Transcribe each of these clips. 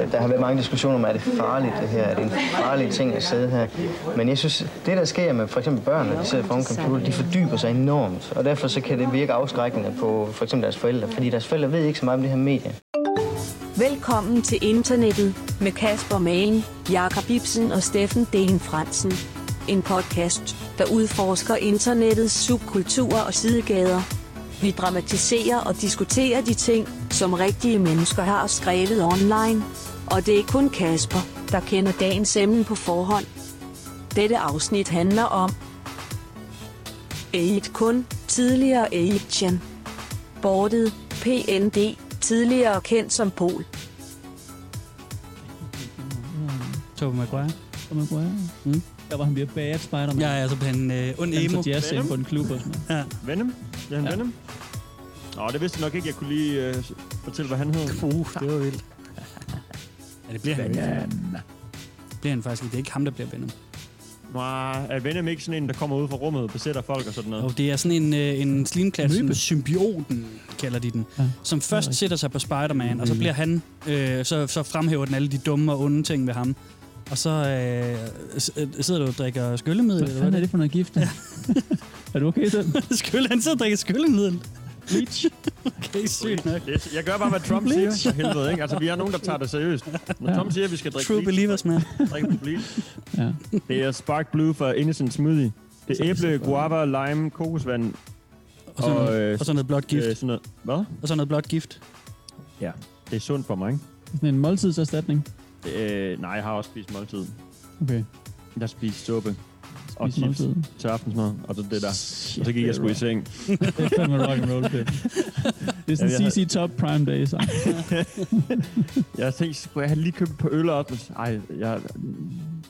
Øh, der har været mange diskussioner om, er det farligt det her? Er det en farlig ting at sidde her? Men jeg synes, det der sker med for eksempel børn, når de sidder foran computer, de fordyber sig enormt. Og derfor så kan det virke afskrækkende på for eksempel deres forældre, fordi deres forældre ved ikke så meget om det her medie. Velkommen til internettet med Kasper Malen, Jakob Ibsen og Steffen Dehn Fransen. En podcast, der udforsker internettets subkulturer og sidegader. Vi dramatiserer og diskuterer de ting, som rigtige mennesker har skrevet online. Og det er kun Kasper, der kender dagens emne på forhånd. Dette afsnit handler om 8 kun, tidligere 8 Bordet, PND, tidligere kendt som Pol. Tobey Maguire. Tom Maguire. Mm. Der var han bliver bad Spider-Man. Jeg er altså på en øh, ond Han emo. tager jazz på en klub og sådan noget. Ja. Venom? Ja, han Ja. ja. Venom? Nå, det vidste jeg nok ikke, jeg kunne lige uh, fortælle, hvad han hed. Uh, det var vildt. Ja, det bliver han jo ikke. Det bliver han faktisk ikke. Det er ikke ham, der bliver Venom. Nej, er Venom ikke sådan en, der kommer ud fra rummet og besætter folk og sådan noget? Og det er sådan en, øh, en slimklasse, Løbe. symbioten, kalder de den, Ja. som først sætter sig på Spider-Man, og så bliver han, øh, så, så fremhæver den alle de dumme og onde ting ved ham. Og så øh, øh, sidder du og drikker skyllemiddel, Hvad eller hvad er det for noget gift? er du okay selv? det Skylle, han sidder og drikker skyllemiddel. Bleach? Okay, sygt nok. Jeg gør bare, hvad Trump siger, for helvede, ikke? Altså, vi er nogen, der tager det seriøst. Når Ja. Trump siger, at vi skal drikke True bleach, believers, man. drikker vi bleach. Ja. Det er Spark Blue fra Innocent Smoothie. Det er æble, guava, lime, kokosvand Og så, og, noget, øh, og så noget blåt gift. øh, sådan noget. Hvad? Og så noget blåt gift. Ja, det er sundt for mig, ikke? Sådan en måltidserstatning. Øh, nej, jeg har også spist måltid. Okay. Jeg har spist suppe og chips til aftensmad, og så det der. Og så gik jeg sgu i seng. Det er fandme rock and roll fedt. Det er sådan jeg CC Top Prime Day, så. Jeg tænkte, skulle jeg have lige købt på øl op? Ej, jeg,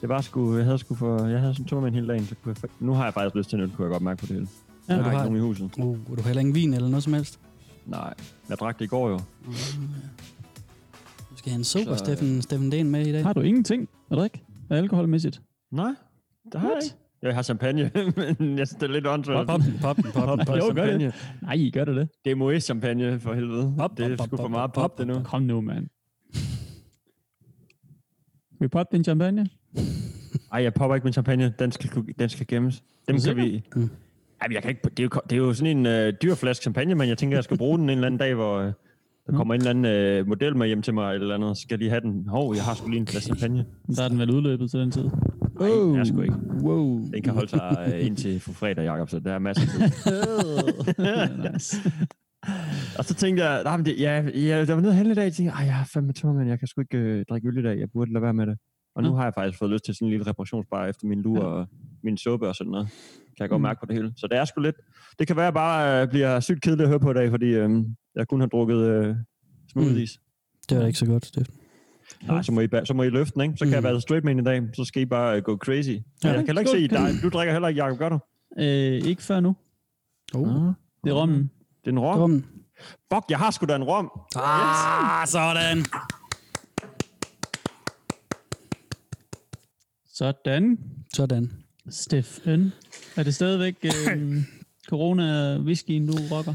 det var sgu, jeg havde sgu for, jeg havde sådan to med en hel dag, så kunne jeg, nu har jeg faktisk lyst til en øl, kunne jeg godt mærke på det hele. Ja. Ja, du har ikke nogen i huset. Uh, og du har heller ingen vin eller noget som helst. Nej, jeg drak det i går jo. Du skal have en sober, Så, øh, Steffen, Steffen Den med i dag. Har du ingenting at drikke? Alkoholmæssigt? Nej, det har jeg ikke. Jeg har champagne, men jeg synes, det er lidt åndssvagt. Pop den, pop den, pop den. Pop, Jo, gør det. champagne. Nej, gør det det? Det er Moet champagne for helvede. Pop, det er pop, sgu pop, for meget pop, pop, det nu. Kom nu, mand. Skal vi poppe din champagne? Ej, jeg popper ikke min champagne. Den skal, den skal gemmes. Dem du kan vi... Mm. Men jeg kan ikke... Det er, jo, det er jo sådan en øh, dyr flaske champagne, men jeg tænker, jeg skal bruge den en eller anden dag, hvor øh, der kommer en eller anden øh, model med hjem til mig, eller andet. Så skal jeg lige have den. Hov, jeg har sgu lige en flaske champagne. Der er den vel udløbet til den tid. Nej, jeg er sgu ikke. Wow. Den kan holde sig øh, indtil for fredag, Jacob, så der er masser af tid. nice. Og så tænkte jeg, nej, men det, ja, ja, der var nede at handle i dag, jeg tænkte, jeg har fandme tør, men jeg kan sgu ikke øh, drikke øl i dag, jeg burde lade være med det. Og nu Ja. har jeg faktisk fået lyst til sådan en lille reparationsbar efter min lur og min suppe og sådan noget. Kan jeg godt Mm. mærke på det hele. Så det er sgu lidt, det kan være, at jeg bare øh, bliver sygt kedeligt at høre på i dag, fordi øh, jeg kun har drukket øh, smoothies. Det var da ikke så godt, Steffen. Nej, så må, I, så må I løfte den, ikke? Så kan Mm. jeg være straight man i dag, så skal I bare øh, gå crazy. Ja, jeg kan heller ikke se dig. Du drikker heller ikke, Jacob, gør du? Øh, ikke før nu. Oh. Det er rommen. Det er en rom. Kom. Fuck, jeg har sgu da en rom. Ah, sådan. Sådan. Sådan. Steffen. Er det stadigvæk øh, corona-whiskyen, du rocker?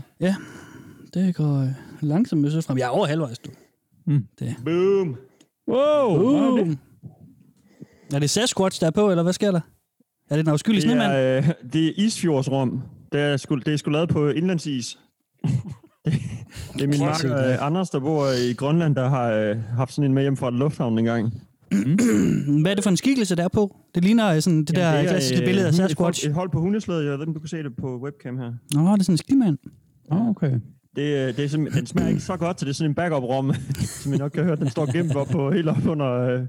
Det går øh, langsomt med frem. Jeg er over halvvejs, du. Mm. Det. Boom. Wow! Uh. Uh. Er det Sasquatch, der er på, eller hvad sker der? Er det den afskyelige Det snemand? er, øh, det er Isfjordsrum. Det er, sgu, det er sgu lavet på indlandsis. det, det er min marker ja. øh, Anders, der bor i Grønland, der har øh, haft sådan en med hjem fra lufthavnen engang. Hvad er det for en skikkelse, der er på? Det ligner øh, sådan det der Jamen, er, klassiske øh, billede af Sasquatch. Et hold, et hold på hundeslæde, jeg ved ikke, om du kan se det på webcam her. Nå, det er sådan en skimand. Oh, okay. Det, øh, det er simpelthen, den smager ikke så godt, så det er sådan en backup-rom, som I nok kan høre. Den står gemt op på, helt op under øh,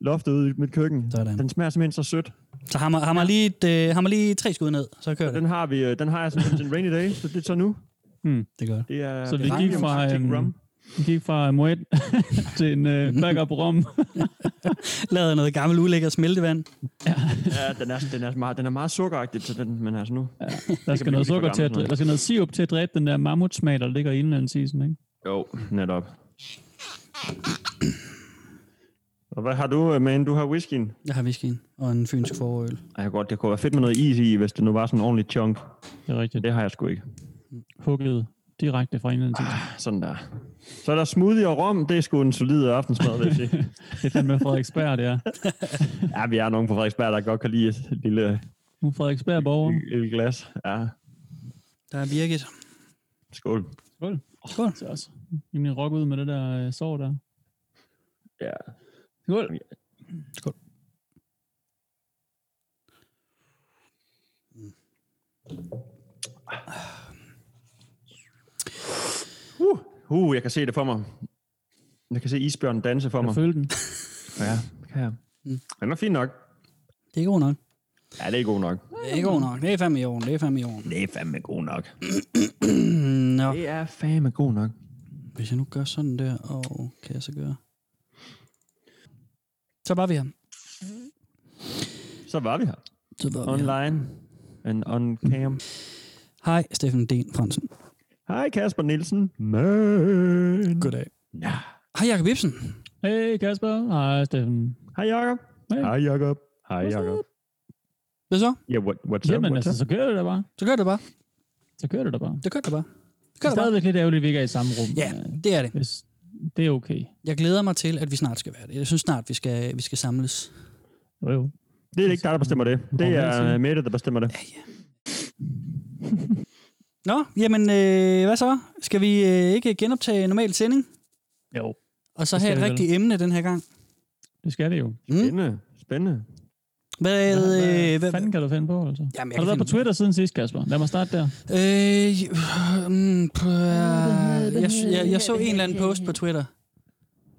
loftet ude i mit køkken. Sådan. Den smager simpelthen så sødt. Så har man, har man, lige, et, øh, har man lige tre skud ned, så kører det. den har, vi, øh, den har jeg til en rainy day, så det er så nu. Det er godt. Det er, Så vi det er gik fra, øhm, rum. Vi gik fra Moet til en uh, backup rom. Lavet noget gammelt ulækker smeltevand. Ja, den er, den er, meget, den er meget sukkeragtig til den, men altså nu. Der kan skal noget sukker til at, der skal noget sirup til at dræbe den der mammutsmag, der ligger i indlandsisen, ikke? Jo, netop. Og hvad har du, øh, man? Du har whiskyen. Jeg har whiskyen og en fynsk forøl. Ej, godt, det kunne være fedt med noget is i, hvis det nu var sådan en ordentlig chunk. Det er rigtigt. Det har jeg sgu ikke. Hugget direkte fra en til. Sådan der. Så er der smoothie og rom. Det er sgu en solid aftensmad, vil jeg sige. Det er fandme Frederiksberg, det er. ja, vi er nogen på Frederiksberg, der godt kan lide et lille, Nu er Frederiksberg borger. lille glas. Ja, Der er Birgit. skål. Skål. Skål. Så også. Rimelig rock ud med det der øh, sår der. Ja. Skål. Skål. Uh, uh, jeg kan se det for mig. Jeg kan se isbjørnen danse for Kan mig. føle den? Ja, det kan jeg. Mm. Den er fin nok. Det er god nok. Ja, det er god nok. Det er god nok. Det er fandme i orden. Det er fandme i orden. Det er fandme god nok. Nå, Det er fandme god nok. hvis jeg nu gør sådan der, og kan jeg så gøre? Så var vi her. Så var vi her. Så var vi her. Online. And on cam. Hej, Steffen Den Fransen. Hej Kasper Nielsen. Man. Goddag. Ja. Hej, Jacob Ibsen. Hey Kasper. Hej Steffen. Hej Jacob. Hey. Hej Jacob. Hej Jacob. Hvad så? Ja, what, what's up? Jamen What's altså, up? så kører det da bare. Så gør det bare. Så kører det da bare. Det gør det bare. Det Det gør er det bare. stadigvæk lidt ærgerligt, at vi ikke er i samme rum. Ja, øh, det er det. Hvis det er okay. Jeg glæder mig til, at vi snart skal være det. Jeg synes snart, vi skal, vi skal samles. Jo, jo. Det er ikke dig, der bestemmer det. Det er Mette, der bestemmer det. Nå, jamen, øh, hvad så? Skal vi øh, ikke genoptage normal sending? Jo. Og så Det have et rigtigt emne den her gang? Det skal det jo. Mm? Spændende. Spændende. Hvad, øh, Hvad hvad, fanden kan du finde på, altså? Jamen, jeg Har du været på Twitter siden sidst, Kasper? Lad mig starte der. Øh, mm, på, øh, jeg, jeg, jeg så en eller anden post på Twitter.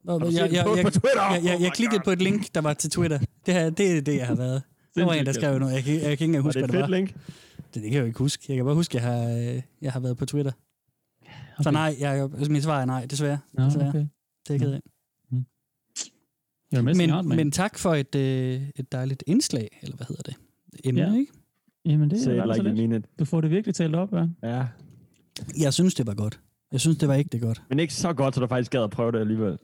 Jeg, jeg, jeg, jeg, på Twitter? jeg, jeg, jeg klikkede God. på et link, der var til Twitter. Det, her, det er det, jeg har været. Der var en, der skrev noget. Jeg kan, jeg kan ikke engang Var huske, det hvad et det fedt var. link? Det, det kan jeg jo ikke huske. Jeg kan bare huske, at jeg har, øh, jeg har været på Twitter. Så Okay. nej, jeg, altså, mit svar er nej, desværre. Nå, desværre. okay. Det er jeg ked af. Jeg er mest Men, men tak for et, øh, et dejligt indslag, eller hvad hedder det? Emne, Ja. ikke? Jamen, det er like you lidt. Du får det virkelig talt op, ja. Ja. Jeg synes, det var godt. Jeg synes, det var ikke det godt. Men ikke så godt, så du faktisk gad at prøve det alligevel.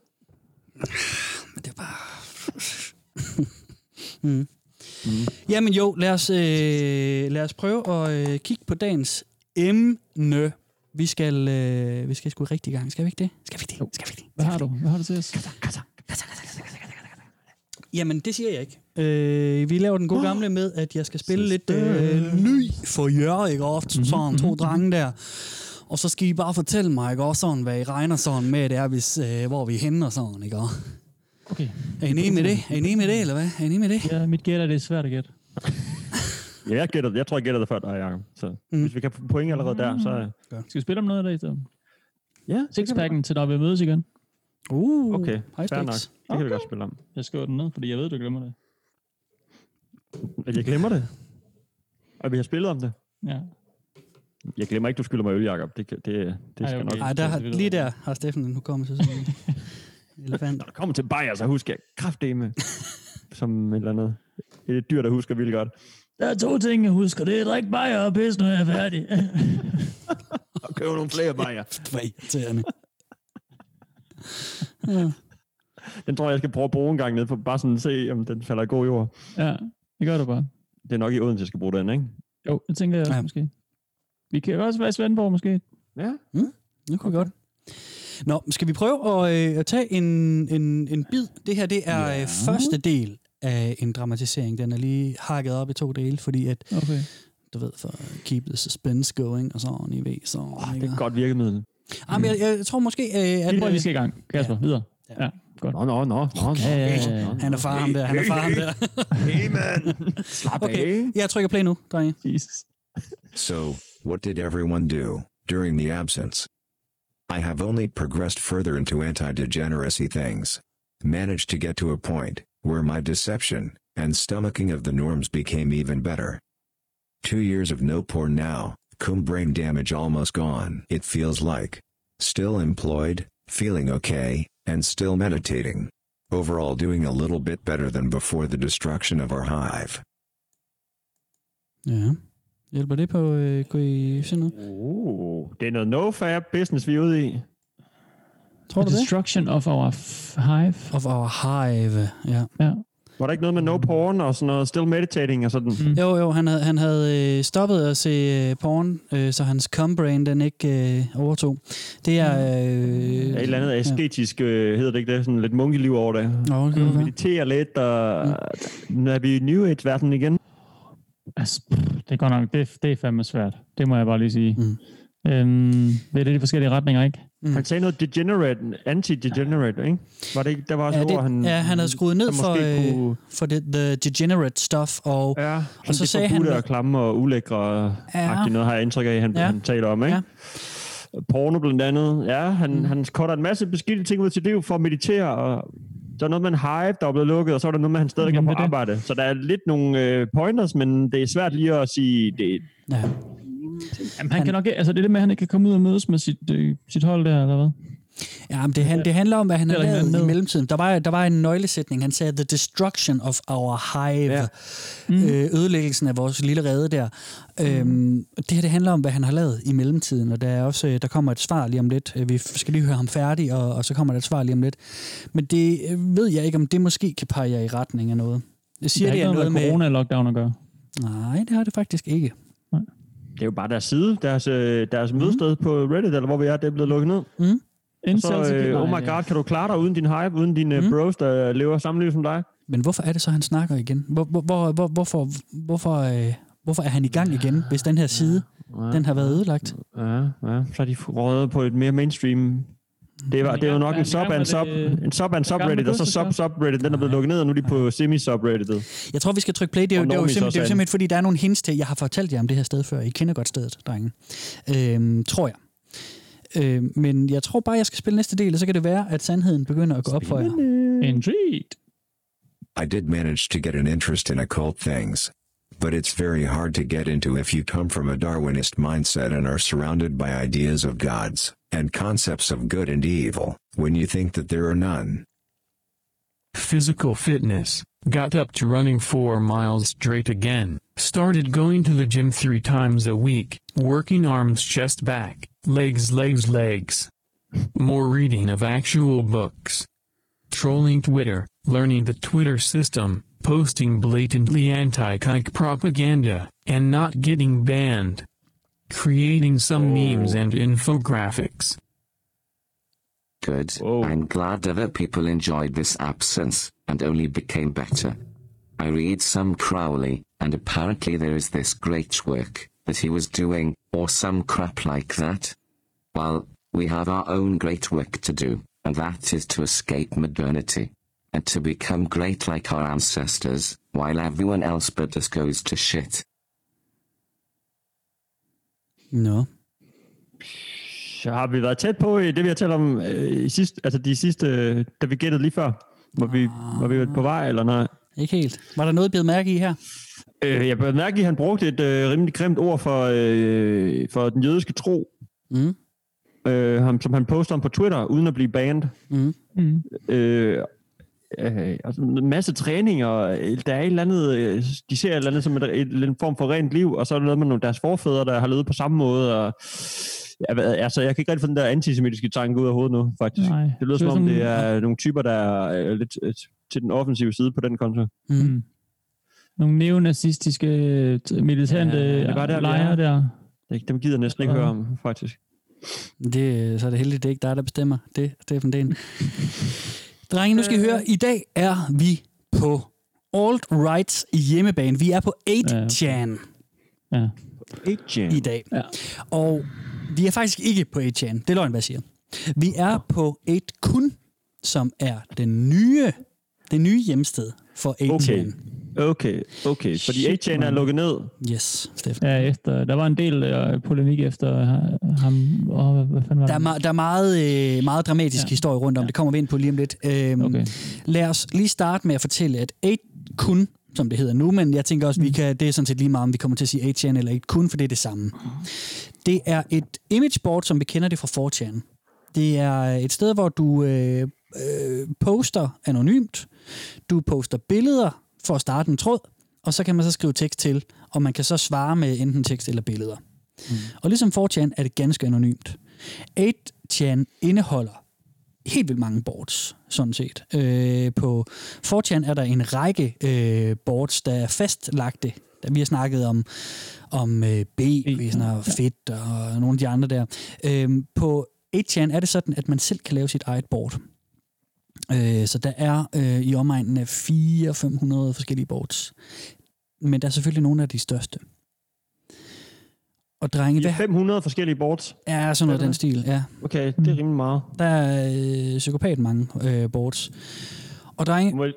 Men det var... mm. Mm. Jamen jo, lad os, øh, lad os prøve at øh, kigge på dagens emne. Vi skal, øh, vi skal sgu rigtig i gang. Skal vi ikke det? Skal vi det? Jo. Skal vi det? Hvad har du? Hvad har du til os? Jamen, det siger jeg ikke. Øh, vi laver den gode gamle med, at jeg skal spille lidt øh, ny for jer, ikke? Og sådan to drenge der. Og så skal I bare fortælle mig, ikke? Også sådan, hvad I regner sådan med, det er, hvis, øh, hvor vi er henne og sådan, ikke? Okay. Er I enige med det? Er I enige med det, eller hvad? Er I enige med det? Ja, mit gæt er det er svært at gætte. Ja, jeg, gætter, jeg tror, jeg gætter det før dig, Jacob. Så Mm. hvis vi kan få point allerede der, så... Skal vi spille om noget af det i stedet? Ja, Sixpacken til, når vi mødes igen. Uh, Okay, fair nok. Det kan vi godt spille om. Jeg skriver den ned, fordi jeg ved, du glemmer det. At jeg glemmer det. Og vi har spillet om det. Ja. Jeg glemmer ikke, du skylder mig øl, Jacob. Det, det, det skal Ej, okay. nok. Ej, der, har- lige der har Steffen en hukommelse som en elefant. Når du kommer til Bayer, så husker jeg kraftdeme som et eller andet. Et dyr, der husker vildt godt. Der er to ting, jeg husker. Det er drik bajer og pis, når jeg er færdig. Og købe nogle flere Bayer. Hvor irriterende. ja. Den tror jeg, jeg skal prøve at bruge en gang ned for bare sådan at se, om den falder i god jord. ja, det gør du bare. Det er nok i Odense, jeg skal bruge den, ikke? Jo, det tænker jeg Ja. ja. måske. Vi kan også være i Svendborg, måske. Ja. Det kunne godt. Nå, skal vi prøve at, øh, at tage en, en, en bid? Det her, det er Ja. ja. første del af en dramatisering. Den er lige hakket op i to dele, fordi at, Okay. du ved, for at keep the suspense going, og sådan, I ved, så... Oh, det er et godt virkemiddel. Ah, men jeg, jeg, tror måske, øh, at... tror, vi skal i gang. Kasper, Ja. videre. Ja. Ja, godt. Nå, nå, nå. nå. Han er far ham der, han er far ham der. Hey, man. Slap Okay, af. jeg trykker play nu, drenge. Jesus. So, what did everyone do during the absence? I have only progressed further into anti degeneracy things. Managed to get to a point where my deception and stomaching of the norms became even better. Two years of no porn now, cum brain damage almost gone, it feels like. Still employed, feeling okay, and still meditating. Overall, doing a little bit better than before the destruction of our hive. Ja. Hjælper det på, øh, se noget? Uh, det er noget no-fab business, vi er ude i. Tror du det? destruction of our hive. Of our hive, ja. Ja. Var der ikke noget med no porn og sådan noget, still meditating og sådan? Mm. Jo, jo, han havde, han havde øh, stoppet at se øh, porn, øh, så hans cum-brain den ikke øh, overtog. Det er... Øh, Ja, et eller andet asketisk, øh, hedder det ikke det? Sådan lidt munkeliv over det. Okay, okay. Meditere lidt, og nu er vi i New Age-verdenen igen. Altså, pff, det er godt nok, det, det er fandme svært. Det må jeg bare lige sige. Mm. Øhm, det er det de forskellige retninger, ikke? Mm. Han sagde noget degenerate, anti-degenerate, ikke? Var det ikke, der var også Ja, ja, ord, han... det, ja, han havde skruet ned for, øh, kunne- for det, the degenerate stuff, og, Ja, og så så sagde det han... han... og klamme og ulækre Ja. noget, har jeg indtryk af, han, Ja. han taler om, ikke? Ja. Porno blandt andet. Ja, han, Mm. mm. han cutter en masse beskidte ting ud til liv for at meditere, og der er noget med en hive, der er blevet lukket, og så er der noget med, at han stadig kan Jamen, på det er arbejde. Så der er lidt nogle øh, pointers, men det er svært lige at sige, det, Ja. Jamen, han, Han- kan nok, ikke- altså det er det med, at han ikke kan komme ud og mødes med sit, øh, sit hold der, eller hvad? Ja, men det, han, det handler om, hvad han har lavet i mellemtiden. Der var, der var en nøglesætning. Han sagde, the destruction of our hive. Ja. Mm. Øh, ødelæggelsen af vores lille rede der. Mm. Øhm, det her, det handler om, hvad han har lavet i mellemtiden. Og der, er også, øh, der kommer et svar lige om lidt. Øh, Vi skal lige høre ham færdig, og, og så kommer der et svar lige om lidt. Men det øh, ved jeg ikke, om det måske kan pege jer i retning af noget. Jeg siger, det det har er ikke noget noget med corona-lockdown at gøre. Nej, det har det faktisk ikke. det er jo bare deres side, deres, deres Mhm. mødested på Reddit, eller hvor vi er, det er blevet lukket ned. Så, øh, oh my god, kan du klare dig uden din hype, uden dine Mm. bros, der lever samme liv som dig? Men hvorfor er det så, han snakker igen? Hvor, hvor, hvor, hvor, hvorfor, hvorfor, øh, hvorfor er han i gang igen, hvis den her side, Ja. den har været ødelagt? Ja, ja. Så har de røget på et mere mainstream. Det, var, det er jo nok en sub en sub, en sub en subreddit, og så sub subreddit, den er blevet lukket ned, og nu er de på semi-subredditet. Jeg tror, vi skal trykke play. Det er jo, Og det er jo, simpelthen, det er jo er simpelthen, fordi der er nogle hints til, jeg har fortalt jer om det her sted før. I kender godt stedet, drenge. Øhm, tror jeg. Øhm, men jeg tror bare, jeg skal spille næste del, og så kan det være, at sandheden begynder at gå op for jer. Intrigued. I did manage to get an interest in occult things. But it's very hard to get into if you come from a Darwinist mindset and are surrounded by ideas of gods and concepts of good and evil, when you think that there are none. Physical fitness. Got up to running four miles straight again. Started going to the gym three times a week. Working arms, chest, back, legs, legs, legs. More reading of actual books. Trolling Twitter, learning the Twitter system, posting blatantly anti-kike propaganda, and not getting banned. Creating some memes and infographics. Good. Whoa. I'm glad other people enjoyed this absence, and only became better. I read some Crowley, and apparently there is this great work that he was doing, or some crap like that. Well, we have our own great work to do, and that is to escape modernity. And to become great like our ancestors, while everyone else but us goes to shit. Nå. Så har vi været tæt på i det, vi har talt om øh, i sidste, altså de sidste, da vi gættede lige før. Var ah. vi, var vi på vej, eller nej? Ikke helt. Var der noget, I mærke i her? Øh, jeg bør mærke, at han brugte et øh, rimelig grimt ord for, øh, for den jødiske tro, Mm. øh, ham, som han poster om på Twitter, uden at blive banned. Mm. Mm. Øh, øh, altså en masse træning, og øh, der er et eller andet, øh, de ser et eller andet som et, et, en form for rent liv, og så er der noget med nogle, deres forfædre, der har levet på samme måde, og ja, altså, jeg kan ikke rigtig få den der antisemitiske tanke ud af hovedet nu, faktisk. Nej. Det lyder som om, sådan- det er nogle typer, der er øh, lidt øh, til den offensive side på den konto. Mm. Nogle neonazistiske militante Ja, det er der, lejre er. der. Det- Dem gider jeg næsten ikke Ja. høre om, faktisk. Det, så er det heldigt, det er ikke dig, der bestemmer det, Steffen Den. Drenge, nu skal I høre, i dag er vi på Alt Rights hjemmebane. Vi er på 8chan Ja. Agent. i dag. Ja. Og vi er faktisk ikke på 8chan. Det er løgn, hvad jeg siger. Vi er på 8 kun, som er den nye, det nye hjemsted for 8chan. Okay. Okay, okay. Fordi Shit, 8chan er lukket ned. Yes, Steffen. Ja, efter, der var en del øh, polemik efter ha- ham. Og hvad, hvad fanden var Der er, ma- der er meget, øh, meget dramatisk ja. Ja. historie rundt om. Det kommer vi ind på lige om lidt. Øhm, Okay. Lad os lige starte med at fortælle, at 8 kun, som det hedder nu, men jeg tænker også, mm. vi kan, det er sådan set lige meget, om vi kommer til at sige 8chan eller 8 kun, for det er det samme. Det er et imageboard, som vi kender det fra 4chan. Det er et sted, hvor du øh, øh, poster anonymt. Du poster billeder for at starte en tråd, og så kan man så skrive tekst til, og man kan så svare med enten tekst eller billeder. Mm. Og ligesom 4chan er det ganske anonymt. 8chan indeholder helt vildt mange boards, sådan set. Øh, på 4chan er der en række øh, boards, der er fastlagte. Der vi har snakket om, om øh, B, vi har snakket om fedt og nogle af de andre der. Øh, på 8chan er det sådan, at man selv kan lave sit eget board. Øh, så der er øh, i omegnen af 400-500 forskellige boards. Men der er selvfølgelig nogle af de største. Og drenge, hvad 500 forskellige boards. er sådan noget den stil, ja. Okay, det er rimelig meget. Der er øh, psykopat mange øh, boards. Og drenge, Må, jeg-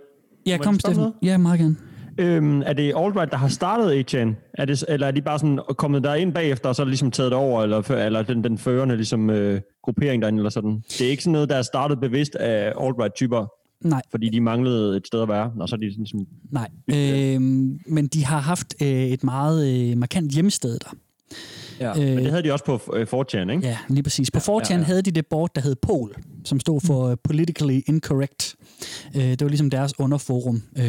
ja, må kom Steffen. noget? Ja, meget gerne. Øhm, er det Albright, der har startet 8chan? Er det, eller er de bare sådan kommet der ind bagefter, og så er det ligesom taget det over, eller, eller den, den førende ligesom, øh, gruppering derinde, eller sådan? Det er ikke sådan noget, der er startet bevidst af Albright-typer, Nej, fordi de manglede et sted at være, og så er de sådan, ligesom, nej. Øh, men de har haft øh, et meget øh, markant hjemsted der. Ja. Øh, Men det havde de også på øh, 4chan, ikke? Ja, lige præcis. På 4chan ja, ja. havde de det board, der hed POL, som stod for øh, Politically Incorrect. Øh, det var ligesom deres underforum, øh,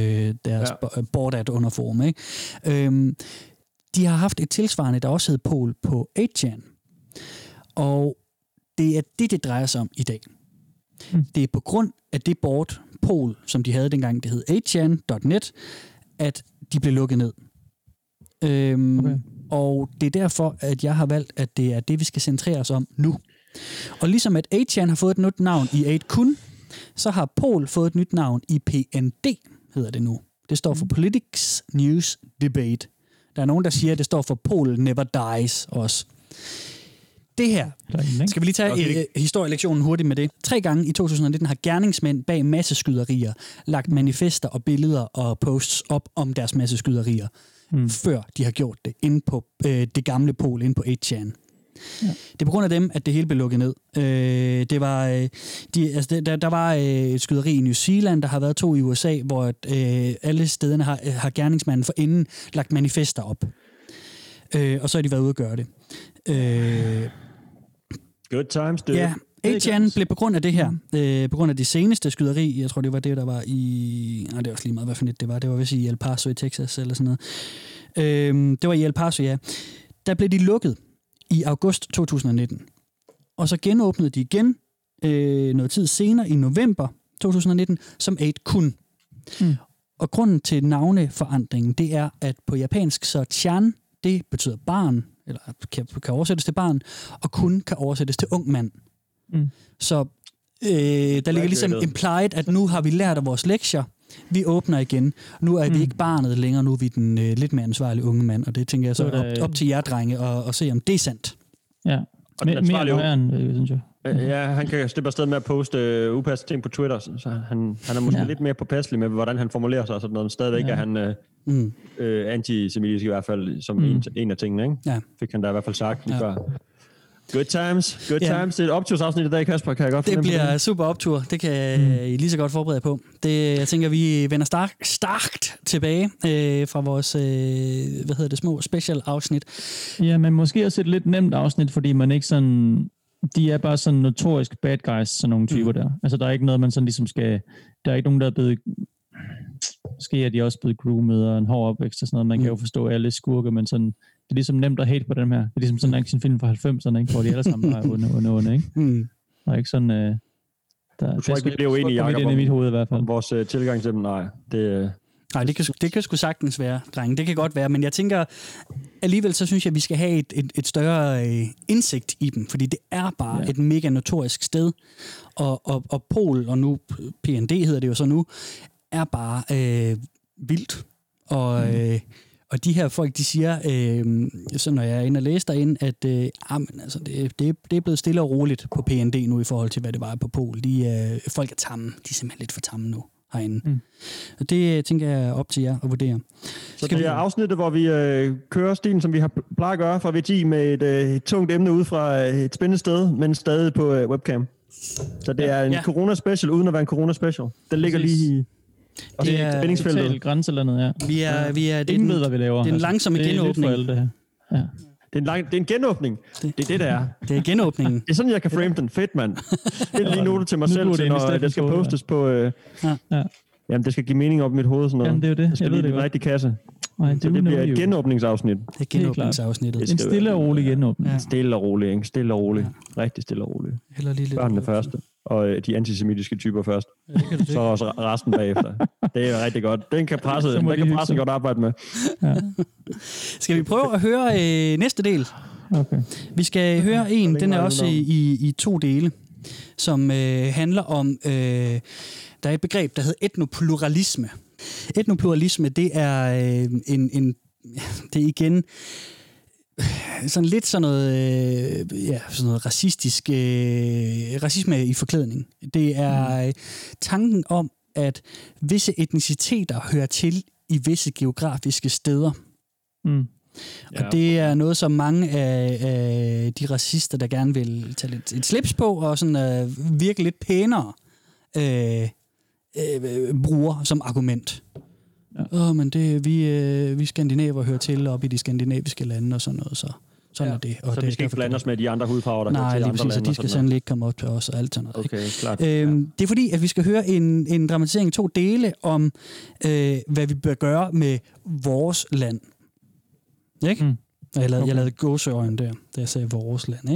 deres Ja. ja. board et underforum. Ikke? Øhm, de har haft et tilsvarende, der også hed POL på 8chan. Og det er det, det drejer sig om i dag. Mm. Det er på grund af det board, POL, som de havde dengang, det hed 8chan.net, at de blev lukket ned. Øhm, Okay. Og det er derfor, at jeg har valgt, at det er det, vi skal centrere os om nu. Og ligesom at 8chan har fået et nyt navn i 8kun, så har Pol fået et nyt navn i PND, hedder det nu. Det står for Politics News Debate. Der er nogen, der siger, at det står for Pol Never Dies også. Det her, skal vi lige tage okay. øh, historielektionen hurtigt med det. Tre gange i 2019 har gerningsmænd bag masseskyderier lagt manifester og billeder og posts op om deres masseskyderier, mm. før de har gjort det inde på øh, det gamle pol, inde på 8chan. Ja. Det er på grund af dem, at det hele blev lukket ned. Øh, det var, øh, de, altså, der, der var øh, et skyderi i New Zealand, der har været to i USA, hvor øh, alle stederne har, øh, har gerningsmanden for inden lagt manifester op. Øh, og så har de været ude at gøre det. Øh, Good times, dude. Ja, Det 8chan godt. blev på grund af det her, øh, på grund af det seneste skyderi, jeg tror det var det, der var i, nej det var også lige meget, hvad for net det var, det var vist i El Paso i Texas eller sådan noget. Øh, det var i El Paso, ja. Der blev de lukket i august 2019. Og så genåbnede de igen øh, noget tid senere i november 2019 som 8 kun. Mm. Og grunden til navneforandringen, det er, at på japansk så chan, det betyder barn, eller kan, kan oversættes til barn, og kun kan oversættes til ung mand. Mm. Så øh, der ligger ligesom implied, at nu har vi lært af vores lektier, vi åbner igen. Nu er mm. vi ikke barnet længere, nu er vi den øh, lidt mere ansvarlige unge mand, og det tænker jeg så Så op, op til jer, drenge, og, og se om det er sandt. Ja. Og den Me- mere løjeren, øh, synes jeg. Ja, han kan slippe afsted med at poste øh, upassede ting på Twitter, så så han, han er måske Ja. lidt mere påpasselig med, hvordan han formulerer sig og sådan noget, men stadigvæk Ja. er han øh, Mm. øh, antisemitisk i hvert fald, som mm. en, en af tingene, ikke? Ja. Fik han da i hvert fald sagt lige Ja. før. Good times, good Ja. times. Det er et optursafsnit i dag, Kasper, kan jeg godt Det bliver super optur. Det kan mm. I lige så godt forberede på. Det, jeg tænker, vi vender stark, starkt tilbage øh, fra vores øh, hvad hedder det, små special afsnit. Ja, men måske også et lidt nemt afsnit, fordi man ikke sådan... De er bare sådan notorisk bad guys, sådan nogle typer mm. der. Altså, der er ikke noget, man sådan ligesom skal... Der er ikke nogen, der er blevet... Måske er de også blevet groomet og en hård opvækst og sådan noget. Man kan jo forstå alle skurke, men sådan... Det er ligesom nemt at hate på dem her. Det er ligesom sådan en actionfilm fra 90'erne, ikke? hvor de alle sammen er onde, onde, onde, ikke? Mm. Og ikke sådan... Øh, der, Jeg tror ikke, vi bliver uenige, Jacob, i mit hoved i hvert fald. vores øh, tilgang til dem. Nej, det, øh, Nej, det kan, det kan sgu sagtens være, drenge. Det kan godt være, men jeg tænker, alligevel så synes jeg, at vi skal have et, et, et større øh, indsigt i dem, fordi det er bare Ja. ja. et mega notorisk sted. Og, og, og Pol, og nu PND hedder det jo så nu, er bare øh, vildt. Og, mm. øh, og de her folk, de siger, øh, så når jeg er inde og læser derinde, at øh, jamen, altså, det, det, det er blevet stille og roligt på PND nu i forhold til, hvad det var på Pol. De, øh, folk er tamme. De er simpelthen lidt for tamme nu herinde. Mm. Og det øh, tænker jeg er op til jer at vurdere. Så det er afsnittet, hvor vi øh, kører stilen, som vi har plejer at gøre fra VG med et, øh, et tungt emne ud fra øh, et spændende sted, men stadig på øh, webcam. Så det er en Ja. corona-special, uden at være en corona-special. Den ligger Præcis. lige i Og det er spændingsfeltet. Grænselandet, ja. Vi er, vi er, det er Ingen den, ved, hvad vi laver. det er en langsomme det er nyt genåbning. for alle, det her. Ja. Det er en, lang, det er en genåbning. Det er det, der er. det er genåbningen. Det er sådan, jeg kan frame den. Fedt, mand. Det er lige note til mig Nu selv, til, det når det skal postes på... Øh, Ja. Jamen, det skal give mening op i mit hoved. Sådan noget. Jamen, det er jo det. Det skal Jeg ved lige det godt. rigtige kasse. Nej, Så det know bliver et genåbningsafsnit. Det er genåbningsafsnittet. Det En skal stille og rolig genåbning. Ja. Stille og roligt, ikke? Stille og roligt. Rigtig stille og roligt. Heller lige lidt Børnene første. Og øh, de antisemitiske typer først. Det kan du Så også re- resten bagefter. Det er rigtig godt. Den kan presse, må den de kan presse godt arbejde med. Skal vi prøve at høre øh, næste del? Okay. Vi skal høre en, den er det også i, i, i to dele, som øh, handler om, øh, der er et begreb, der hedder etnopluralisme. Etnopluralisme, det er øh, en, en, det er igen sådan lidt sådan noget, øh, ja, sådan noget racistisk, øh, racisme i forklædning. Det er øh, tanken om, at visse etniciteter hører til i visse geografiske steder. Mm. Og det er noget, som mange af, af de racister, der gerne vil tage lidt, et slips på og sådan, øh, virke lidt pænere, øh, øh, bruger som argument. Åh, ja. oh, men det, vi, øh, vi skandinaver hører til op i de skandinaviske lande og sådan noget, så sådan ja. er det. Og Så det, vi skal ikke blande os med de andre hudfarver, der hører Nej, til lige andre præcis, og lande de og skal sådan sandelig ikke komme op til os og alt sådan noget. ikke? Okay, klart. Øhm, det er fordi, at vi skal høre en, en dramatisering i to dele om, øh, hvad vi bør gøre med vores land. Ikke? Mm. Jeg lavede, okay. jeg lavede gåseøjne der, da jeg sagde vores land.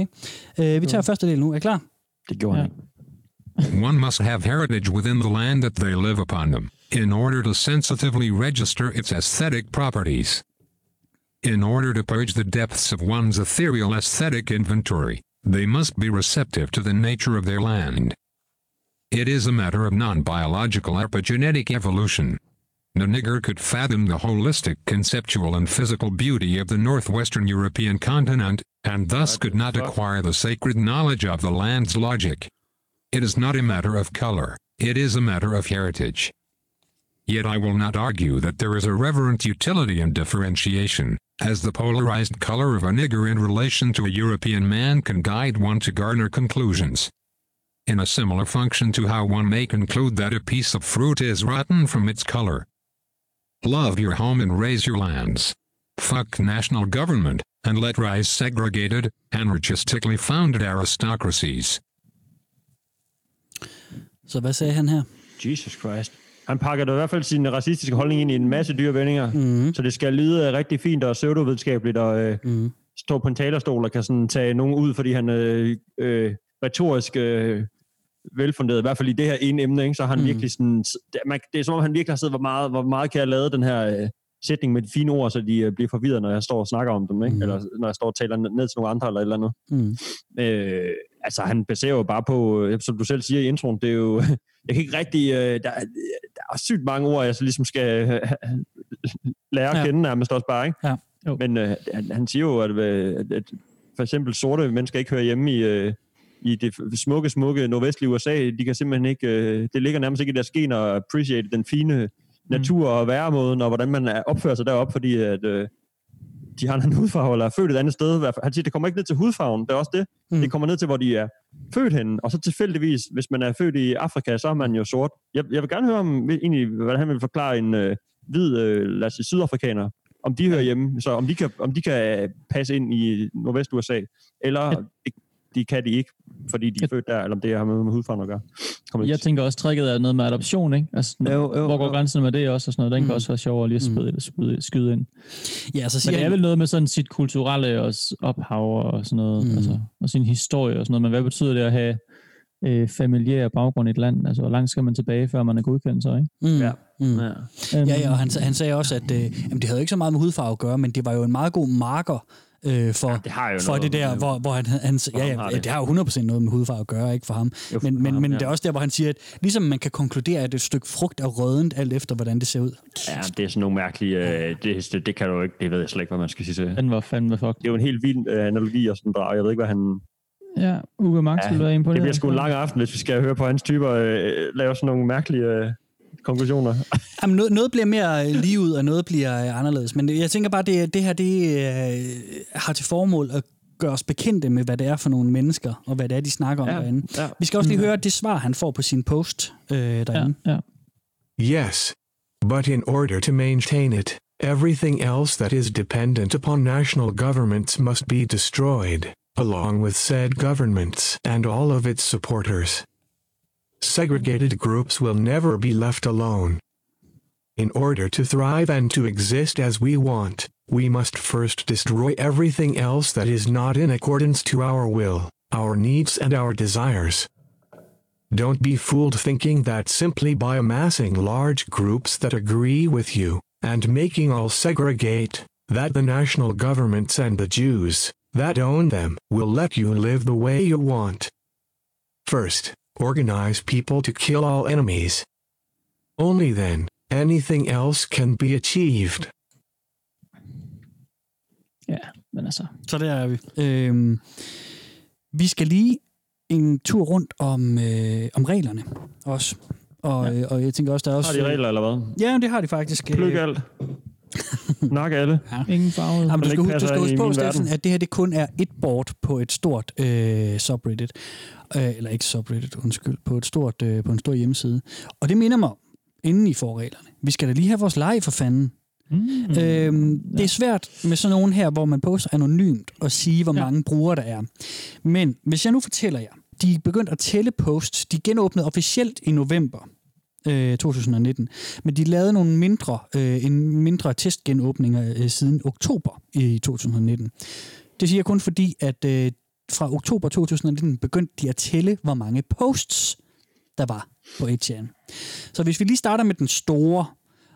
Ikke? Øh, vi tager første del nu. Er I klar? Det gjorde Ja. han. One must have heritage within the land that they live upon them, in order to sensitively register its aesthetic properties. In order to purge the depths of one's ethereal aesthetic inventory, they must be receptive to the nature of their land. It is a matter of non-biological epigenetic evolution. No nigger could fathom the holistic conceptual and physical beauty of the northwestern European continent, and thus could not acquire the sacred knowledge of the land's logic. It is not a matter of color, it is a matter of heritage. Yet I will not argue that there is a reverent utility in differentiation, as the polarized color of a nigger in relation to a European man can guide one to garner conclusions. In a similar function to how one may conclude that a piece of fruit is rotten from its color. Love your home and raise your lands. Fuck national government, and let rise segregated, anarchistically founded aristocracies. Så hvad sagde han her? Jesus Christ. Han pakker da i hvert fald sin racistiske holdning ind i en masse dyre vendinger, mm. så det skal lyde rigtig fint og pseudovidenskabeligt, og øh, mm. stå på en talerstol og kan sådan tage nogen ud, fordi han øh, øh, retorisk øh, velfunderet, i hvert fald i det her ene emne, ikke? så har han mm. virkelig sådan, det, man, det er som om han virkelig har siddet, hvor meget, hvor meget kan jeg lave den her øh, sætning med de fine ord, så de øh, bliver forvirret, når jeg står og snakker om dem, ikke? Mm. eller når jeg står og taler ned, ned til nogle andre eller et eller andet. Mm. Øh, altså, han baserer jo bare på, øh, som du selv siger i introen, det er jo, jeg kan ikke rigtig, øh, der, der er sygt mange ord, jeg så ligesom skal lære at Ja. kende nærmest også bare, ikke? Ja. Jo. Men øh, han, han siger jo, at, øh, at, at for eksempel sorte mennesker ikke hører hjemme i, øh, i det smukke, smukke nordvestlige USA. De kan simpelthen ikke, øh, det ligger nærmest ikke i deres gen at appreciate den fine natur og væremåden, og hvordan man er- opfører sig deroppe, fordi at, øh, de har en anden hudfarve, eller er født et andet sted. Han siger, det kommer ikke ned til hudfarven, det er også det. Mm. Det kommer ned til, hvor de er født henne. Og så tilfældigvis, hvis man er født i Afrika, så er man jo sort. Jeg, jeg vil gerne høre om, egentlig, hvordan han vil forklare en øh, hvid, øh, lad os sige, sydafrikaner, om de hører hjemme, så om de kan, om de kan øh, passe ind i Nordvest-USA, eller Jeg- det, de kan de ikke, fordi de er født der, eller om det har med, med hudfarven at gøre. Kommer Jeg tænker også, tricket er noget med adoption, ikke? Altså, Jo, jo, hvor går jo. grænsen med det også? Og sådan noget. Den Mm. kan også være sjovere lige at skyde, skyde, skyde ind. Ja, så Men siger det er vel noget med sådan sit kulturelle og ophav og sådan noget, Mm. mm. altså, og sin historie og sådan noget. Men hvad betyder det at have øh, familiær baggrund i et land? Altså, hvor langt skal man tilbage, før man er godkendt så, ikke? mm, Ja. mm. Ja. Øhm, Ja, ja, og han, han sagde også, at øh, jamen, det havde ikke så meget med hudfarve at gøre, men det var jo en meget god marker øh, for, Det har jo for noget det der, med- hvor, hvor han, han ja, ja, har det. det. det har jo 100% noget med hudfarve at gøre, ikke for ham. Jo, Men, for men, ham, men ja. det er også der, hvor han siger, at ligesom man kan konkludere, at et stykke frugt er rødent, alt efter, hvordan det ser ud. Ja, det er sådan nogle mærkelige... Øh, det, det, det, kan du ikke... Det ved jeg slet ikke, hvad man skal sige til. Den var fandme fuck. Det er jo en helt vild øh, analogi og sådan drag. Jeg ved ikke, hvad han... Ja, Uwe Max Ja, ville være imponeret. Det bliver sgu en lang aften, hvis vi skal høre på hans typer øh, lave sådan nogle mærkelige øh, konklusioner. Jamen, noget, noget bliver mere øh, lige ud, og noget bliver øh, anderledes. Men jeg tænker bare, det, det her det, øh, har til formål at gøre os bekendte med, hvad det er for nogle mennesker, og hvad det er, de snakker om Ja, derinde. ja. Vi skal også lige høre det svar, han får på sin post øh, Ja, derinde. ja. Yes. But in order to maintain it, everything else that is dependent upon national governments must be destroyed, along with said governments and all of its supporters. Segregated groups will never be left alone. In order to thrive and to exist as we want, we must first destroy everything else that is not in accordance to our will, our needs, and our desires. Don't be fooled thinking that simply by amassing large groups that agree with you, and making all segregate, that the national governments and the Jews that own them will let you live the way you want. First, organize people to kill all enemies. Only then, anything else can be achieved. Ja, men altså... Så der er vi. Øhm, vi skal lige en tur rundt om, øh, om reglerne også. Og, ja. og jeg tænker også, der er også... Har de regler, eller hvad? Ja, det har de faktisk. Pluk Øh, alt. Nak alle. Ja. Ingen farve. Jamen, du skal, huske, du skal huske på, Steffen, at det her det kun er et board på et stort øh, subreddit. Øh, eller ikke subreddit, undskyld. På, et stort, øh, på en stor hjemmeside. Og det minder mig om, inden I får reglerne. Vi skal da lige have vores leg for fanden. Mm. Øhm, det er svært med sådan nogen her, hvor man poster anonymt og sige, hvor Ja. mange brugere der er. Men hvis jeg nu fortæller jer, de er begyndt at tælle posts. De genåbnede officielt i november øh, 2019, men de lavede nogle mindre, øh, en mindre testgenåbninger øh, siden oktober i 2019. Det siger jeg kun fordi, at øh, fra oktober 2019 begyndte de at tælle, hvor mange posts der var på 8 Så hvis vi lige starter med den store,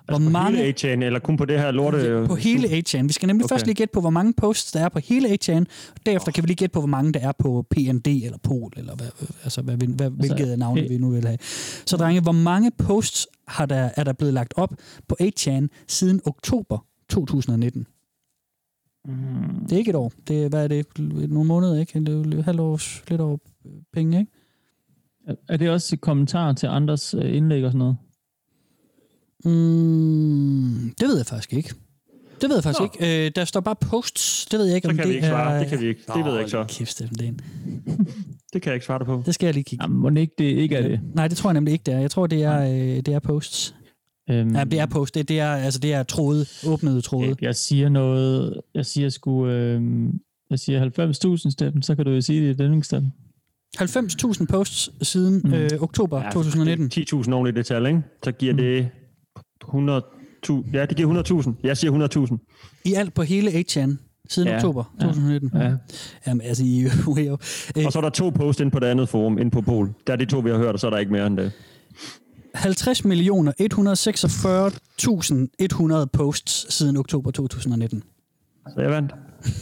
hvor Altså på mange... hele 8chan, eller kun på det her lorte... På hele 8chan. Vi skal nemlig okay. Først lige gætte på, hvor mange posts der er på hele 8chan. og Derefter kan vi lige gætte på, hvor mange der er på PND eller Pol, eller hvad, altså, hvad, hvad, hvilket altså, navne øh, vi nu vil have. Så drenge, hvor mange posts har der, er der blevet lagt op på 8chan siden oktober 2019? Mm. Det er ikke et år. Det er, hvad er det? Nogle måneder, ikke? Det er jo et halvt års, lidt over penge, ikke? Er det også kommentarer til andres øh, indlæg og sådan noget? Mm, det ved jeg faktisk ikke. Det ved jeg faktisk Nå. ikke. Øh, der står bare posts. Det ved jeg ikke, Så om kan det vi ikke er... svare. Det kan vi ikke. Det ved jeg ikke så. Kæft, Steffen, det, er en- Det kan jeg ikke svare dig på. det skal jeg lige kigge. Jamen, må det ikke, det ikke er det? Nej, det tror jeg nemlig ikke, det er. Jeg tror, det er, øh, det er posts. Øhm, Ja, det er post. Det, det er, altså, det er tråde, åbnede tråde. Jeg siger noget... Jeg siger sgu... Øh, jeg siger 90.000, Steffen, så kan du jo sige det i denne sted. 90.000 posts siden Mm. øh, oktober Ja, 2019. 10.000 ordentligt det tal, ikke? Så giver det 100.000. Ja, det giver 100.000. Jeg siger 100.000. I alt på hele 8chan siden Ja. oktober 2019. Ja. Jamen, altså, I jo... Og så er der to posts ind på det andet forum, ind på Pol. Der er de to, vi har hørt, og så er der ikke mere end det. 50 millioner 146.100 posts siden oktober 2019. Så jeg vandt.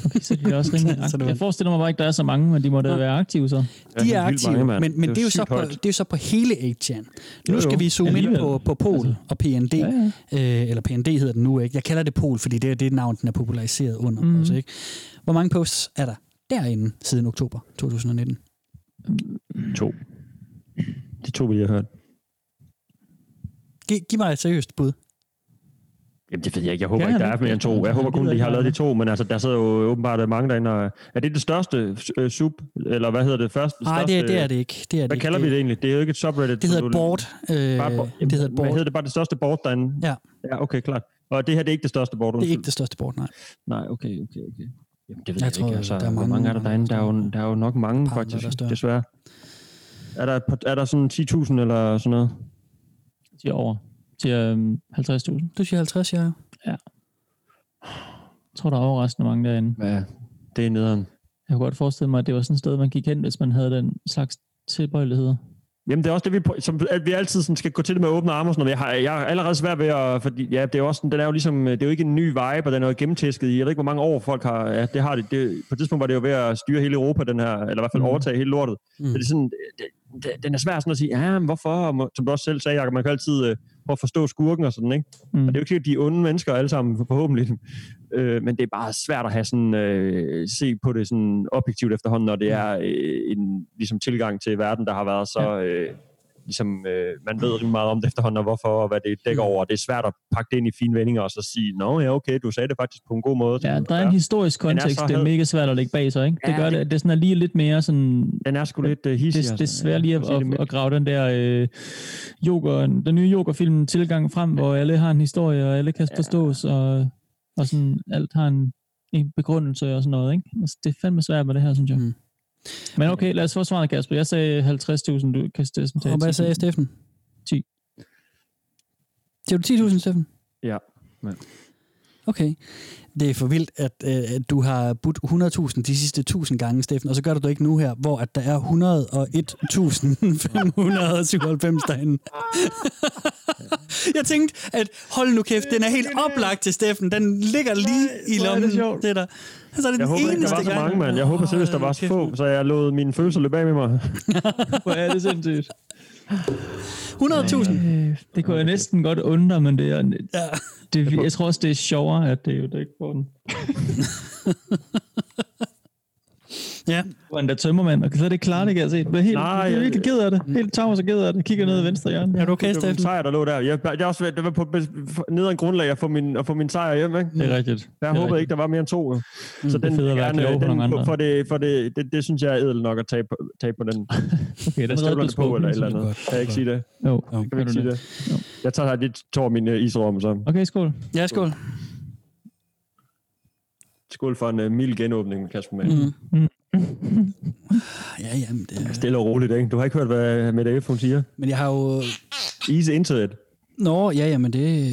Okay, så de er også rimelig aktive. Jeg forestiller mig bare ikke, der er så mange, men de må da være aktive så. De er aktive, mange, men, men det, er jo så på, det er jo så på hele 8chan. Nu skal vi zoome ind på, på Pol Altså. og PND. Ja, ja. øh, eller PND hedder den nu ikke. Jeg kalder det Pol, fordi det er det navn, den er populariseret under. Mm. Også, ikke? Hvor mange posts er der derinde siden oktober 2019? To. De to, vi har hørt. Giv, giv mig et seriøst bud. Jamen, det ved jeg ikke. Jeg håber Kan ikke, der er mere end to. Jeg håber Det kun, de har lavet de to, men altså, der sidder jo åbenbart mange derinde. Og, er det det største øh, sub, eller hvad hedder det første? Nej, det, er- det er det ikke. Det er det Hvad ikke. kalder vi det egentlig? Det er jo ikke et subreddit. Det hedder et du- board. Øh, Bare board. det hedder et Hvad board. hedder det bare det største board derinde? Ja. Ja, okay, klart. Og det her, det er ikke det største board? Det er undskyld. ikke det største board, nej. Nej, okay, okay, okay. Jamen, det ved Jeg jeg, tror, ikke. Altså, der er hvor mange- mange er der derinde? Der er jo, der er jo nok mange, Par, der er faktisk, desværre. Er der, er der sådan 10.000 eller sådan noget? De er over. De er øhm, 50.000. Du siger 50, ja. Jeg tror, der er overraskende mange derinde. Ja, det er nederen. Jeg kunne godt forestille mig, at det var sådan et sted, man gik hen, hvis man havde den slags tilbøjeligheder. Jamen, det er også det, vi, som, at vi altid sådan skal gå til det med åbne arme og sådan noget. Jeg har, jeg har allerede svært ved at... Fordi, ja, det er jo også, den er jo ligesom... Det er jo ikke en ny vibe, og den er jo gennemtæsket i. Jeg ved ikke, hvor mange år folk har... Ja, det har det. det på et tidspunkt var det jo ved at styre hele Europa, den her... Eller i hvert fald Mm. overtage hele lortet. Mm. Så det er sådan... Det, det, den er svær sådan at sige, ja, men hvorfor? Som du også selv sagde, Jacob, man kan altid øh, prøve at forstå skurken og sådan, ikke? Mm. Og det er jo ikke sikkert, de er onde mennesker alle sammen, forhåbentlig. Øh, men det er bare svært at have sådan, øh, se på det sådan objektivt efterhånden, når det er øh, en ligesom, tilgang til verden, der har været så... Øh, ligesom, øh, man ved rimelig meget om det efterhånden, og hvorfor, og hvad det dækker over. Det er svært at pakke det ind i fine vendinger, og så sige, nå ja, okay, du sagde det faktisk på en god måde. Ja, der er en historisk er kontekst, det er mega svært at lægge bag sig, ikke? Det Ja, gør det, det- at det sådan er lige lidt mere sådan... Den er sgu lidt uh, hissig. Det, det er svært lige at, det at, at grave den der øh, yoga, den nye yoga-film tilgang frem, hvor alle har en historie, og alle kan forstås, og, og sådan alt har en, en begrundelse og sådan noget, ikke? Altså, det er fandme svært med det her, synes jeg. Mm. Men okay, lad os få svaret, Kasper. Jeg sagde 50.000, du kan Steffen tage Og hvad sagde 10.000. Steffen? 10. Siger du 10.000, Steffen? Ja. Okay. Det er for vildt, at, øh, at du har budt 100.000 de sidste 1000 gange, Steffen, og så gør du det ikke nu her, hvor at der er 101.597 derinde. Jeg tænkte, at hold nu kæft, den er helt oplagt til Steffen. Den ligger lige i det lommen. sjovt. Det der. Så er det Jeg den håber ikke, der eneste var så gang. mange, mand. Jeg håber seriøst, der var så få, så jeg lod mine følelser løbe af med mig. Hvor er det sindssygt. 100.000. Øh, Det kunne jeg næsten godt undre, men det er... Ja. Det, jeg tror også, det er sjovere, at det er jo det ikke på den. Ja. Hvor der tømmermand, og så er det klart, ikke? Altså, jeg bliver helt, Nej, jeg er virkelig ked af det. Helt tavs og ked af det. Kigger ned i venstre hjørne. Er du okay, Det var Steffen? sejr, der lå der. Jeg, jeg også, det var på nederen grundlag at få min, at få min sejr hjem, ikke? Det er rigtigt. Jeg Det håbede rigtigt. ikke, der var mere end to. Så Det er den, være gerne, den, nogle andre. for det, for det, det, det, synes jeg er edel nok at tage på, tage på den. Okay, der støvlerne på, eller et eller andet. Kan jeg ikke sige det? Jo, Jo, Kan vi ikke sige det? Jeg tager lige tår min uh, isrum, så. Okay, skål. Ja, skål. Skål for en uh, mild genåbning med Kasper Mann. Mm. Ja, jamen, det er... Stille og roligt, ikke? Du har ikke hørt, hvad Mette F. siger? Men jeg har jo... Easy into it. Nå, ja, ja, men det...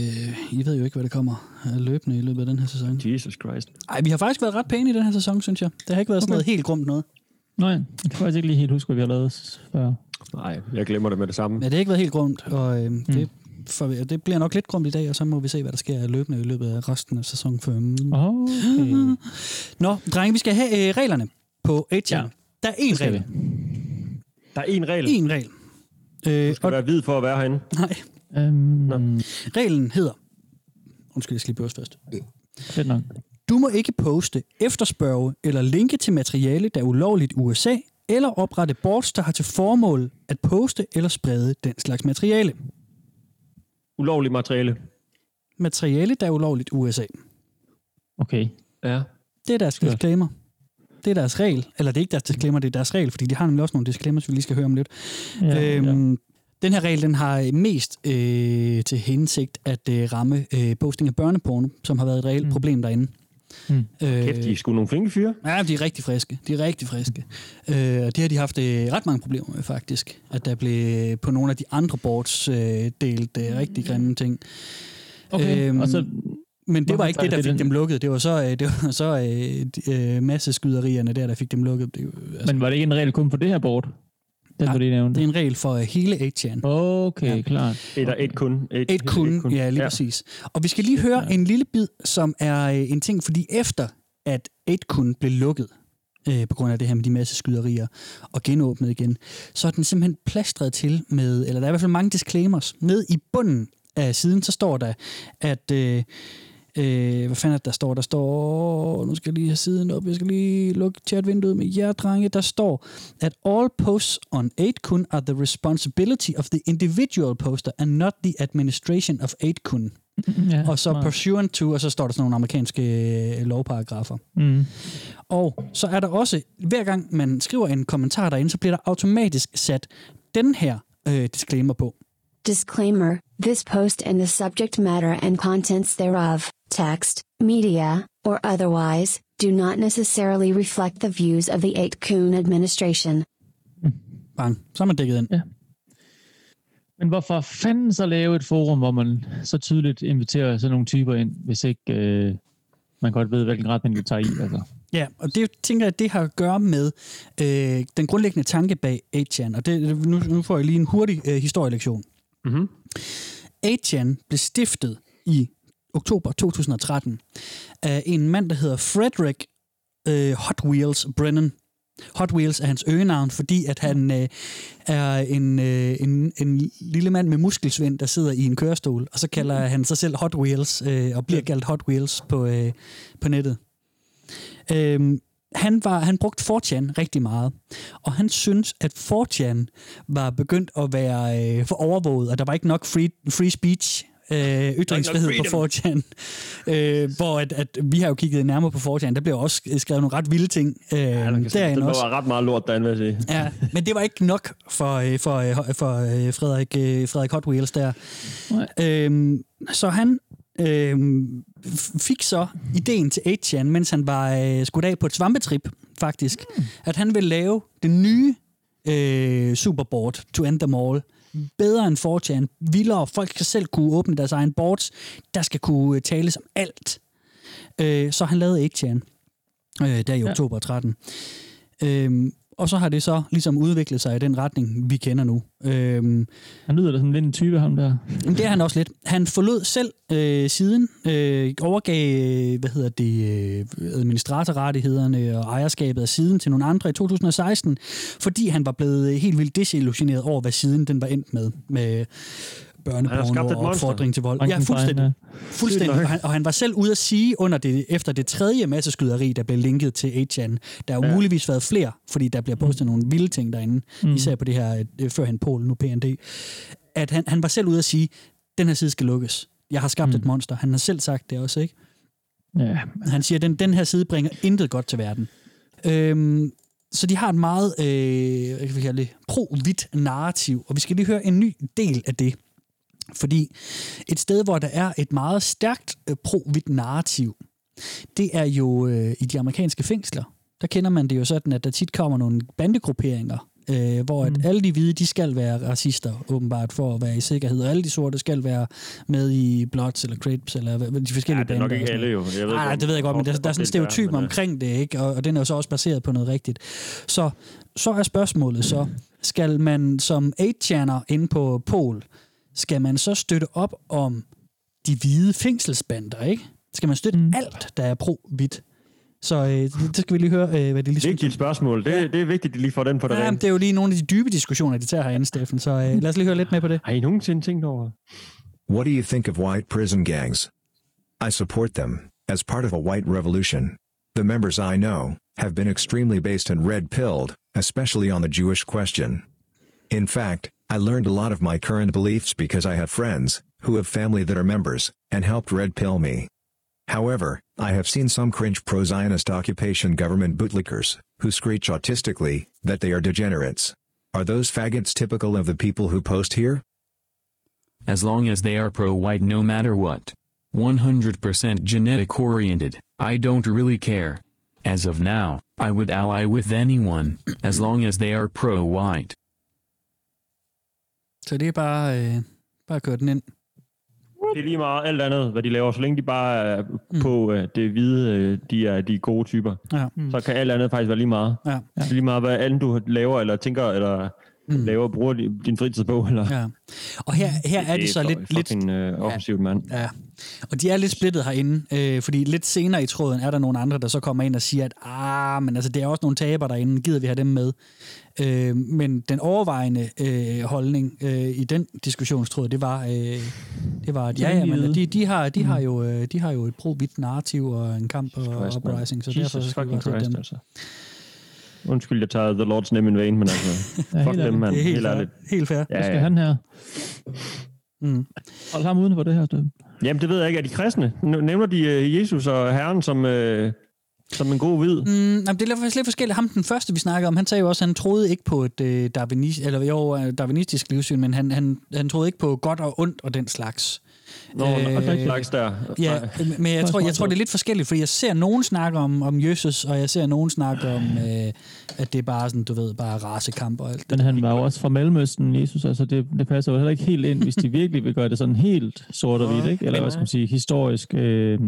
I ved jo ikke, hvad der kommer løbende i løbet af den her sæson. Jesus Christ. Ej, vi har faktisk været ret pæne i den her sæson, synes jeg. Det har ikke været sådan Okay. noget helt grumt noget. Nej, jeg kan faktisk ikke lige helt huske, hvad vi har lavet før. Nej, jeg glemmer det med det samme. Ja, det har ikke været helt grumt, og øh, det, for, det bliver nok lidt grumt i dag, og så må vi se, hvad der sker løbende i løbet af resten af sæson 5. Okay. Nå, drenge, vi skal have øh, reglerne på 8 Ja. Der er én regel. Der er én regel. En regel. Øh, Du skal og, være hvid for at være herinde. nej, Øhm, reglen hedder... Undskyld, jeg skal lige først. fedt nok. Du må ikke poste, efterspørge eller linke til materiale, der er ulovligt i USA, eller oprette boards, der har til formål at poste eller sprede den slags materiale. Ulovligt materiale. Materiale, der er ulovligt i USA. Okay. Ja. Det er deres disclaimer. Det er deres regel. Eller det er ikke deres disclaimer, det er deres regel, fordi de har nemlig også nogle disclaimers, vi lige skal høre om lidt. Ja, øhm, ja. Den her regel den har mest øh, til hensigt at øh, ramme øh, posting af børneporno, som har været et reelt Mm. mm. problem derinde. Mm. Øh, Kæft, de er sgu nogle flinke fyre. Ja, de er rigtig friske. De er rigtig friske. Øh, og det har de haft øh, ret mange problemer med, faktisk. At der blev på nogle af de andre boards øh, delt øh, rigtig grimme ting. Okay, Øhm, og så... Men det Hvorfor var ikke det, der det fik den- dem lukket. Det var så, øh, det var så øh, de, øh, masse skyderierne der, der fik dem lukket. Det, altså, Men var det ikke en regel kun for det her board? Den Nej, du lige nævnte. det er en regel for øh, hele 8chan. Okay, Ja. klart. Et, et kun. Et, Et kun, ja, lige ja. præcis. Og vi skal lige høre ja. en lille bid, som er øh, en ting, fordi efter at et kun blev lukket, øh, på grund af det her med de masse skyderier, og genåbnet igen, så er den simpelthen plastret til med, eller der er i hvert fald mange disclaimers. Ned i bunden af siden, så står der, at... Øh, Øh, hvad fanden er det, der står? Der står... Nu skal jeg lige have siden op. Jeg skal lige lukke chatvinduet med jer, drenge. Der står, at all posts on 8kun are the responsibility of the individual poster and not the administration of 8kun. Ja, Og så smart. pursuant to, og så står der sådan nogle amerikanske øh, lovparagrafer. Mm. Og så er der også, hver gang man skriver en kommentar derinde, så bliver der automatisk sat den her øh, disclaimer på. Disclaimer This post and the subject matter and contents thereof, text, media, or otherwise, do not necessarily reflect the views of the 8kun administration. Bang. Så er man dækket ind. Ja. Men hvorfor fanden så lave et forum, hvor man så tydeligt inviterer sådan nogle typer ind, hvis ikke øh, man godt ved, hvilken retning det tager i? Altså. Ja, og det tænker jeg, det har at gøre med øh, den grundlæggende tanke bag 8chan. Og det, nu, nu får jeg lige en hurtig øh, historielektion. Mhm. 8chan blev stiftet i oktober 2013 af en mand, der hedder Frederick øh, Hot Wheels Brennan. Hot Wheels er hans øgenavn, fordi at han øh, er en, øh, en, en lille mand med muskelsvind, der sidder i en kørestol, og så kalder han sig selv Hot Wheels, øh, og bliver kaldt Hot Wheels på, øh, på nettet. Øhm, han, var, han brugte 4chan rigtig meget, og han synes, at 4chan var begyndt at være øh, for overvåget, og der var ikke nok free, free speech, øh, ytringsfrihed på 4chan. Øh, hvor at, at vi har jo kigget nærmere på 4chan, der blev også skrevet nogle ret vilde ting øh, Ja, sige, derinde der også. var ret meget lort derinde, vil jeg sige. Ja, men det var ikke nok for, øh, for, øh, for øh, Frederik, øh, Frederik Hot Wheels der. Øhm, så han f- fik så ideen til 8chan, mens han var øh, skudt af på et svampetrip, faktisk, mm. at han ville lave det nye øh, superboard to end them all. Bedre end 4chan, vildere, folk skal selv kunne åbne deres egen boards, der skal kunne øh, tales om alt. Øh, så han lavede 8chan øh, der i Ja. oktober 13. Øhm, og så har det så ligesom udviklet sig i den retning, vi kender nu. Øhm, Han lyder da sådan lidt en type, ham der. men det er han også lidt. Han forlod selv øh, siden, øh, overgav øh, hvad hedder det, øh, administratorrettighederne og ejerskabet af siden til nogle andre i 2016, fordi han var blevet helt vildt desillusioneret over, hvad siden den var endt med, med børneporno et og monster. opfordring til vold. Ja, fuldstændig. fuldstændig. Og han, og han var selv ude at sige under det, efter det tredje masseskyderi, der blev linket til 8chan. Der har jo Ja. muligvis været flere, fordi der bliver postet nogle vilde ting derinde, Mm. især på det her, øh, førhen Polen, nu PND, at han, han var selv ude at sige, den her side skal lukkes. Jeg har skabt Mm. et monster. Han har selv sagt det også, ikke? Ja, Han siger, at den, den her side bringer intet godt til verden. Øhm, så de har et meget øh, pro-hvidt narrativ, og vi skal lige høre en ny del af det. Fordi et sted, hvor der er et meget stærkt øh, pro-hvidt narrativ, det er jo øh, i de amerikanske fængsler. Der kender man det jo sådan, at der tit kommer nogle bandegrupperinger, øh, hvor at Mm. alle de hvide, de skal være racister, åbenbart, for at være i sikkerhed, og alle de sorte skal være med i Bloods eller Crips, eller de forskellige Ja, det er nok ikke alle jo. Jeg ved ikke, det ved jeg godt, men der, der er sådan en er, stereotyp men, øh, omkring det, ikke? Og, og den er jo så også baseret på noget rigtigt. Så, så er spørgsmålet så, skal man som 8-chaner inde på Pol, skal man så støtte op om de hvide fængselsbander, ikke? Skal man støtte Mm. alt, der er pro-hvidt? Så øh, det, det skal vi lige høre, øh, hvad det lige Vigtigt spørgsmål. Det, det er vigtigt, at de lige får den på det Ja, det er jo lige nogle af de dybe diskussioner, de tager herinde, Steffen. Så øh, lad os lige høre lidt med på det. Har I nogensinde tænkt over? What do you think of white prison gangs? I support them, as part of a white revolution. The members I know have been extremely based and red pilled, especially on the Jewish question. In fact, I learned a lot of my current beliefs because I have friends who have family that are members and helped red pill me. However, I have seen some cringe pro Zionist occupation government bootlickers who screech autistically that they are degenerates. Are those faggots typical of the people who post here? As long as they are pro-white no matter what. 100% genetic oriented, I don't really care. As of now, I would ally with anyone, as long as they are pro-white. Så det er bare, øh, bare at køre den ind. Det er lige meget alt andet, hvad de laver. Så længe de bare er Mm. på øh, det hvide, øh, de er de gode typer. Ja. Så kan alt andet faktisk være lige meget. Ja. Det er lige meget, hvad andet du laver, eller tænker, eller Mm. laver og bruger di- din fritid på. Eller. Ja. Og her, her er de så lidt, lidt, fucking, øh, offensivt, mand. Ja, og de er lidt splittet herinde, øh, fordi lidt senere i tråden er der nogle andre, der så kommer ind og siger, at ah, men altså, det er også nogle taber derinde, gider vi have dem med? Øh, men den overvejende øh, holdning øh, i den diskussionstråd, det var, øh, det var at ja, ja, men de, de, har, de, har jo, øh, de har jo et pro-hvidt narrativ og en kamp og Christ, uprising, så Jesus derfor så skal vi Christ, dem. altså. Undskyld, jeg tager The Lord's name in vain, men altså, Ja, fuck dem, mand. Det er helt Helt ærligt. Helt fair. Hvad skal han her? Mm. Hold ham uden for det her, Steffen. Jamen, det ved jeg ikke. Er de kristne? Nævner de øh, Jesus og Herren som, øh, som en god hvid? Mm, jamen, det er faktisk lidt forskelligt. Ham den første, vi snakkede om, han sagde jo også, at han troede ikke på et øh, darwinis, eller, jo, øh, darwinistisk livssyn, men han, han, han troede ikke på godt og ondt og den slags. Nå, øh, der er ikke slags der. Ja, men jeg tror, jeg tror, det er lidt forskelligt, fordi jeg ser nogen snakke om, om Jesus, og jeg ser nogen snakke om, øh, at det er bare sådan, du ved, bare racekamp og alt det. Men han var jo også fra Mellemøsten, Jesus, altså det, det passer jo heller ikke helt ind, hvis de virkelig vil gøre det sådan helt sort og hvidt, ikke? Eller hvad skal man sige, historisk, øh,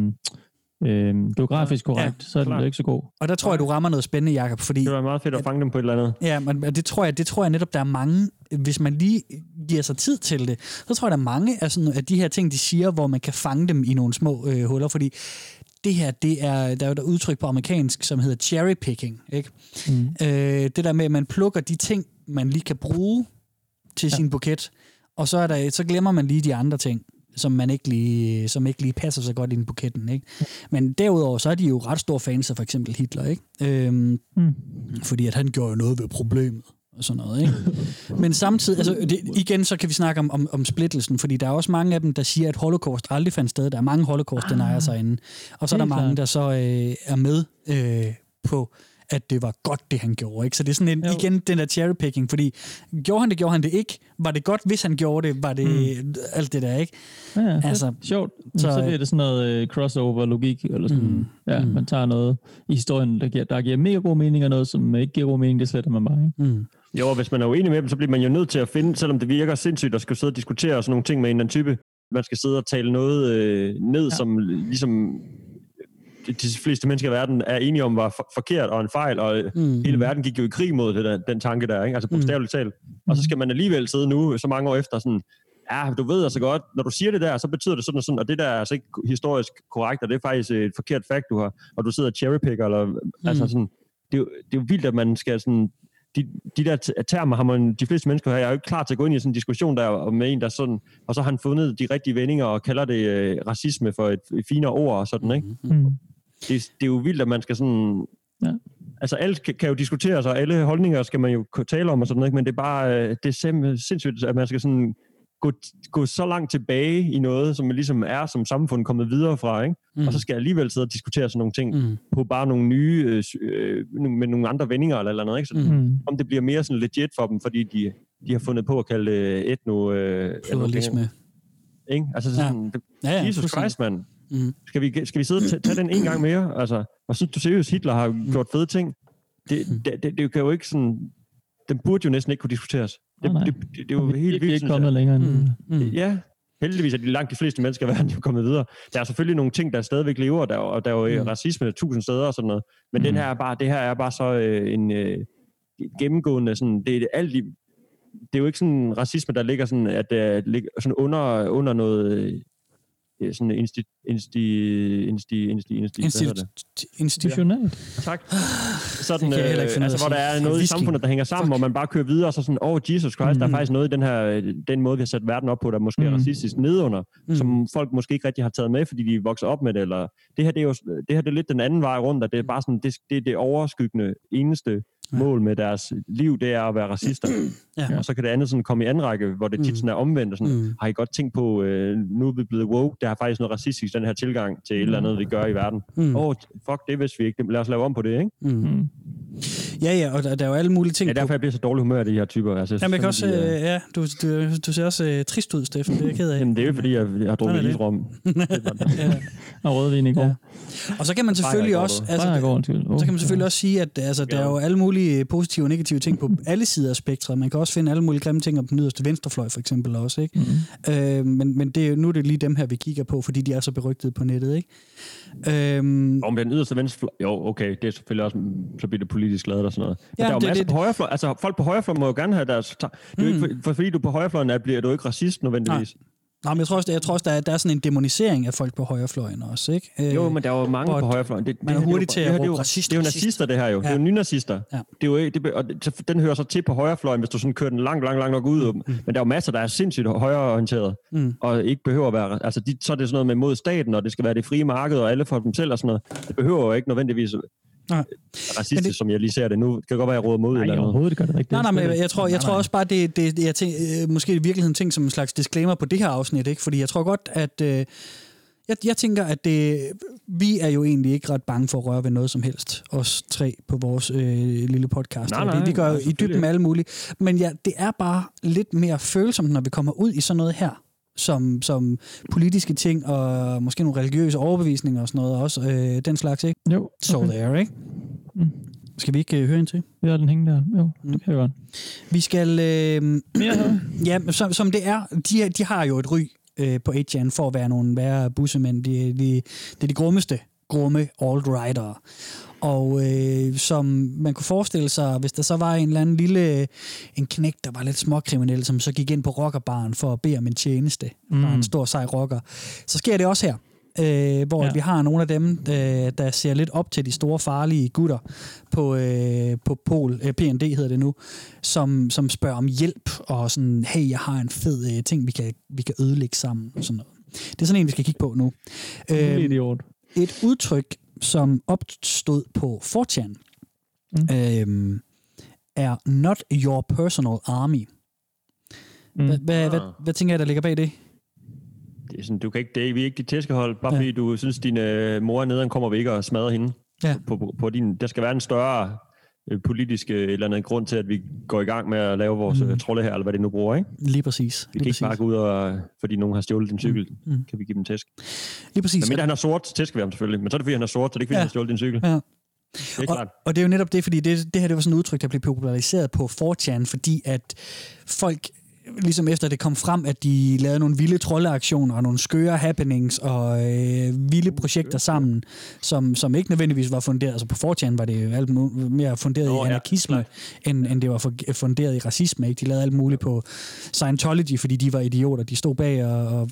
øh, geografisk korrekt, Ja, så er den ikke så god. Og der tror jeg, du rammer noget spændende, Jacob, fordi Det var meget fedt at fange dem på et eller andet. Ja, men men det tror, jeg, det tror jeg netop, der er mange, hvis man lige giver sig tid til det, så tror jeg, der er mange af, sådan, af de her ting, de siger, hvor man kan fange dem i nogle små øh, huller, fordi det her, det er, der er jo et udtryk på amerikansk, som hedder cherry picking, ikke? Mm. Øh, det der med, at man plukker de ting, man lige kan bruge til ja. sin buket, og så, er der, så glemmer man lige de andre ting, som man ikke lige, som ikke lige passer så godt i buketten. Ikke? Men derudover, så er de jo ret store fans af for eksempel Hitler, ikke? Øhm, Mm. fordi at han gjorde jo noget ved problemet og sådan noget, ikke? Men samtidig, altså det, igen, så kan vi snakke om, om, om splittelsen, fordi der er også mange af dem, der siger, at holocaust aldrig fandt sted. Der er mange holocaust denier sig inde. Og så er der mange, der så øh, er med øh, på, at det var godt, det han gjorde. Ikke? Så det er sådan en, Jo. igen den der cherrypicking, fordi gjorde han det, gjorde han det ikke? Var det godt, hvis han gjorde det? Var det mm. alt det der, ikke? Ja, ja, Altså, sjovt. så, Så, så øh, bliver det sådan noget uh, crossover-logik, eller sådan, Mm. ja, Mm. man tager noget i historien, der giver, der giver mega god mening, og noget, som ikke giver god mening, det sletter man bare, ikke? Mm. Jo, og hvis man er uenig med dem, så bliver man jo nødt til at finde, selvom det virker sindssygt at skulle sidde og diskutere sådan nogle ting med en eller anden type, man skal sidde og tale noget øh, ned. Ja. som ligesom de fleste mennesker i verden er enige om var for- forkert og en fejl, og Mm. mm. hele verden gik jo i krig mod det der, den tanke der, ikke? altså bogstaveligt talt. Og så skal man alligevel sidde nu, så mange år efter, sådan, ja, du ved altså godt, når du siger det der, så betyder det sådan og sådan, og det der er altså ikke historisk korrekt, og det er faktisk et forkert fact, du har, og du sidder og cherrypicker, eller, mm. altså sådan, det er, jo, det er jo vildt, at man skal sådan, de, de der termer har man, de fleste mennesker her, jeg er jo ikke klar til at gå ind i sådan en diskussion der med en, der sådan, og så har han fundet de rigtige vendinger og kalder det øh, racisme for et, et finere ord og sådan, ikke? Mm. Det, det er jo vildt, at man skal sådan... Ja. Altså, alt kan, kan jo diskuteres, og alle holdninger skal man jo tale om og sådan noget, men det er bare øh, det er sindssygt, at man skal sådan gå, gå så langt tilbage i noget, som man ligesom er som samfund kommet videre fra, ikke? Mm. og så skal jeg alligevel sidde og diskutere sådan nogle ting Mm. på bare nogle nye, øh, øh, med nogle andre vendinger eller, eller noget, ikke? Så, Mm. om det bliver mere sådan legit for dem, fordi de, de har fundet på at kalde det etno... Øh, Pluralisme. ikke? Altså Ja. sådan, det, Ja, ja, Jesus. Christ, mand. Mm. Skal vi, skal vi sidde og ta- tage den en gang mere? Altså, og synes du seriøst, Hitler har gjort fede ting? Det, Mm. det, det, det kan jo ikke sådan... Den burde jo næsten ikke kunne diskuteres. Det, Nej, nej. det, det, det er jo Vi er helt vildt, ikke synes kommet jeg. længere end Mm. Mm. Ja, heldigvis er de langt de fleste mennesker i verden jo kommet videre. Der er selvfølgelig nogle ting, der stadigvæk lever, der, er og der er jo Mm. mm. racisme tusind steder og sådan noget. Men mm. den her er bare, det her er bare så øh, en øh, gennemgående, sådan, det er alt i, det er jo ikke sådan racisme, der ligger sådan, at det ligger sådan under, under noget øh, sådan insti, insti, insti, insti, insti? Institu- institu- institutionelt. Tak. Sådan, øh, altså, hvor der er noget i samfundet, der hænger sammen, hvor man bare kører videre, og så sådan, oh, Jesus Christ, mm. der er Mm. faktisk noget i den her, den måde, vi har sat verden op på, der måske er Mm. racistisk nedunder, Mm. mm. som folk måske ikke rigtig har taget med, fordi de er vokset op med det, eller det her, det er jo det, her, det er lidt den anden vej rundt, at det er bare sådan, det, det er det overskyggende eneste Ja. Mål med deres liv, det er at være racister. Ja. Og så kan det andet sådan komme i anden række, hvor det tit Mm. sådan er omvendt, og sådan, Mm. har I godt tænkt på, øh, nu er vi blevet woke, der er faktisk noget racistisk, den her tilgang til et eller andet, vi gør i verden. Mm. Åh, oh, fuck, det vidste vi ikke. Lad os lave om på det, ikke? Mm. Mm. Ja, ja, og der, der er jo alle mulige ting Ja, derfor jeg bliver så dårlig humør af de her typer. Altså, Jamen, jeg kan også, de, øh, ja, du, du, du ser også øh, trist ud, Steffen. Det er jeg ked af. Jamen, det er jo fordi, jeg, jeg har drukket isrom. ja. Og rødvin i går. Ja. Og så kan man selvfølgelig også... Altså, så kan man selvfølgelig også sige, at altså, der er jo alle mulige positive og negative ting på alle sider af spektret. Man kan også finde alle mulige grimme ting om den yderste venstrefløj, for eksempel også. Ikke? Mm. Øh, men men det, nu er det lige dem her, vi kigger på, fordi de er så berygtede på nettet. Ikke? Øhm, Om den yderste venstre... Jo, okay, det er selvfølgelig også... Så bliver det politisk lavet og sådan noget. Men Ja, der er jo det- masser det- på højrefløj. Altså, folk på højrefløj må jo gerne have deres... Det er jo ikke, for, for, fordi du er på højrefløjen, er, bliver du ikke racist nødvendigvis. nej, men jeg tror også, jeg tror også der, er, der er sådan en demonisering af folk på højrefløjen også. Ikke? Øh, Jo, men der er jo mange på højrefløjen. Det, man er det her, hurtig det til at er råbe racist, Det er jo nazister, det her jo. Det er Ja. jo nynazister. Ja. Det er jo det, og det, den hører så til på højrefløjen, hvis du sådan kører den langt, langt, langt nok ud. Mm. Men der er jo masser, der er sindssygt højreorienteret, Mm. og ikke behøver at være... Altså, de, så er det sådan noget med mod staten, og det skal være det frie marked, og alle for dem selv og sådan noget. Det behøver jo ikke nødvendigvis Nej. racistisk, det, det- som jeg lige ser det nu. Det kan godt være, jeg råder mod Nej, eller noget. overhovedet gør det ikke. Nej, nej, men Det jeg, tror, jeg Nej, tror nej. også bare, det, det, jeg tænk, øh, måske i virkeligheden ting som en slags disclaimer på det her afsnit, ikke? fordi jeg tror godt, at øh, jeg, jeg tænker, at det, vi er jo egentlig ikke ret bange for at røre ved noget som helst, os tre på vores øh, lille podcast. Nej, nej, vi, vi går nej, jo i dybden med alle mulige. Men ja, det er bare lidt mere følsomt, når vi kommer ud i sådan noget her, som, som politiske ting og måske nogle religiøse overbevisninger og sådan noget også, øh, den slags, ikke? Jo, So okay. there, ikke? Mm. Skal vi ikke øh, høre ind til? Vi har den hængende der. Jo, Mm. det kan jeg godt. Vi skal... Øh, Mere? Ja, som, som det er, de, de har jo et ry øh, på 8chan for at være nogle værre bussemænd. De, de, det er de grummeste grumme alt-rightere. Og øh, som man kunne forestille sig, hvis der så var en eller anden lille en knæk, der var lidt småkriminel, som så gik ind på rockerbaren for at bede om en tjeneste mm. fra en stor sej rocker, så sker det også her. Øh, hvor Ja. vi har nogle af dem, der, der ser lidt op til de store farlige gutter på, øh, på Pol, øh, PND hedder det nu, som, som spørger om hjælp, og sådan, hey, jeg har en fed øh, ting, vi kan, vi kan ødelægge sammen, og sådan noget. Det er sådan en, vi skal kigge på nu. Øh, idiot. et udtryk, som opstod på 4chan, Mm. mm. øh, er not your personal army. Mm. Hvad, hvad, Ah. hvad, hvad tænker jeg, der ligger bag det? Det er sådan, du kan ikke, det er, vi er ikke dit tæskehold, bare Ja. fordi du synes, din øh, mor er nederen, kommer vi ikke og smadrer hende. Ja. På, på, på din, der skal være en større øh, politisk øh, eller andet grund til, at vi går i gang med at lave vores Mm. mm. trolde her, eller hvad det nu bruger, ikke? Lige præcis. Vi Lige kan ikke bare gå ud og, fordi nogen har stjålet din cykel, Mm. mm. kan vi give dem tæsk. Lige præcis. Men mindre han er sort, så tæsker vi ham selvfølgelig. Men så er det fordi, han er sort, så det er ikke fordi, Ja. han har stjålet din cykel. Ja. Det er og, klart. og det er jo netop det, fordi det, det her det var sådan et udtryk, der blev populariseret på 4chan, fordi at folk ligesom efter det kom frem, at de lavede nogle vilde troldeaktioner og nogle skøre happenings og øh, vilde projekter sammen, som, som ikke nødvendigvis var funderet. Altså på 4 var det alt mere funderet Nå, i ja, anarkisme, end, end det var fu- funderet i racisme. Ikke? De lavede alt muligt på Scientology, fordi de var idioter. De stod bag og, og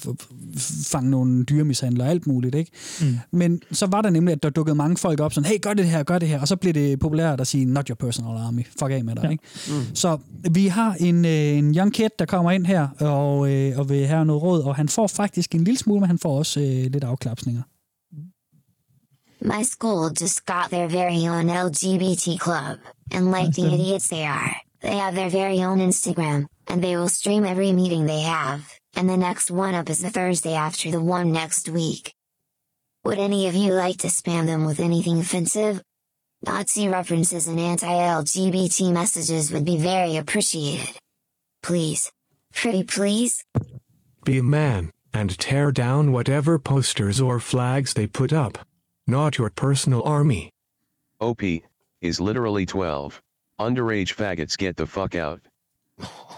fang nogle dyremishandler og alt muligt. Ikke? Mm. Men så var der nemlig, at der dukkede mange folk op, sådan, hey, gør det her, gør det her, og så blev det populært at sige, not your personal army, fuck af med dig. Ja. Ja. Ikke? Mm. Så vi har en, øh, en young kid, der kommer ind her, og, øh, og vil have noget råd, og han får faktisk en lille smule, men han får også øh, lidt afklapsninger. My school just got their very own LGBT club, and like the idiots they are, they have their very own Instagram, and they will stream every meeting they have, and the next one up is the Thursday after the one next week. Would any of you like to spam them with anything offensive? Nazi references and anti-LGBT messages would be very appreciated. Please. Pretty please? Be a man, and tear down whatever posters or flags they put up. Not your personal army. OP is literally 12. Underage faggots get the fuck out.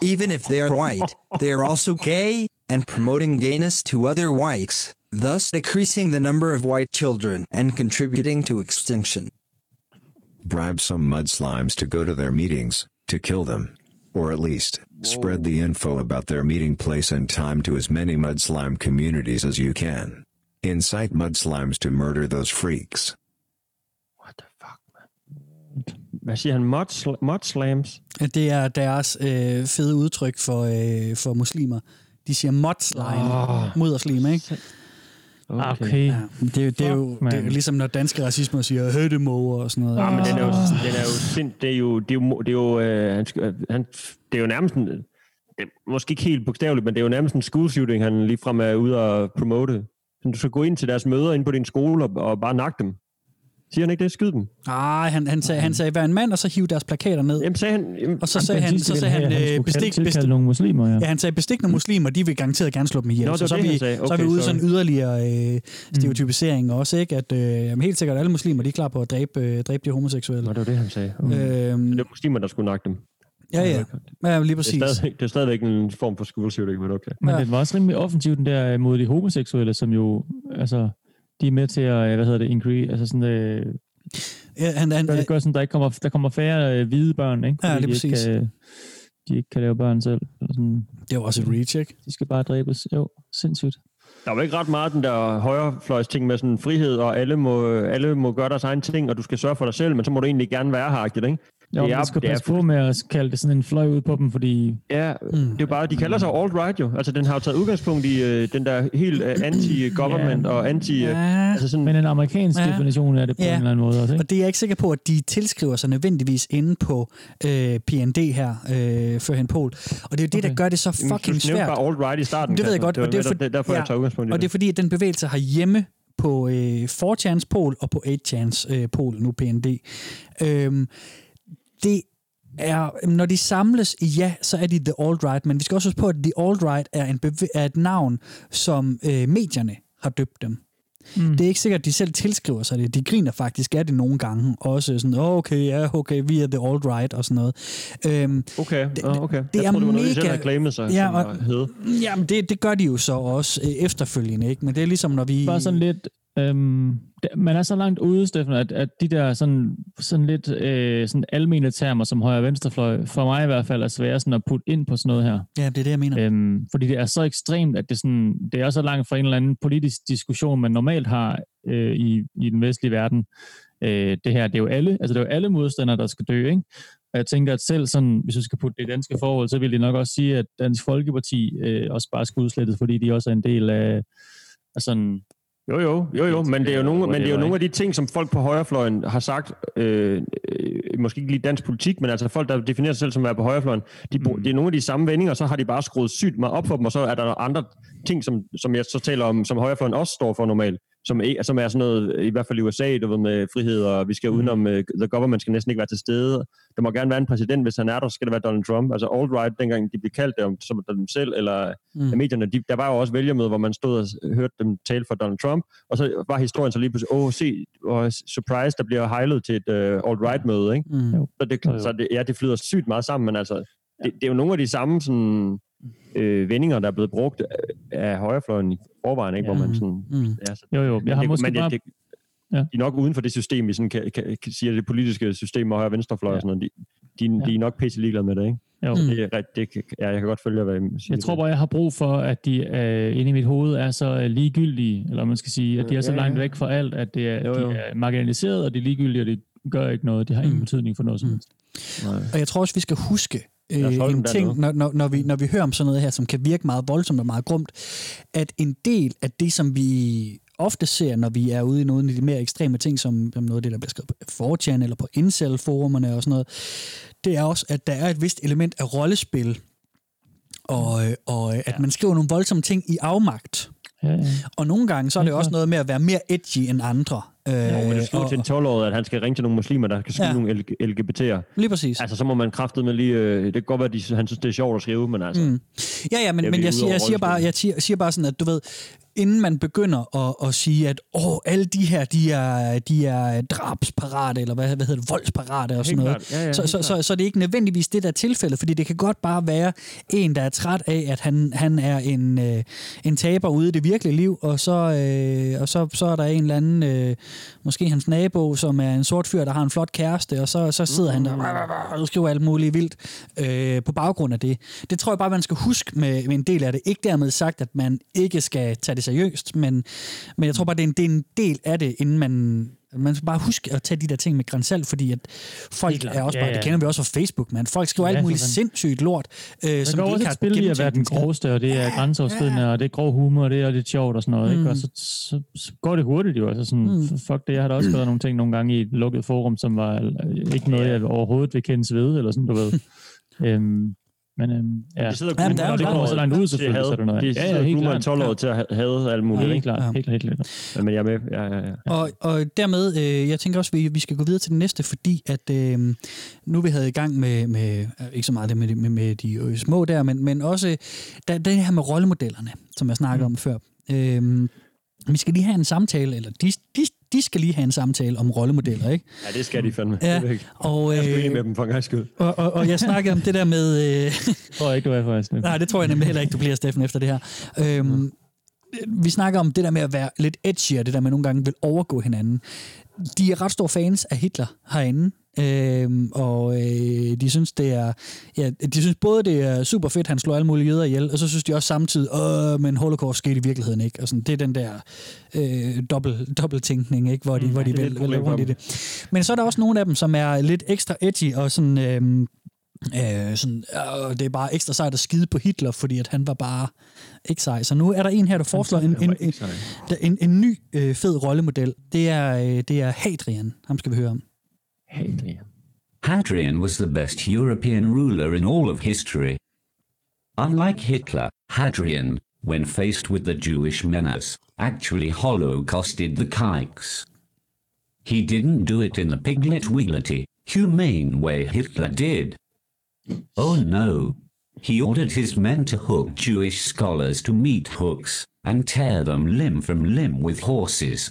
Even if they are white, they are also gay and promoting gayness to other whites, thus decreasing the number of white children and contributing to extinction. Bribe some mudslimes to go to their meetings, to kill them. Or at least, spread the info about their meeting place and time to as many mudslime communities as you can. Incite mudslimes to murder those freaks. What the fuck, man? Hvad siger han? Mod, sl- mod slams? Det er deres øh, fede udtryk for, øh, for muslimer. De siger modslime, Åh. oh. mudderslim, ikke? Okay. Ja, det, er jo- det, er jo, Fuck, det er ligesom, når danske racismer siger høttemåger og sådan noget. Ja, men den er jo, den er jo, sind, det er jo, det er jo, det er jo, øh, han, det er jo nærmest en, det er måske ikke helt bogstaveligt, men det er jo nærmest en school shooting, han ligefrem er ude og promote. Så du skal gå ind til deres møder ind på din skole og, og bare nakke dem. Siger han ikke det? Skyd dem. Nej, han, han, sagde, han sagde, vær en mand, og så hiv deres plakater ned. Jamen sagde han... Jamen, og så sagde han, så sagde han, øh, bestik, bestik, nogle muslimer, ja. Ja, han sagde, bestik nogle muslimer, de vil garanteret gerne slå dem ihjel. Nå, så, så, er det, vi, han sagde. så er Okay, vi ude i sådan yderligere øh, stereotypisering også, ikke? At øh, jamen, helt sikkert alle muslimer, de er klar på at dræbe, øh, dræbe de homoseksuelle. Nå, det var det, han sagde. Øhm, det var muslimer, der skulle nakke dem. Ja, ja. Ja, lige præcis. Det er, stadigvæk, det er stadigvæk en form for school shooting, men okay. Men det var også rimelig offensivt, den der øh, mod de homoseksuelle, som jo, altså, de er med til at, øh, hvad hedder det, increase, altså sådan, øh, Ja, han, han, det gør sådan, der ikke kommer, der kommer færre øh, hvide børn, ikke? Ja, Fordi lige de ikke. Kan, de ikke kan lave børn selv. Eller sådan. Det er jo også et reach, ikke? De skal bare dræbes. Jo, sindssygt. Der var ikke ret meget den der højrefløjs ting med sådan frihed, og alle må, alle må gøre deres egen ting, og du skal sørge for dig selv, men så må du egentlig gerne være her, ikke? Jo, det man skal passe på med at kalde det sådan en fløj ud på dem, fordi... Ja, mm. det er jo bare, de kalder sig alt-right jo. Altså, den har jo taget udgangspunkt i øh, den der helt øh, anti-government Ja. og anti... Øh, Ja. altså sådan, Men en amerikansk Ja. definition af det på Ja. en eller anden måde også, ikke? Og det er jeg ikke sikker på, at de tilskriver sig nødvendigvis inde på øh, PND her, øh, førhen Pol. Og det er jo det, okay. der gør det så Jamen, fucking du nævnte svært. bare alt-right i starten. Det ved jeg godt, Det og det er, for, det- derfor, jeg tager udgangspunkt i og det. det er fordi, at den bevægelse har hjemme på øh, 4chans pol og på 8chans øh, pol, nu PND. Øhm, det er, når de samles, ja, så er de The Alt-Right, men vi skal også huske på, at The Alt-Right er, en bevæ- er et navn, som øh, medierne har døbt dem. Mm. Det er ikke sikkert, at de selv tilskriver sig det. De griner faktisk af det nogle gange. Også sådan, oh, okay, ja, okay, vi er the alt-right og sådan noget. Øhm, Okay, det, oh, okay. det jeg er troede, det var noget, de mega- selv sig Ja, og-. Jamen, det, det gør de jo så også øh, efterfølgende, ikke? Men det er ligesom, når vi... Bare sådan lidt... Øhm, man er så langt ude, Steffen, at, at de der sådan, sådan lidt øh, sådan almene termer, som højre og venstrefløj, for mig i hvert fald, er svære sådan at putte ind på sådan noget her. Ja, det er det, jeg mener. Øhm, fordi det er så ekstremt, at det, sådan, det er så langt fra en eller anden politisk diskussion, man normalt har øh, i, i den vestlige verden. Øh, det her, det er jo alle, altså det er jo alle modstandere, der skal dø, ikke? Og jeg tænker, at selv sådan, hvis vi skal putte det i danske forhold, så vil de nok også sige, at Dansk Folkeparti øh, også bare skal udslettes, fordi de også er en del af, af sådan... Jo, jo, jo, jo, men det er jo nogle, men det er jo nogle af de ting, som folk på højrefløjen har sagt, øh, øh, måske ikke lige dansk politik, men altså folk, der definerer sig selv som at være på højrefløjen, de, mm. det er nogle af de samme vendinger, så har de bare skruet sygt meget op for dem, og så er der andre ting, som, som jeg så taler om, som højrefløjen også står for normalt, som, er, som er sådan noget, i hvert fald i USA, du ved, med frihed, og vi skal udenom, uh, the government skal næsten ikke være til stede. Der må gerne være en præsident, hvis han er der, så skal det være Donald Trump. Altså alt-right, dengang de blev kaldt det, om, som dem selv, eller Mm. mm. medierne, de, der var jo også vælgermøder, hvor man stod og hørte dem tale for Donald Trump, og så var historien så lige pludselig, åh, se, oh, surprise, der bliver hejlet til et uh, alt-right-møde, ikke? Mm. Så, det, så det, ja, det flyder sygt meget sammen, men altså, det, det er jo nogle af de samme sådan, øh, vendinger, der er blevet brugt af højrefløjen i forvejen, ikke? Ja. hvor man sådan... Mm. Ja, så, Jo, jo, jeg har det, måske det, bare- det, Ja. De er nok uden for det system, vi sådan kan, kan, kan sige, at det politiske system med højre og venstrefløj og sådan noget. De, de, de er nok pisse ligeglade med det, ikke? Jo. Det er, ret- det, kan- ja, jeg kan godt følge, hvad I siger. Jeg tror bare, jeg har brug for, at de øh, inde i mit hoved er så øh, ligegyldige, eller man skal sige, at de er så Ja, langt ja. væk fra alt, at det er, Jo, jo. de er marginaliseret, og de er ligegyldige, og det gør ikke noget. Det har ingen Mm. betydning for noget som helst. Og jeg tror også, vi skal huske øh, en ting, når, når, når, vi, når vi hører om sådan noget her, som kan virke meget voldsomt og meget grumt, at en del af det, som vi ofte ser, når vi er ude i nogle af de mere ekstreme ting, som, som noget af det, der bliver skrevet på 4chan eller på incel-forumerne og sådan noget, det er også, at der er et vist element af rollespil, og, øh, og øh, at man skriver nogle voldsomme ting i afmagt. Ja, ja. Og nogle gange, så er det Ja, også noget med at være mere edgy end andre. Øh, Jo, men det skriver og- til en 12-årig, at han skal ringe til nogle muslimer, der kan skrive Ja. nogle LGBT'er. Lige præcis. Altså, så må man kraftedeme med lige... Øh, det kan godt være, at de, han synes, det er sjovt at skrive, men altså... Mm. Ja, ja, men, er men jeg, over jeg, siger bare, jeg siger, siger bare sådan, at du ved, inden man begynder at, at sige, at åh, alle de her, de er, de er drabsparate, eller hvad, hvad hedder det, voldsparate og sådan noget. Ja, ja, så, så, så, så det er ikke nødvendigvis det, der er tilfældet, fordi det kan godt bare være en, der er træt af, at han, han er en, øh, en taber ude i det virkelige liv, og så, øh, og så, så er der en eller anden, øh, måske hans nabo, som er en sort fyr, der har en flot kæreste, og så, så sidder han der og skriver alt muligt vildt øh, på baggrund af det. Det tror jeg bare, man skal huske med, med en del af det. Ikke dermed sagt, at man ikke skal tage det seriøst, men, men jeg tror bare, det er, en, det er en del af det, inden man... Man skal bare huske at tage de der ting med grænsalt, fordi at folk er også Ja, bare, ja. det kender vi også fra Facebook, man. Folk skriver Ja, alt muligt sådan. sindssygt lort, øh, Der som de også ikke et har spil i at være den groveste, og det er grænseoverskridende, og det er grov humor, og det er lidt sjovt og sådan noget. Mm. Ikke? Og så, så, så, går det hurtigt jo. Altså sådan, Mm. mm. Fuck det, jeg har da også skrevet nogle ting nogle gange i et lukket forum, som var øh, ikke noget, jeg overhovedet vil kendes ved, eller sådan, du ved. øhm, men øhm, ja, De sidder og Jamen, groomer der er jo det kommer så langt ud selvfølgelig, så er det noget. De Ja, ja, og helt klart. 12-årig til at ha- hade alt muligt. Helt ikke? klart, Ja. helt, helt, helt, helt. Ja, Men jeg er med. Ja, ja, ja. Og, og dermed, øh, jeg tænker også, at vi, vi skal gå videre til den næste, fordi at øh, nu vi havde i gang med, med øh, ikke så meget det med, de- med, med de øh, små der, men, men også der, det her med rollemodellerne, som jeg snakkede mm. om før. Øh, vi skal lige have en samtale, eller de, de, de skal lige have en samtale om rollemodeller, ikke? Ja, det skal de fandme. Ja, er og, Jeg enig øh, med dem for en gang skyld. og, og, og jeg snakkede om det der med... Øh, tror jeg ikke, du er faktisk. Nej, det tror jeg nemlig heller ikke, du bliver, Steffen, efter det her. Øhm, vi snakker om det der med at være lidt edgy, og det der med at nogle gange vil overgå hinanden. De er ret store fans af Hitler herinde, øhm, og øh, de synes det er, ja, de synes både det er super fedt, han slår alle mulige jøder ihjel, og så synes de også samtidig, åh, men holocaust skete i virkeligheden ikke. Og sådan, det er den der øh, dobbelt, dobbelttænkning, ikke? hvor de, mm, hvor de er vil, vil rundt i det. Men så er der også nogle af dem, som er lidt ekstra edgy, og sådan... Øh, Øh, sådan, øh, det er bare ekstra sejt at skide på Hitler, fordi at han var bare ikke sej. Så nu er der en her, der foreslår en, en, en, en, en ny øh, fed rollemodel. Det er, øh, det er Hadrian. Ham skal vi høre om. Hadrian. Hadrian was the best European ruler in all of history. Unlike Hitler, Hadrian, when faced with the Jewish menace, actually holocausted the kikes. He didn't do it in the piglet-wiglety, humane way Hitler did. Oh no. He ordered his men to hook Jewish scholars to meat hooks, and tear them limb from limb with horses.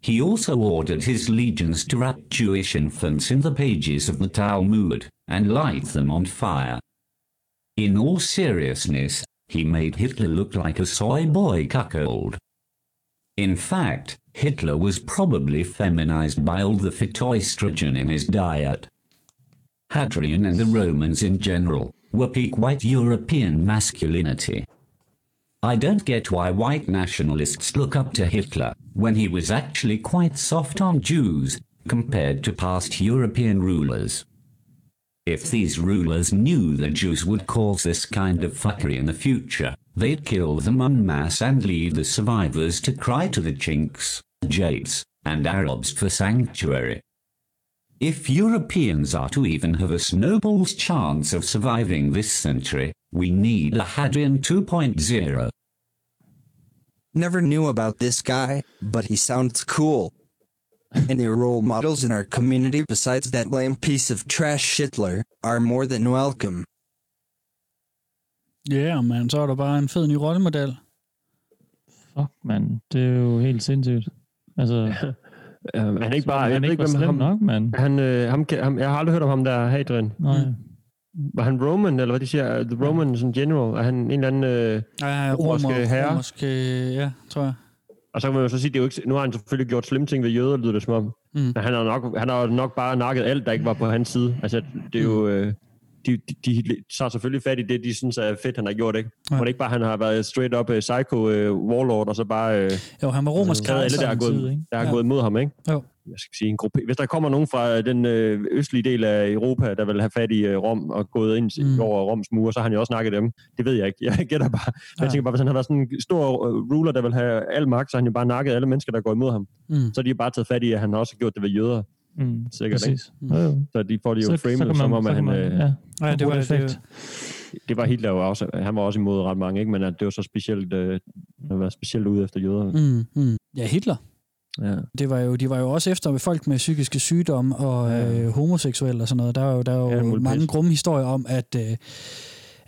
He also ordered his legions to wrap Jewish infants in the pages of the Talmud, and light them on fire. In all seriousness, he made Hitler look like a soy boy cuckold. In fact, Hitler was probably feminized by all the phytoestrogen in his diet. Hadrian and the Romans in general were peak white European masculinity. I don't get why white nationalists look up to Hitler when he was actually quite soft on Jews compared to past European rulers. If these rulers knew the Jews would cause this kind of fuckery in the future, they'd kill them en masse and leave the survivors to cry to the Chinks, Jates, and Arabs for sanctuary. If Europeans are to even have a snowball's chance of surviving this century, we need a Hadrian 2.0. Never knew about this guy, but he sounds cool. Any role models in our community besides that lame piece of trash Hitler are more than welcome. Ja, yeah, man, så er der bare en fed ny rollemodel. Fuck, mand. Det er jo helt sindssygt. Altså, Uh, han er ikke bare... han Jeg ikke ved ikke, var hvem ham... nok, mand. Han, øh, ham, ham, jeg har aldrig hørt om ham der, Hadrian. Nej. var han Roman, eller hvad de siger, The Roman som general, er han en eller anden øh, Ja, romerske romer, herre? romersk, ja, tror jeg. Og så kan man jo så sige, det er jo ikke, nu har han selvfølgelig gjort slemme ting ved jøder, lyder det som om. Mm. Men han har, nok, han har nok bare nakket alt, der ikke var på hans side. Altså, det er jo... Mm. Øh, de, de, de tager selvfølgelig fat i det, de synes er fedt, han har gjort, ikke? Ja. Hvor det ikke bare, han har været straight up uh, psycho uh, warlord, og så bare... Uh, Jo, han var romersk taget alle, der er kejser. gået, der er Ja. gået imod ham, ikke? Jo. Jeg skal sige, en gruppe. Hvis der kommer nogen fra den øh, østlige del af Europa, der vil have fat i øh, Rom og gået ind Mm. over Roms mure, så har han jo også snakket dem. Det ved jeg ikke. Jeg gætter bare. Ja. Jeg tænker bare, hvis han har været sådan en stor ruler, der vil have al magt, så har han jo bare nakket alle mennesker, der går imod ham. Mm. Så har de jo bare taget fat i, at han også har gjort det ved jøder. Mm, Sikkert, præcis. ikke? Jo, jo. Så de får de jo Så- så framet kan man- som om, så at han... man- øh, ja. Ja, det var Hurtigt det. effekt. det var Hitler jo også. Han var også imod ret mange, ikke? Men at det var så specielt, øh, var specielt ude efter jøder. Mm, mm. Ja, Hitler. Ja. Det var jo, de var jo også efter folk med psykiske sygdomme og Ja. øh, homoseksuelle og sådan noget. Der er jo, der er jo Ja, mange pis. grumme historier om, at, øh,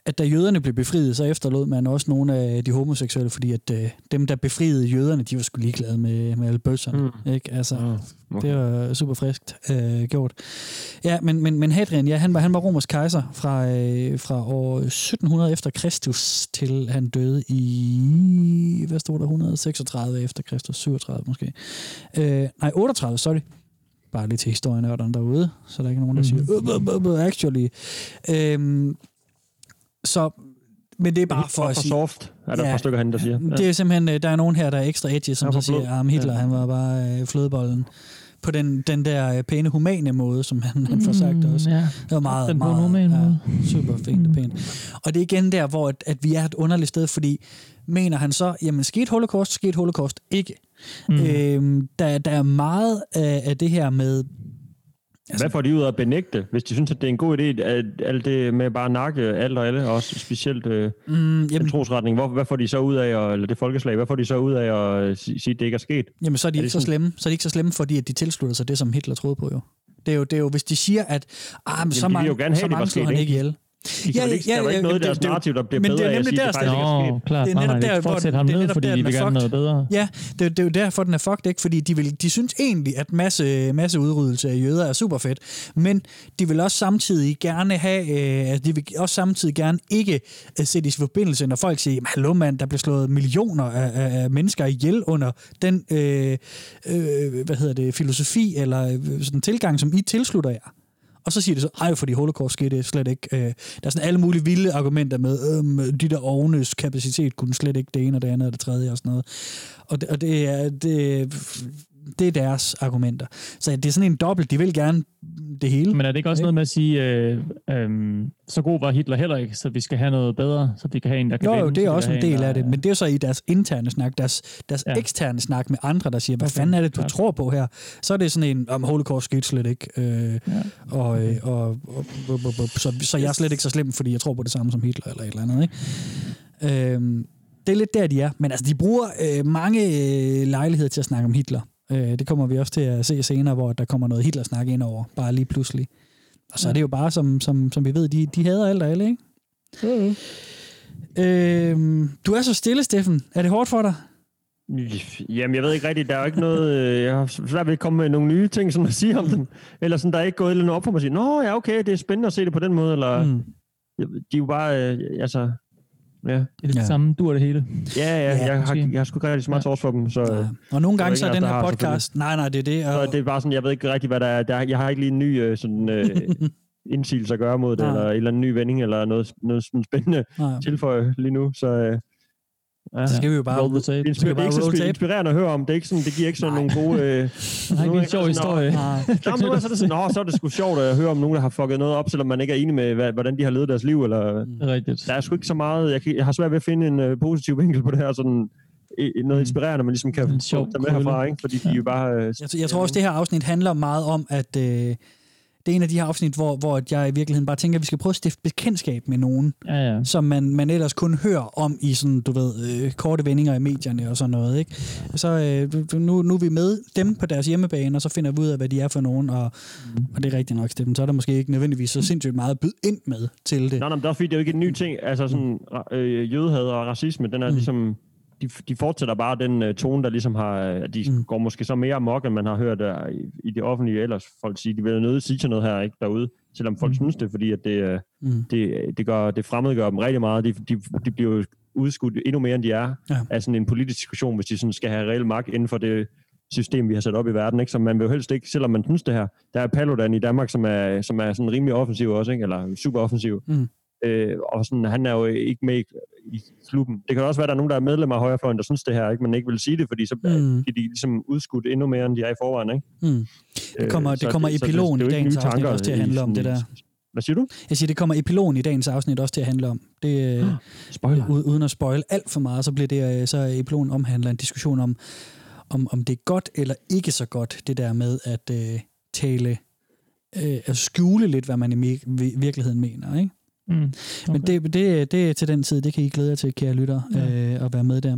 at da jøderne blev befriet, så efterlod man også nogle af de homoseksuelle, fordi at øh, dem, der befriede jøderne, de var sgu ligeglade med, med alle bøsserne. Mm. Ikke? Altså, okay. Det var super friskt øh, gjort. Ja, men, men, men Hadrian, ja, han var, han var romersk kejser fra, øh, fra år 1700 efter Kristus til han døde i, hvad stod der, 136 efter Kristus, 37 måske. Øh, nej, 38, sorry. Bare lige til historienørderne derude, så der er ikke nogen, der siger, "Øh, øh, øh, øh, actually. Øhm, så, men det er bare for at sige... soft, er der et par stykker herinde, der siger. Ja. Det er simpelthen, øh, der er nogen her, der er ekstra edgy, som Ja, så siger, at Hitler, Ja. han var bare øh, flødebollen på den, den der øh, pæne, humane måde, som han, han får sagt Mm, også. ja. Det var meget, Den meget human måde. ja, super fint og pænt. Og det er igen der, hvor at, at vi er et underligt sted, fordi mener han så, jamen skete holocaust, skete holocaust ikke. Mm. Øhm, der, der er meget af, af det her med, Hvad får de ud af at benægte, hvis de synes, at det er en god idé, at alt det med bare nakke alt og alle, og også specielt øh, mm, jamen, trosretning, hvor, hvad får de så ud af, at, eller det folkeslag, hvad får de så ud af at sige, at det ikke er sket? Jamen, så er de Er ikke så sådan- slemme. Så er de ikke så slemme, fordi at de tilslutter sig det, som Hitler troede på, jo. Det er jo, det er jo hvis de siger, at ah, men så de vil mange, jo gerne have, så mange sket, han ikke? ikke ihjel. De kan vel ikke, der er jo ikke noget i deres det- narrativ, der bliver men bedre det er af at nemlig sige, der, at det ikke er Nå, sket. klart. Det er netop der, det hvor fortsæt ham det er ned, netop fordi der, de den vil er gerne fucked. noget bedre. Ja, det, det er jo derfor, den er fucked, ikke? Fordi de, vil, de synes egentlig, at masse, masse udryddelse af jøder er super fedt, men de vil også samtidig gerne have, øh, altså, de vil også samtidig gerne ikke øh, sætte i forbindelse, når folk siger, "Jamen, hallo mand, der blev slået millioner af, af, af mennesker ihjel under den, øh, øh, hvad hedder det, filosofi eller øh, sådan tilgang, som I tilslutter jer. Og så siger de så, ej, fordi holocaust skete slet ikke. Øh, der er sådan alle mulige vilde argumenter med, øhm, de der ovnes kapacitet kunne slet ikke det ene og det andet og det tredje og sådan noget. Og det, og det er, det, det er deres argumenter. Så det er sådan en dobbelt, de vil gerne det hele. Men er det ikke også noget med at sige, øh, øh, så god var Hitler heller ikke, så vi skal have noget bedre, så vi kan have en, der kan Jo, jo, vinde, det er også en del der- af det, men det er så i deres interne snak, deres, deres ja. eksterne snak med andre, der siger, hvad Okay, fanden er det, du klart. tror på her? Så er det sådan en, om holocaust skete slet ikke, øh, ja. og, øh, og, og, og, og, og så, så jeg er slet ikke så slem, fordi jeg tror på det samme som Hitler, eller et eller andet, ikke? Øh, det er lidt der, de er. Men altså, de bruger øh, mange øh, lejligheder til at snakke om Hitler. Øh, det kommer vi også til at se senere, hvor der kommer noget Hitler-snak ind over, bare lige pludselig. Og så er det jo bare, som, som, som vi ved, de, de hader alt og alle, ikke? Mm. Øh, du er så stille, Steffen. Er det hårdt for dig? Jamen, jeg ved ikke rigtigt. Der er jo ikke noget... øh, Jeg har svært ved at komme med nogle nye ting, sådan at sige om dem. Eller sådan, der er ikke gået noget op for mig at sige, Nå, ja, okay, det er spændende at se det på den måde. Eller, Mm. de er jo bare... Øh, altså... Ja. Det er det samme, du er det hele. Ja, ja, Ja, jeg, har, jeg har sgu ikke rigtig så meget ja. for dem, så... Nej. Og nogle gange så er den her har, podcast... Nej, nej, det er det. Så Og, det er bare sådan, jeg ved ikke rigtig, hvad der er. Der, er- jeg har ikke lige en ny øh, sådan, øh, indsigelse at gøre mod det, Nej. eller en eller anden ny vending, eller noget, noget sådan spændende Nej. tilføje lige nu. Så, øh, ja. Så skal vi jo bare... Roll the tape. Det er inspir- ikke så inspirerende at høre om. Det, er ikke sådan, det giver ikke sådan nogle gode... Øh, har ikke nu en sjov historie. Nej. Nå, nu er så, er det sådan, Nå, så er det sgu sjovt at høre om nogen, der har fucket noget op, selvom man ikke er enig med, hvad, hvordan de har levet deres liv. Eller, Det er rigtigt. der er sgu ikke så meget... Jeg, kan, jeg har svært ved at finde en øh, positiv vinkel på det her. Sådan, noget inspirerende, man ligesom kan En få med herfra, ikke? Fordi de er jo bare... Øh, Jeg, jeg tror også, det her afsnit handler meget om, at øh, det er en af de her afsnit, hvor, hvor jeg i virkeligheden bare tænker, at vi skal prøve at stifte bekendtskab med nogen, Ja, ja. som man, man ellers kun hører om i sådan, du ved, øh, korte vendinger i medierne og sådan noget, ikke? Så øh, nu, nu er vi med dem på deres hjemmebane, og så finder vi ud af, hvad de er for nogen, og, mm. og det er rigtigt nok, Steffen, så er der måske ikke nødvendigvis så sindssygt meget at byde ind med til det. Nej, nej, men det er også fordi, det er jo ikke en ny ting. Altså sådan, øh, jødehad og racisme, den er Mm. ligesom... De, de fortsætter bare den øh, tone, der ligesom har... øh, De Mm. går måske så mere amok, end man har hørt øh, i, i det offentlige ellers. Folk sige, de vil nødt sige til noget her, ikke derude. selvom folk mm. synes det, fordi at det, øh, Mm. det, det, gør, det fremmedgør dem rigtig meget. De, de, de bliver jo udskudt endnu mere, end de er, Ja. af sådan en politisk diskussion, hvis de sådan skal have reel magt inden for det system, vi har sat op i verden. Ikke? Så man vil jo helst ikke, selvom man synes det her. Der er Paludan i Danmark, som er, som er sådan rimelig offensiv også, ikke? eller super offensiv. Mm. Øh, og sådan, han er jo ikke med i, i klubben. Det kan også være, at der er nogen, der er medlemmer af højrefløjen, der synes det her, ikke? men ikke vil sige det, fordi så Mm. mm. bliver de ligesom udskudt endnu mere, end de er i forvejen. Ikke? Mm. Det kommer, Øh, det kommer det- i jo ikke dagens afsnit også til at i handle om det der. Hvad siger du? Jeg siger, det kommer epilogen i dagens afsnit også til at handle om. Det, øh, Spoiler. u- uden at spoil alt for meget, så bliver det øh, så epilogen omhandler en diskussion om, om, om det er godt eller ikke så godt, det der med at øh, tale, øh, at skjule lidt, hvad man i virkeligheden mener, ikke? Mm. Okay. Men det, det, det er til den tid, det kan I glæde jer til, kære lytter, ja. øh, at være med der.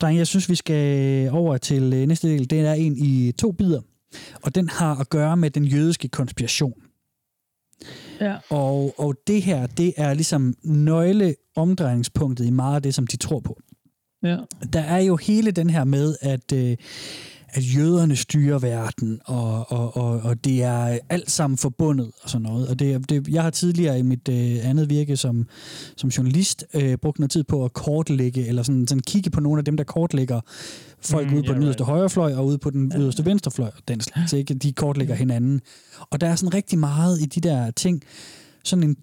Drenge, jeg synes, vi skal over til øh, næste del. Det er en i to bidder, og den har at gøre med den jødiske konspiration. Ja. Og, og det her, det er ligesom nøgle omdrejningspunktet i meget af det, som de tror på. Ja. Der er jo hele den her med, at, øh, at jøderne styrer verden, og, og, og, og det er alt sammen forbundet og sådan noget. Og det, det, jeg har tidligere i mit øh, andet virke som, som journalist øh, brugt noget tid på at kortlægge, eller sådan, sådan kigge på nogle af dem, der kortlægger folk Mm, mm, ude på ja, den yderste højrefløj og ude på den yderste venstrefløj, den slags, ikke? De kortlægger hinanden. Og der er sådan rigtig meget i de der ting, sådan en,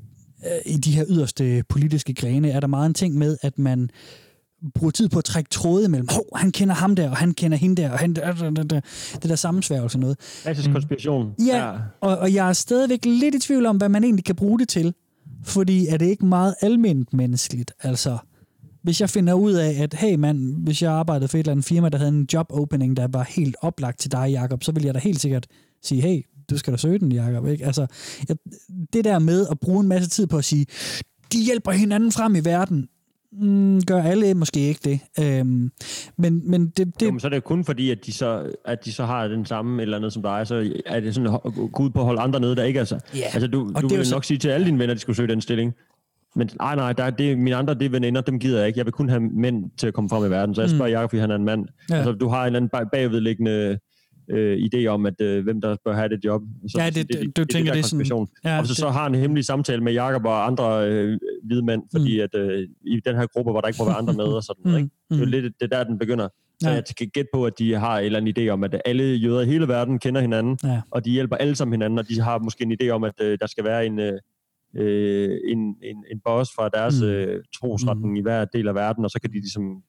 øh, i de her yderste politiske grene, er der meget en ting med, at man bruger tid på at trække tråde imellem. Hov, han kender ham der, og han kender hende der, og han der, der, der, der. det der sammensværgelse og noget. Klassisk konspiration. Ja, og, og jeg er stadigvæk lidt i tvivl om, hvad man egentlig kan bruge det til. Fordi er det ikke meget almindeligt menneskeligt? Altså, hvis jeg finder ud af, at hey mand, hvis jeg arbejdede for et eller andet firma, der havde en job opening, der var helt oplagt til dig, Jacob, så vil jeg da helt sikkert sige, hey, du skal da søge den, Jacob. Ikke? Altså, jeg, det der med at bruge en masse tid på at sige, de hjælper hinanden frem i verden, mm, gør alle måske ikke det. Øhm, men, men det, det, Jo, men så er det kun fordi, at de så, at de så har den samme eller andet som dig, så er det sådan at gå ud på at holde andre nede, der ikke er så. Ja, Altså, du, og du vil så- nok sige til alle dine venner, at de skulle søge den stilling. Men nej, nej, der, er det, mine andre det er veninder, dem gider jeg ikke. Jeg vil kun have mænd til at komme frem i verden. Så jeg Mm. spørger Jacob, fordi han er en mand. Ja. Altså, du har en eller anden bag- bagvedliggende øh, idé om, at øh, hvem der bør have det job. Så, Ja, det- så du tænker, der det er sådan- konspiration. ja, og så, så det- har han en hemmelig samtale med Jacob og andre øh, hvide mænd, fordi Mm. at øh, i den her gruppe, hvor der ikke må være andre med, og sådan noget. Ikke? Det er jo Mm. lidt det er der, den begynder. Så Ja. jeg kan gætte på, at de har en eller anden idé om, at alle jøder i hele verden kender hinanden, Ja. og de hjælper alle sammen hinanden, og de har måske en idé om, at øh, der skal være en, øh, øh, en, en, en boss fra deres Mm. mm. øh, trosretning mm. i hver del af verden, og så kan de ligesom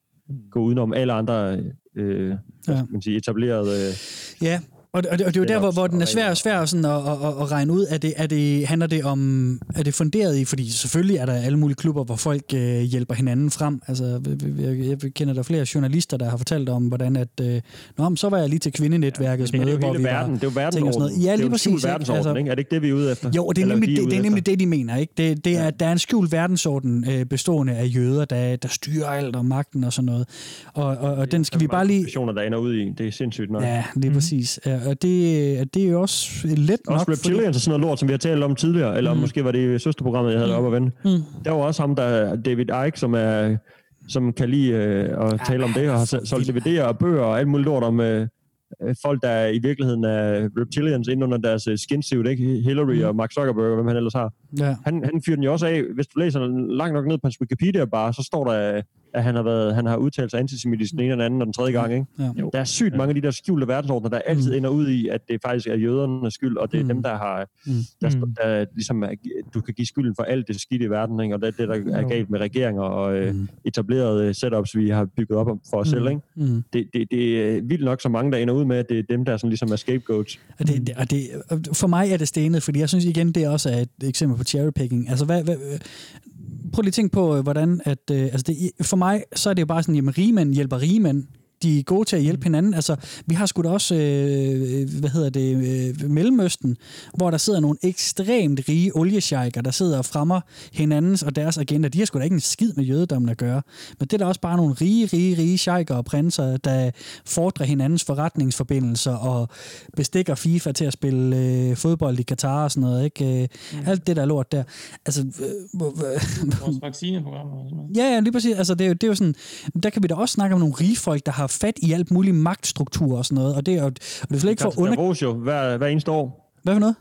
gå udenom alle andre øh, Ja. man sige, etablerede... Øh, Ja, og, og, det, og det er jo der, hvor, hvor den er svær, svær sådan at, at, at, at regne ud. Er det, er det, handler det om, er det funderet i, fordi selvfølgelig er der alle mulige klubber, hvor folk øh, hjælper hinanden frem. Altså, jeg, jeg, kender der flere journalister, der har fortalt om, hvordan at, øh, Nå, men så var jeg lige til kvindenetværkets er møde, hvor vi verden. Det er jo og sådan verdensorden. noget. Ja, det er lige jo præcis. skjult ikke? Er det ikke det, vi er ude efter? Jo, det er Eller nemlig de det, det, er nemlig det, de mener. Ikke? Det, det er, at der er en skjult verdensorden øh, bestående af jøder, der, der styrer alt og magten og sådan noget. Og, og, og den skal vi bare lige... Der ender ud i. Det er sindssygt nok. Ja, lige præcis. Ja, og det, det er jo også let nok... Også reptilians og sådan noget lort, som vi har talt om tidligere, eller Mm. måske var det i søsterprogrammet, jeg havde mm. op at vende. Mm. Der var også ham, der David Icke, som er som kan lide øh, at tale om det, og har sol- solgt DVD'er og bøger og alt muligt lort om øh, øh, folk, der i virkeligheden er reptilians ind under deres øh, skinsuit, ikke? Hillary Mm. og Mark Zuckerberg, og hvem han ellers har. Ja. Han, han fyrer den jo også af. Hvis du læser langt nok ned på hans Wikipedia bare, så står der, at han har, været, han har udtalt sig antisemitisk den ene og den anden og den tredje gang. Ikke? Ja. Der er sygt mange af de der skjulte verdensordner, der altid ender ud i, at det faktisk er jødernes skyld, og det er Mm. dem, der har Mm. der, der, der ligesom er, du kan give skylden for alt det skidt i verden, ikke? og det er det, der er galt med regeringer og øh, etablerede øh, setups, vi har bygget op for os Mm. selv. Ikke? Mm. Det, det, det er vildt nok så mange, der ender ud med, at det er dem, der sådan ligesom er scapegoats. Og det, det, og det, for mig er det stenet, fordi jeg synes igen, det også er et eksempel på cherrypicking. Altså, hvad, hvad, prøv lige at tænke på, øh, hvordan at, øh, altså det, for mig, så er det jo bare sådan, jamen rigmænd hjælper rigmænd. De er gode til at hjælpe hinanden. Altså, vi har sgu da også, øh, hvad hedder det, øh, Mellemøsten, hvor der sidder nogle ekstremt rige oliesjejker, der sidder og fremmer hinandens og deres agenda. De har sgu da ikke en skid med jødedommen at gøre. Men det er da også bare nogle rige, rige, rige sjejker og prinser, der fordrer hinandens forretningsforbindelser og bestikker FIFA til at spille øh, fodbold i Katar og sådan noget. Ikke? Øh, mm. Alt det der lort der. Altså, øh, hvor- Vores vaccineprogrammer. Ja, ja, lige præcis. Altså, det, er jo, det er jo sådan, der kan vi da også snakke om nogle rige folk, der har fat i alt muligt magtstruktur og sådan noget. Og det er jo og det er slet ikke for under... Davos jo, hver, hver eneste år. Hvad for noget?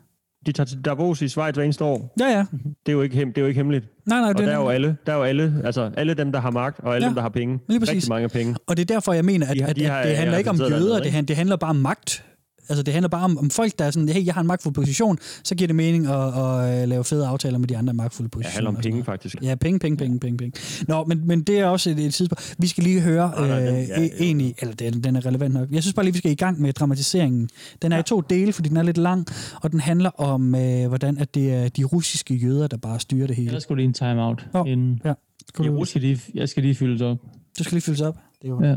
de tager til Davos i Schweiz hver eneste år. Ja, ja. Det er jo ikke, det er jo ikke hemmeligt. Nej, nej, og det er der er jo alle, der er jo alle, altså alle dem, der har magt, og alle Ja, dem, der har penge. lige præcis. Rigtig mange penge. Og det er derfor, jeg mener, at, De har- at, de at har- det handler ja, ikke om jøder, det, det handler bare om magt. Altså, det handler bare om, om folk, der er sådan, hey, jeg har en magtfuld position, så giver det mening at, at, at lave fede aftaler med de andre magtfulde Det positioner. handler om og sådan penge, noget. faktisk. Ja, penge, penge, penge, penge, penge. Nå, men, men det er også et, et tidspunkt. Vi skal lige høre øh, ja, ja. egentlig, eller den, den er relevant nok. Jeg synes bare lige, vi skal i gang med dramatiseringen. Den er i to dele, fordi den er lidt lang, og den handler om, øh, hvordan at det er de russiske jøder, der bare styrer det hele. Jeg skulle lige en time-out. Nå, inden. ja. Skal jeg, skal lige, jeg skal lige fyldes op. Du skal lige fyldes op. Det er jo... Ja.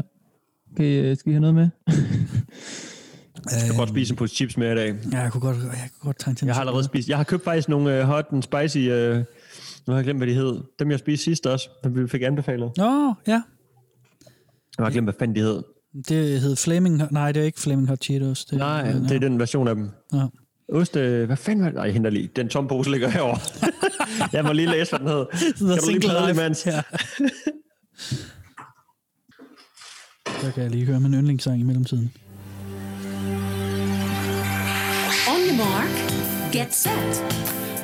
Okay, øh, skal I have noget med? Jeg skal godt spise en pose chips med i dag. Ja, jeg kunne godt, jeg kunne godt trænge til Jeg har allerede spist. Jeg har købt faktisk nogle uh, hot and spicy... Uh, nu har jeg glemt, hvad de hed. Dem, jeg spiste sidst også. Dem vi fik anbefalet. Nå, ja. Jeg har glemt, hvad fanden de hed. Det hed Flaming... Nej, det er ikke Flaming Hot Cheetos. Det, Nej, det er den version af dem. Ja. Ost, øh, hvad fanden var det? Nej, jeg henter lige. Den tomme pose ligger herovre. jeg må lige læse, hvad den hed. Noget Kan du lige plade imens? Ja. Så kan jeg lige høre min yndlingssang i mellemtiden. Your mark, get set.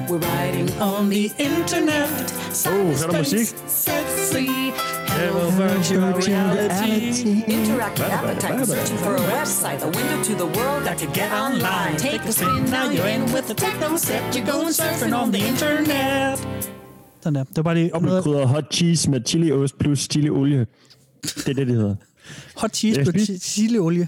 We're riding on the internet. Oh, så er der musik. Set free. Hello, virtual reality. Interactive appetite. Searching for a website, a window to the world that you get online. Take a spin, now you're in with the techno set. You're going surfing on the internet. Sådan der. Det var bare lige Op med krydder hot cheese med chiliost plus chiliolie. Det er det, det hedder. hot cheese Jeg på spiste- chiliolie.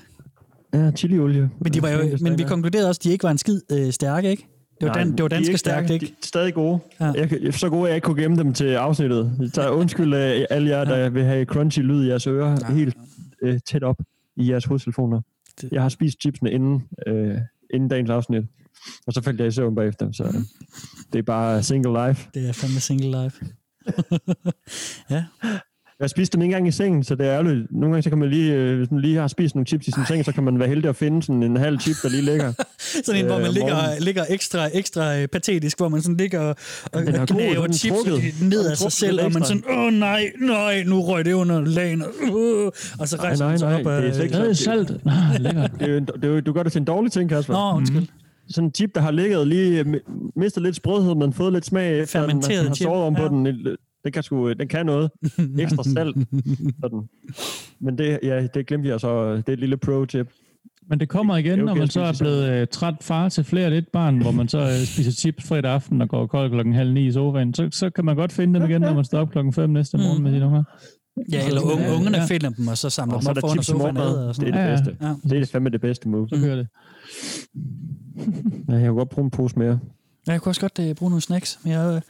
Ja, chiliolie. Men, de var jo, men vi konkluderede også, at de ikke var en skid øh, stærke, ikke? Det var, Nej, dan, det var de danske ikke stærkt, stærke. ikke? De er stadig gode. Ja. Ja. Jeg, så gode, at jeg ikke kunne gemme dem til afsnittet. Så undskyld af alle jer, der vil have crunchy lyd i jeres ører, ja. helt øh, tæt op i jeres hovedtelefoner. Jeg har spist chipsene inden, øh, inden dagens afsnit, og så faldt jeg i søvn bagefter, så det er bare single life. Det er fandme single life. ja. Jeg spiste dem ikke engang i sengen, så det er ærgerligt. Nogle gange så kan man lige, øh, hvis man lige har spist nogle chips i sin seng, så kan man være heldig at finde sådan en halv chip, der lige ligger. Sådan en, hvor øh, man om ligger, ligger ekstra, ekstra øh, patetisk, hvor man sådan ligger og, og er så er knæver chips trukket. ned af sig selv, og man sådan, åh nej, nej, nu røg det under lagen, uh, og så Nej, rejser nej, man sig nej. op. af- Det er slet ikke Det er sådan. salt. Lækkert. Det er, det er, du gør det til en dårlig ting, Kasper. Nå, undskyld. Sådan en chip, der har ligget lige øh, mi- mistet lidt sprødhed, men fået lidt smag efter, Fermenteret har chip, sovet om på ja. den. Den kan, sgu, den kan noget. Ekstra salt. Sådan. Men det, ja, det glemte jeg så. Det er et lille pro-tip. Men det kommer igen, Det er når okay man så er blevet øh, træt far til flere et barn, hvor man så øh, spiser chips fredag aften og går kold klokken halv ni i sofaen. Så, så kan man godt finde dem igen, når man står op klokken fem næste morgen med sine unger. Ja, eller unge, ungerne finder dem, og så samler Og dem op foran sofaen og Det er sådan det bedste. Ja. Det er fandme det bedste move. Så kører det. Ja, jeg kunne godt bruge en pose mere. Ja, jeg kunne også godt øh, bruge nogle snacks, men jeg øh,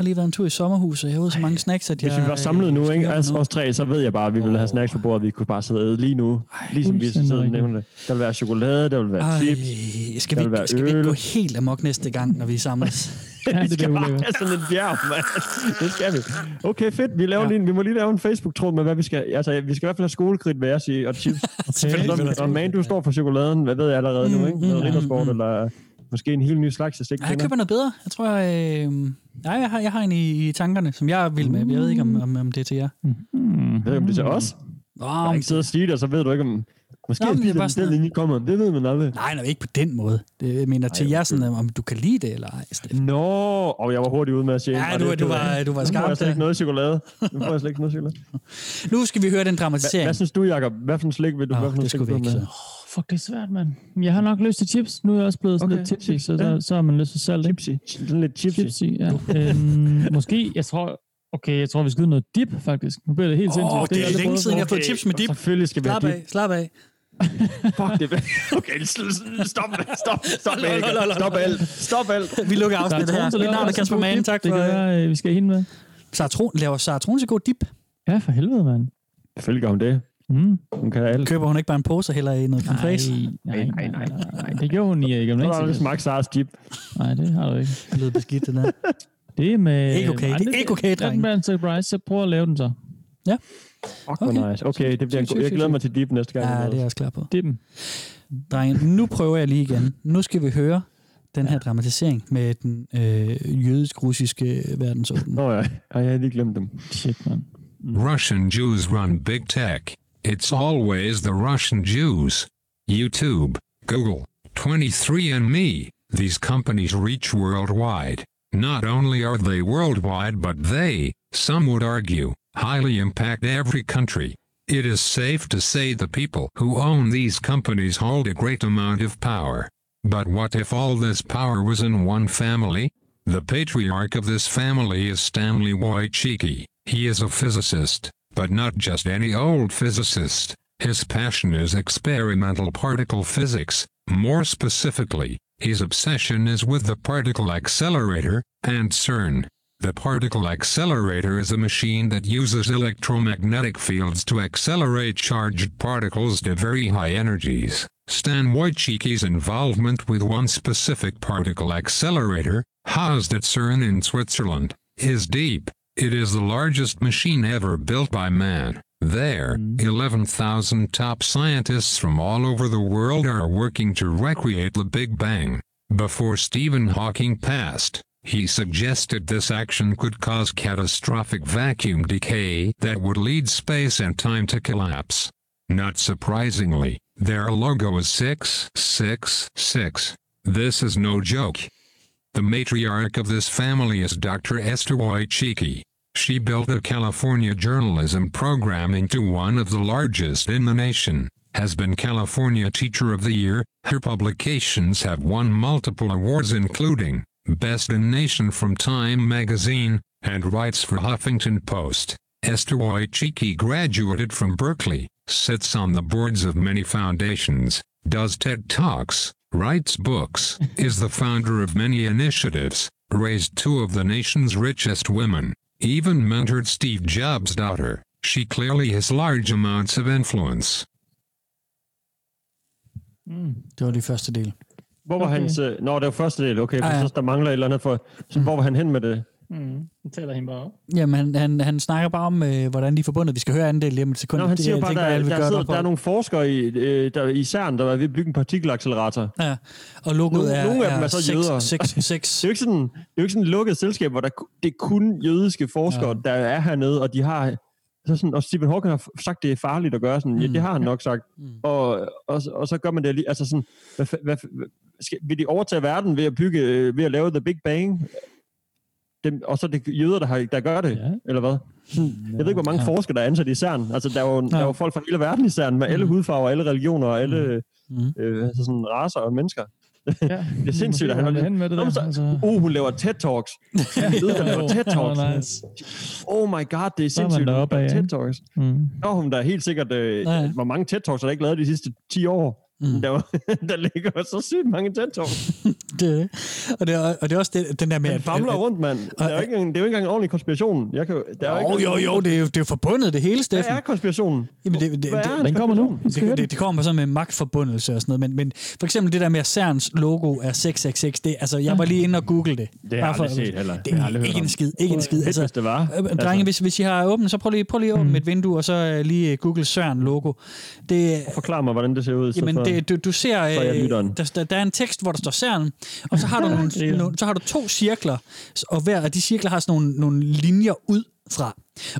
har lige været en tur i sommerhus, og jeg har ude så mange snacks, at jeg... Hvis vi var samlet nu, øh, ikke? Altså os tre, så ved jeg bare, at vi ville have snacks på bordet. Vi kunne bare sidde og æde lige nu. Ligesom vi sidder og nævner det. Der vil være chokolade, der vil være Ej, chips. skal der vi, vil være skal vi ikke øl. gå helt amok næste gang, når vi samles? Ja, vi det skal bare have sådan en bjerg, mand. Det skal vi. Okay, fedt. Vi, laver Ja. ja. lige, vi må lige lave en Facebook-tråd med, hvad vi skal... Altså, vi skal i hvert fald have skolekridt værd sige, og chips. Og, og man, du står for chokoladen. Hvad ved jeg allerede nu, ikke? Noget mm, riddersport, mm. eller måske en helt ny slags, jeg slet ikke Ja, jeg køber noget bedre. Jeg tror, jeg... Øh... Ja, jeg har, jeg har en i, i tankerne, som jeg vild med. Jeg ved ikke, om, om, om det er til jer. Mm. Jeg ved ikke, om det er til os. Nå, Jeg har ikke siddet og sige det, og så ved du ikke, om... Måske Nå, det er bare sådan den lige kommer. Det ved man aldrig. Nej, nej, ikke på den måde. Det, jeg mener til jer, sådan, om du kan lide det eller ej. Steffen. Nå, og jeg var hurtigt ude med at sige. Ja, du- du var- du var Nu skarp får jeg slet ikke noget chokolade. Nu får jeg slet ikke noget chokolade. Nu skal vi høre den Hva, dramatisering. hvad synes du, Jacob? Hvad for en slik vil du? Nå, hvad for det skulle vi vil ikke. Fuck, det er svært, mand. Jeg har nok lyst til chips. Nu er jeg også blevet sådan Okay, lidt tipsy, chips, så, ja. så, har man lyst til salt. ikke? Chipsy. Sådan lidt chipsy. Chipsy, ja. øhm, måske, jeg tror, okay, jeg tror, vi skal ud noget dip, faktisk. Nu bliver det helt sindssygt. Åh, det er aldrig længe siden, jeg har fået chips med dip. Selvfølgelig skal vi Slap have af, dip. slap af. Fuck det. Okay, stop, stop, stop, Jacob. Stop alt. Stop alt. Vi lukker Der er afsnittet her. Der Mit navn er Kasper Mann. Tak Det for... kan være, øh, vi skal have hende med. Sartron, laver Sartron til god dip? Ja, for helvede, mand. Selvfølgelig gør hun det. Mm. Hun kan alt. Køber hun ikke bare en pose og hælder i noget creme Nej, nej, nej, nej, nej. Det gjorde hun i ikke. Nu har du smagt Sars dip. Nej, det har du ikke. Det lyder beskidt, det der. Det er med... Ikke okay. Det er ikke okay, drenge. Det er en surprise, så prøv at lave den så. Ja. Fuck, hvor nice. Okay, det bliver en god. Jeg glæder mig til dip næste gang. Ja, det er jeg også klar på. Dippen. Drenge, nu prøver jeg lige igen. Nu skal vi høre den her dramatisering med den øh, jødisk-russiske verdensorden. Nå ja, Ej, jeg havde lige glemt dem. Shit, man. Russian Jews run big tech. It's always the Russian Jews. YouTube, Google, 23andMe, These companies reach worldwide. Not only are they worldwide, but they, some would argue, highly impact every country. It is safe to say the people who own these companies hold a great amount of power. But what if all this power was in one family? The patriarch of this family is Stanley Wojcicki. He is a physicist, but not just any old physicist. His passion is experimental particle physics. More specifically, his obsession is with the particle accelerator and CERN. The particle accelerator is a machine that uses electromagnetic fields to accelerate charged particles to very high energies. Stan Wojcicki's involvement with one specific particle accelerator, housed at CERN in Switzerland, is deep. It is the largest machine ever built by man. There, mm. 11,000 top scientists from all over the world are working to recreate the Big Bang. Before Stephen Hawking passed, he suggested this action could cause catastrophic vacuum decay that would lead space and time to collapse. Not surprisingly, their logo is 666. This is no joke. The matriarch of this family is Dr. Esther Wojcicki. She built a California journalism program into one of the largest in the nation, has been California Teacher of the Year. Her publications have won multiple awards including Best in Nation from Time magazine, and writes for Huffington Post. Esther Wojcicki graduated from Berkeley, sits on the boards of many foundations, does TED Talks, writes books, is the founder of many initiatives, raised two of the nation's richest women, even mentored Steve Jobs' daughter. She clearly has large amounts of influence. Mm, det var de første del. Hvor var Okay. hans... Nå, det var første del, okay, for ah, Ja, ja. så der mangler et eller andet for... Så hvor var han hen med det? Mm. Taler hende bare op. Jamen, han, han, han snakker bare om, øh, hvordan de er forbundet. Vi skal høre anden del lige om et sekund. Nå, han Det- siger jeg bare, tænker, der, alle vil der, gøre sidder, der er nogle forskere i, øh, der, i CERN, der er ved at bygge en partikelaccelerator. Ja, og logoet nogle, er, nogle af dem er så seks- jøder. seks- seks. det, er jo ikke sådan, det er jo ikke sådan et lukket selskab, hvor der, det er kun jødiske forskere, ja. der er hernede, og de har... Så sådan, og Stephen Hawking har sagt, det er farligt at gøre sådan. Mm. Ja, det har han nok sagt. Mm. Og, og, og, så gør man det lige... Altså sådan, hvad, hvad, hvad, skal, vil de overtage verden ved at bygge, øh, ved at lave The Big Bang? Dem, og så er det jøder, der, har, der gør det, ja. eller hvad? Jeg ved ikke, hvor mange Ja. ja. forskere, der er ansat i CERN. Altså, der er jo, der er Ja. jo folk fra hele verden i CERN, med alle hudfarver, alle religioner, og alle Mm. øh, altså sådan raser og mennesker. Ja, det er sindssygt, at han hen med det der. så, Altså. Oh, hun laver TED-talks. Jeg ved, der laver TED-talks. Oh, nice. Oh my god, det er sindssygt. deroppe af, ikke? TED-talks. Mm. Nå, hun der er helt sikkert... Øh, Ja. Hvor mange TED-talks har der ikke lavet de sidste 10 år? Mm. Der, der ligger så sygt mange TED-talks. Det, det. og, det er, og det er også det, den der med... Han famler rundt, mand. Der er jo ikke, det er jo ikke engang en ordentlig konspiration. Jeg kan, der er Jo, jo, jo, det er jo, det er jo forbundet, det hele, Steffen. Hvad er konspirationen? Jamen, det, det, Hvad er det, en Den kommer nu. Det, det, det kommer sådan med magtforbundelse og sådan noget, men, men for eksempel det der med, at CERNs logo er 666, det, altså, jeg var lige inde og google det. Det har jeg for- aldrig set heller. Det Det er ikke en skid, ikke en skid. Fedt, hvis det var. øh, Drenge, Altså. hvis, hvis I har åbnet, så prøv lige, prøv lige at åbne et vindue, og så øh, lige google CERN logo. Det, Forklar mig, hvordan det ser ud. så Jamen, det, du, du ser, øh, der, der, der er en tekst, hvor der står CERN, og så har du, nogle, nogle, så har du to cirkler, og hver af de cirkler har sådan nogle, nogle linjer ud fra.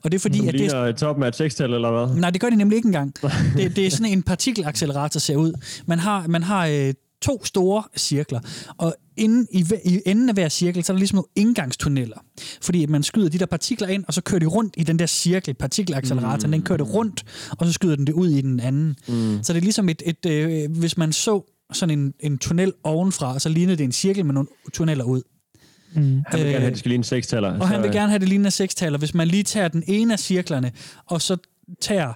Og det er fordi, Som at det er, toppen af et sekstal, eller hvad? Nej, det gør de nemlig ikke engang. Det, det er sådan en partikelaccelerator ser ud. Man har, man har øh, to store cirkler, og inden, i, i enden af hver cirkel, så er der ligesom nogle indgangstunneller. Fordi at man skyder de der partikler ind, og så kører de rundt i den der cirkel, partikelacceleratoren, mm. den kører det rundt, og så skyder den det ud i den anden. Mm. Så det er ligesom et, et øh, hvis man så sådan en, en tunnel ovenfra, så lignede det en cirkel med nogle tunneller ud. Mm. Han vil gerne Øh, have, at det skal ligne sekstaller. Og han vil gerne have det lignende sekstaler. Hvis man lige tager den ene af cirklerne, og så tager,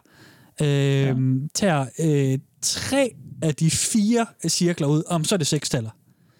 øh, ja. tager øh, tre af de fire cirkler ud, om så er det sekstaller.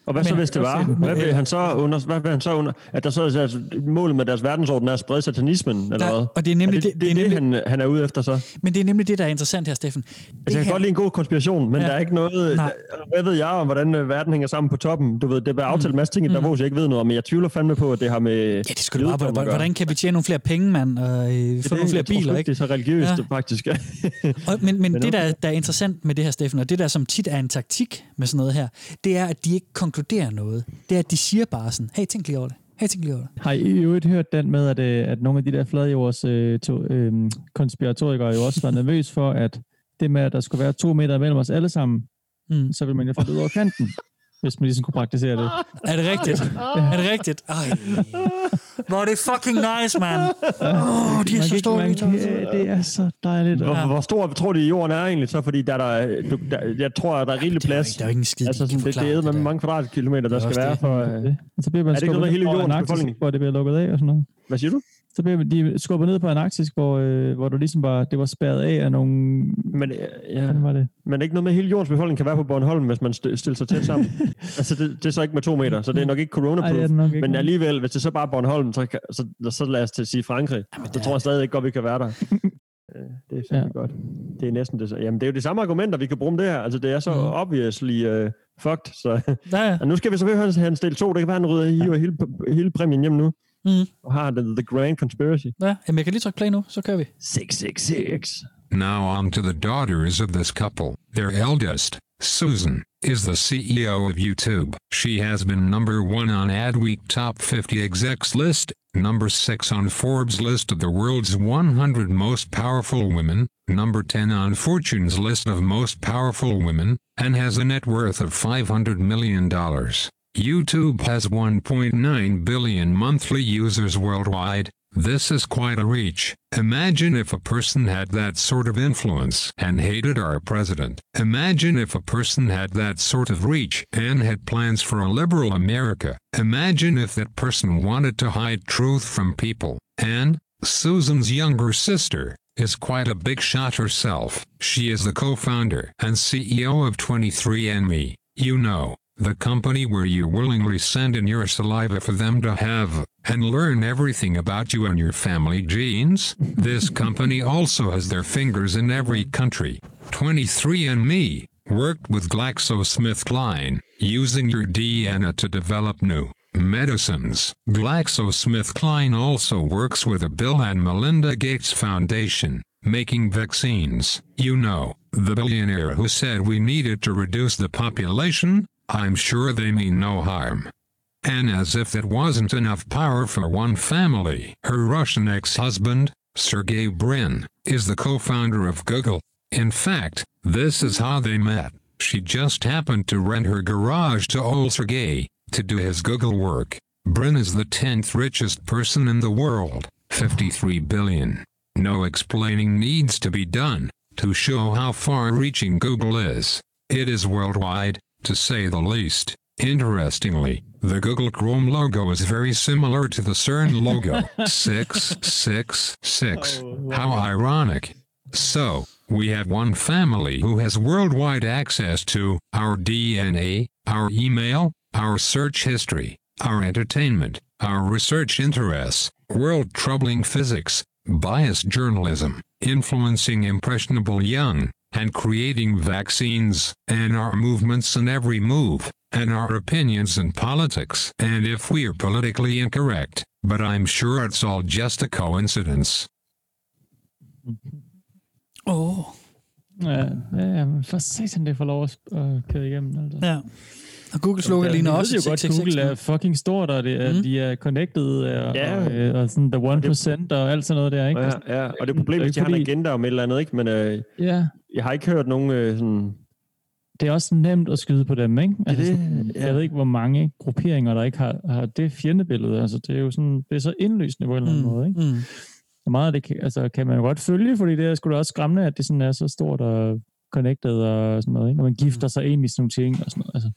Og hvad så, Men- hvis det var? Hvad vil han så under, hvad vil han så under, at der så er altså, målet med deres verdensorden er at sprede satanismen, eller Der- hvad? og det er nemlig det, det- det, det er det, nemlig- han, han er ude efter så. Altså, Men det er nemlig det, der er interessant her, Steffen. jeg kan godt lide en god konspiration, men Ja. der er ikke noget... Nej. Hvad ved jeg om, hvordan øh, verden hænger sammen på toppen? Du ved, det er aftalt en masse ting i Davos, jeg ikke ved noget om, men jeg tvivler fandme på, at det har med... Ja, det skulle bare, hvordan, hvordan kan vi tjene nogle flere penge, mand, og øh, få nogle flere biler, ikke? Det er så religiøst, Ja. faktisk. Og, men men, Men det, der, er- der er interessant med det her, Steffen, og det der, som tit er en taktik med sådan noget her, det er, at de ikke konkluderer noget. Det er, at de siger bare sådan, hey, tænk lige over det. Hey, tænk lige over det. Har I øvrigt hørt den med, at, øh, at nogle af de der fladjords øh, to, øh, konspiratorikere jo også var nervøs for, at det med, at der skulle være to meter mellem os alle sammen, mm. så vil man jo falde ud over kanten. Hvis man ligesom kunne praktisere det. Er det rigtigt? Er det rigtigt? Ej. Hvor er det fucking nice, man. Åh, oh, de er så store. Man, det, det er så dejligt. Hvor, hvor stor tror du, jorden er egentlig så? Fordi der, er der, der, jeg tror, der er rigelig plads. Der er jo ikke en skid, altså, sådan, det, det er det med mange kvadratkilometer, der er skal være for... øh, så bliver man Er det ikke noget hele jordens Antarktis, befolkning? hvor det bliver lukket af og sådan noget. Hvad siger du? Så bliver de skubbet ned på Antarktis, hvor, øh, hvor du ligesom bare, det var spærret af af nogle... Men, øh, ja. Var det? Men ikke noget med, at hele jordens befolkning kan være på Bornholm, hvis man st- stiller sig tæt sammen. altså, det, det, er så ikke med to meter, så det er nok ikke Ej, corona-proof. det nok ikke, men alligevel, hvis det så bare er Bornholm, så, kan, så, så lad os til at sige Frankrig. Så tror jeg stadig ikke godt, vi kan være der. Øh, det er fandme ja. godt. Det er næsten det. så- Jamen, det er jo de samme argumenter, vi kan bruge om det her. Altså, det er så mm. obviously uh, fucked. Så. Ja, ja. Og nu skal vi så have hans del 2. Det kan være, han rydder hiver hele, hele præmien hjem nu. Mm. Og har the, the Grand Conspiracy. Ja, jamen, jeg kan lige trykke play nu, så kører vi. 666. Now on to the daughters of this couple. Their eldest, Susan, is the CEO of YouTube. She has been number one on Adweek Top 50 Execs list, number six on Forbes list of the world's 100 most powerful women, number 10 on Fortune's list of most powerful women, and has a net worth of $500 million. YouTube has 1.9 billion monthly users worldwide. This is quite a reach. Imagine if a person had that sort of influence and hated our president. Imagine if a person had that sort of reach and had plans for a liberal America. Imagine if that person wanted to hide truth from people. And Susan's younger sister is quite a big shot herself. She is the co-founder and CEO of 23andMe. You know, the company where you willingly send in your saliva for them to have and learn everything about you and your family genes. This company also has their fingers in every country. 23andMe worked with GlaxoSmithKline using your DNA to develop new medicines. GlaxoSmithKline also works with the Bill and Melinda Gates Foundation, making vaccines. You know, the billionaire who said we needed to reduce the population, I'm sure they mean no harm. And as if that wasn't enough power for one family, her Russian ex-husband, Sergey Brin, is the co-founder of Google. In fact, this is how they met. She just happened to rent her garage to old Sergey to do his Google work. Brin is the 10th richest person in the world, 53 billion. No explaining needs to be done to show how far-reaching Google is. It is worldwide, to say the least. Interestingly, the Google Chrome logo is very similar to the CERN logo. 666. How ironic. So, we have one family who has worldwide access to our DNA, our email, our search history, our entertainment, our research interests, world troubling physics, biased journalism, influencing impressionable young, and creating vaccines, and our movements and every move, and our opinions in politics. And if we are politically incorrect, but I'm sure it's all just a coincidence. Åh. Oh. Ja, ja, ja, men for satan, det får lov at at køre igennem. Altså. Ja. Og Google slogan ligner også ved jo godt, 666 Google er fucking stort, og det er, Mm. de er connected, og, Ja. og, øh, og sådan the 1% og alt sådan noget der, ikke? Ja, ja, og det er problemet, hvis de har en agenda om et eller andet, ikke? Men øh, Ja. Jeg har ikke hørt nogen øh, sådan... Det er også nemt at skyde på dem, ikke? Altså, det, sådan, ja. Jeg ved ikke, hvor mange grupperinger, der ikke har, har det fjendebillede. Altså, det er jo sådan, det er så indlysende på en eller anden Mm, måde, ikke? mm. Så meget af det kan, altså, kan man jo godt følge, fordi det er sgu da også skræmmende, at det sådan er så stort og connected og sådan noget, ikke? Når man gifter sig ind i sådan nogle ting og sådan noget. Altså.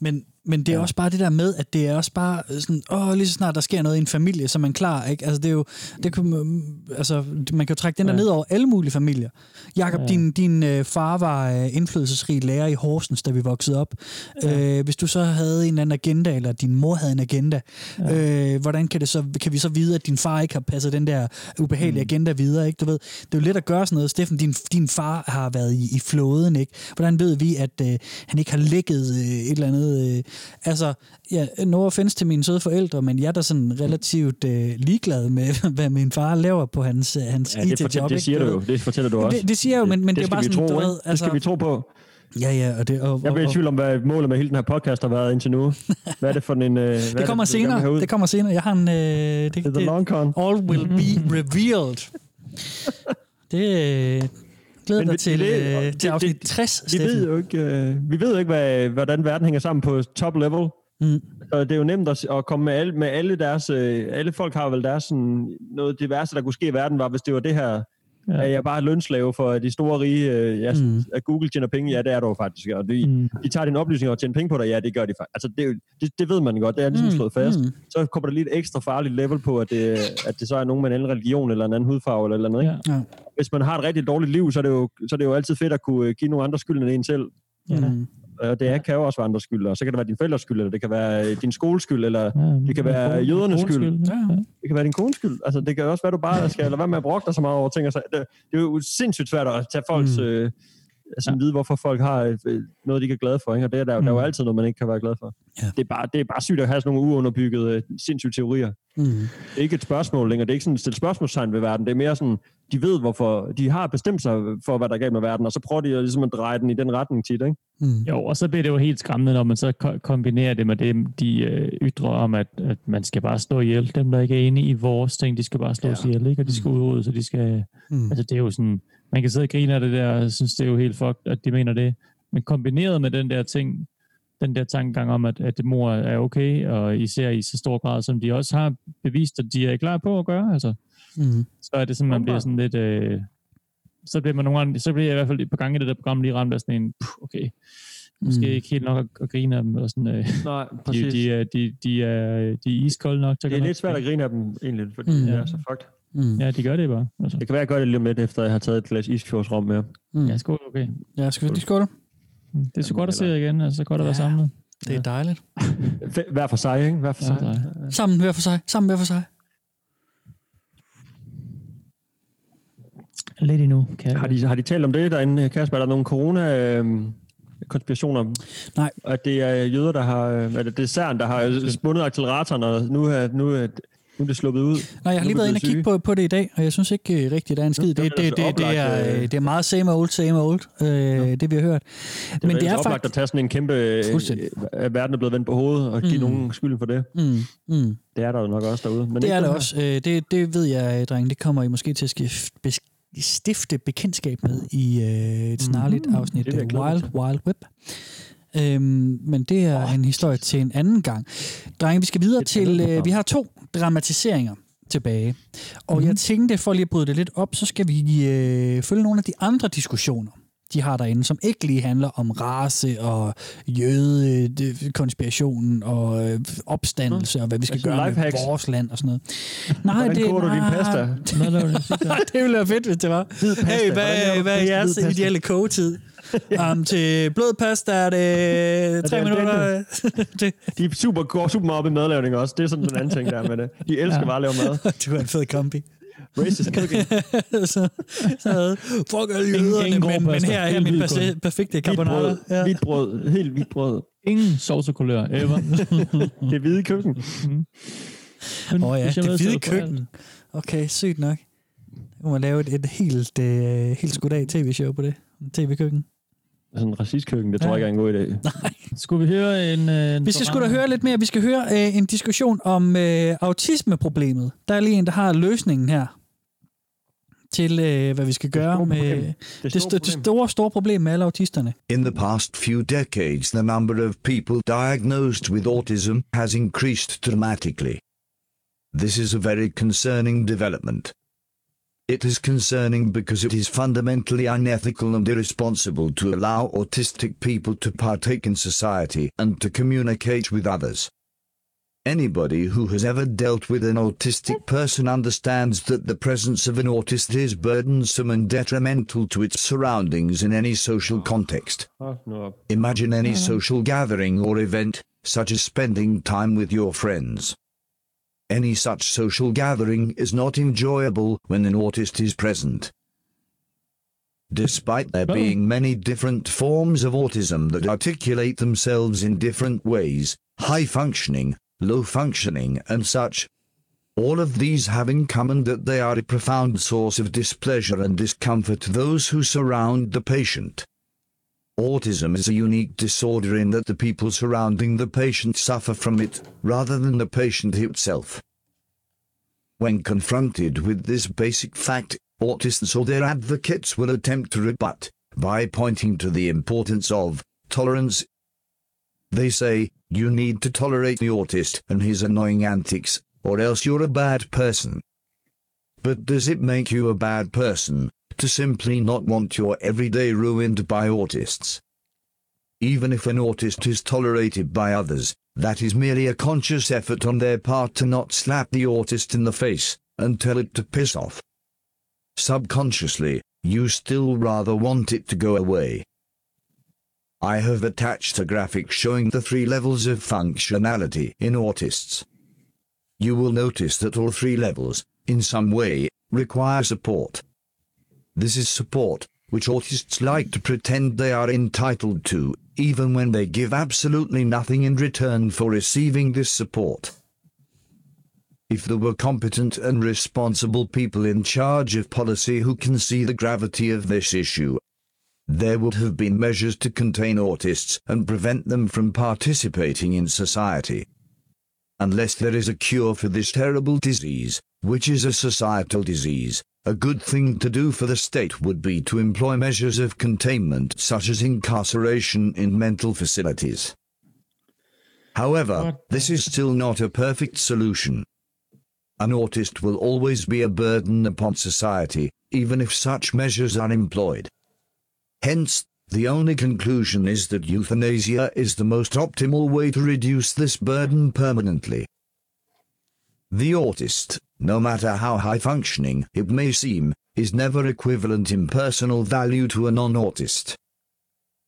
Men, men det er ja. også bare det der med, at det er også bare sådan, åh, lige så snart der sker noget i en familie, så er man klar, ikke? Altså, det er jo, det kan, altså, man kan jo trække den der Ja. ned over alle mulige familier. Jakob, Ja. ja. din, din øh, far var øh, indflydelsesrig lærer i Horsens, da vi voksede op. Ja. Øh, hvis du så havde en eller anden agenda, eller din mor havde en agenda, ja. øh, hvordan kan, det så, kan vi så vide, at din far ikke har passet den der ubehagelige mm. agenda videre, ikke? Du ved, det er jo let at gøre sådan noget. Steffen, din, din far har været i, i flåden, ikke? Hvordan ved vi, at øh, han ikke har lækket øh, et eller andet... Øh, altså, ja, no offense til mine søde forældre, men jeg er da sådan relativt øh, ligeglad med, hvad min far laver på hans, øh, hans Ja, det, IT-job. det ikke? siger du jo. Det fortæller du også. Det, det siger jeg jo, men, men det, det er bare sådan, tro, du ikke? ved, altså, Det skal vi tro på. Ja, ja, og det... Og, Jeg bliver i tvivl om, hvad målet med hele den her podcast har været indtil nu. Hvad er det for en... Øh, det kommer have senere. ud? Det kommer senere. Jeg har en... Øh, det, det, the long con. All will be revealed. det, øh, Glæder Men dig til, det- øh, til afsnit det- 60, Vi Steffen. ved jo ikke, øh, vi ved jo ikke hvad, hvordan verden hænger sammen på top level. Mm. Så det er jo nemt at, at komme med alle, med alle deres... Øh, alle folk har vel deres sådan, noget det værste, der kunne ske i verden, var, hvis det var det her... Ja. Er jeg bare lønslave for de store rige? Øh, ja, mm. At Google tjener penge? Ja, det er du jo faktisk. Og de, mm. de tager dine oplysninger og tjener penge på dig? Ja, det gør de faktisk. Altså, det, det, det ved man godt. Det er ligesom Mm, slået fast. mm. Så kommer der lige et ekstra farligt level på, at det, at det så er nogen med en anden religion eller en anden hudfarve eller, eller noget. Ikke? Ja. Hvis man har et rigtig dårligt liv, så er det jo, så er det jo altid fedt at kunne øh, give nogle andre skyld end en selv. Mm. Og det kan jo også være andres skyld, og så kan det være din forældres skyld, eller det kan være øh, din skoles skyld, eller Ja, det kan være kone- jødernes skyld. skyld, ja. Det kan være din kones skyld. Altså, det kan også være, du bare skal lade være med at brokke dig så meget over ting. Og så. Det, det er jo sindssygt svært at tage folks... Mm. Øh, altså, vide, hvorfor folk har øh, noget, de ikke er glade for. Ikke? Og det er der, mm. der er jo altid noget, man ikke kan være glad for. Ja. Det, er bare, det er bare sygt at have sådan nogle uunderbyggede, øh, sindssyge teorier. Mm. Det er ikke et spørgsmål længere. Det er ikke sådan et spørgsmålstegn ved verden. Det er mere sådan, de ved, hvorfor... De har bestemt sig for, hvad der er galt med verden, og så prøver de at, ligesom at dreje den i den retning tit, ikke? Mm. Jo, og så bliver det jo helt skræmmende, når man så ko- kombinerer det med det, de øh, ytrer om, at, at man skal bare slå ihjel. Dem, der ikke er enige i vores ting, de skal bare slås ja. ihjel, ikke? Og de skal udryddes, så de skal... Mm. Altså, det er jo sådan... Man kan sidde og grine af det der, og synes, det er jo helt fucked, at de mener det. Men kombineret med den der ting, den der tankegang om, at, at det mor er okay, og især i så stor grad, som de også har bevist, at de er klar på at gøre, altså, Mm. så er det sådan, man bliver sådan lidt... Øh, så bliver man nogle gange, så bliver jeg i hvert fald et par gange i det der program lige ramt af sådan en, puh, okay, måske Mm. mm. ikke helt nok at, at grine af dem, eller sådan, øh, Nej, de, præcis. de, er, de, de, er, de er iskolde nok. til Det er at- lidt svært at grine af dem, egentlig, fordi Mm. mm. det er så fucked. Mm. Ja, de gør det bare. Altså. Det kan være, at jeg gør det lige om lidt, efter jeg har taget et glas isfjordsrom med. Mm. Ja, skål, okay. Ja, skal vi lige skåle? Det er så godt at se jer igen, altså godt at være Ja. samlet. Det er dejligt. Hver for sig, ikke? Hver for Ja, sig. Sammen hver for sig. Sammen hver for sig. Lidt endnu, kan. Har de, har de talt om det derinde, Kasper? Er der nogle corona... Øh, konspirationer. Nej. At det er jøder, der har... øh, At det er CERN, der har spundet acceleratoren, og nu er, nu er, nu er det sluppet ud. Nej, jeg har lige været inde og kigge på, på det i dag, og jeg synes ikke uh, rigtigt, der er en skid. det Det, var det, det, er, øh, det er meget same old, same old, øh, det vi har hørt. Det Men det er oplagt faktisk... at tage sådan en kæmpe... øh. At verden er blevet vendt på hovedet, og give Mm. nogen skylden for det. Mm, mm. Det er der jo nok også derude. Men Det er her. også. Øh, det, det ved jeg, drenge. Det kommer I måske til at skif- bes- stifte bekendtskab med i øh, et snarligt Mhm. afsnit Det vil jeg af Wild. Wild Web. Øhm, men det er oh, en historie til en anden gang. Drenge, vi skal videre til... Øh, vi har to dramatiseringer tilbage. Og Mhm. mm. jeg tænkte, for lige at bryde det lidt op, så skal vi øh, følge nogle af de andre diskussioner, de har derinde, som ikke lige handler om race og jøde, konspirationen og øh, opstandelse og hvad vi skal gøre med lifehacks. vores land og sådan noget. Nej, Hvordan det, koger du din pasta? Det ville være fedt, hvis det var. Pasta. Hey, hvad, hvad er jeres ideelle kogetid? um, til blød pasta er det tre er minutter. det, De er super, går super meget op i madlavning også. Det er sådan den anden ting, der er med det. De elsker Ja. bare at lave mad. du er en fed kombi. Racist cooking. så, så noget. Fuck alle jøderne, men, men pasta. her er Helt min perfekte Hvidt carbonara. brød, Ja. hvidt brød, helt hvidt brød. Ingen sovsekulør, ever. Det er hvide køkken. Men Åh oh, ja, det hvide er køkken. Okay, sygt nok. Så kunne man lave et, et helt, øh, helt skudt tv-show på det. TV-køkken. Sådan en racistkøkken, det tror Ja. jeg ikke er en god idé. Skulle vi høre en... Øh, en Vi skal sgu da høre lidt mere. Vi skal høre øh, en diskussion om øh, autismeproblemet. Der er lige en, der har løsningen her til, øh, hvad vi skal gøre store med problem. det, Det det, store det problem. store, store problem med alle autisterne. In the past few decades, the number of people diagnosed with autism has increased dramatically. This is a very concerning development. It is concerning because it is fundamentally unethical and irresponsible to allow autistic people to partake in society and to communicate with others. Anybody who has ever dealt with an autistic person understands that the presence of an autist is burdensome and detrimental to its surroundings in any social context. Hold nu op. Imagine any mm-hmm. social gathering or event, such as spending time with your friends. Any such social gathering is not enjoyable when an autist is present. Despite there being many different forms of autism that articulate themselves in different ways, high functioning, low functioning, and such, all of these have in common that they are a profound source of displeasure and discomfort to those who surround the patient. Autism is a unique disorder in that the people surrounding the patient suffer from it, rather than the patient himself. When confronted with this basic fact, autists or their advocates will attempt to rebut by pointing to the importance of tolerance. They say, you need to tolerate the autist and his annoying antics, or else you're a bad person. But does it make you a bad person to simply not want your everyday ruined by autists? Even if an autist is tolerated by others, that is merely a conscious effort on their part to not slap the autist in the face and tell it to piss off. Subconsciously, you still rather want it to go away. I have attached a graphic showing the three levels of functionality in autists. You will notice that all three levels, in some way, require support. This is support, which autists like to pretend they are entitled to, even when they give absolutely nothing in return for receiving this support. If there were competent and responsible people in charge of policy who can see the gravity of this issue, there would have been measures to contain autists and prevent them from participating in society. Unless there is a cure for this terrible disease, which is a societal disease, a good thing to do for the state would be to employ measures of containment such as incarceration in mental facilities. However, this is still not a perfect solution. An autist will always be a burden upon society, even if such measures are employed. Hence, the only conclusion is that euthanasia is the most optimal way to reduce this burden permanently. The autist, no matter how high functioning it may seem, is never equivalent in personal value to a non autist.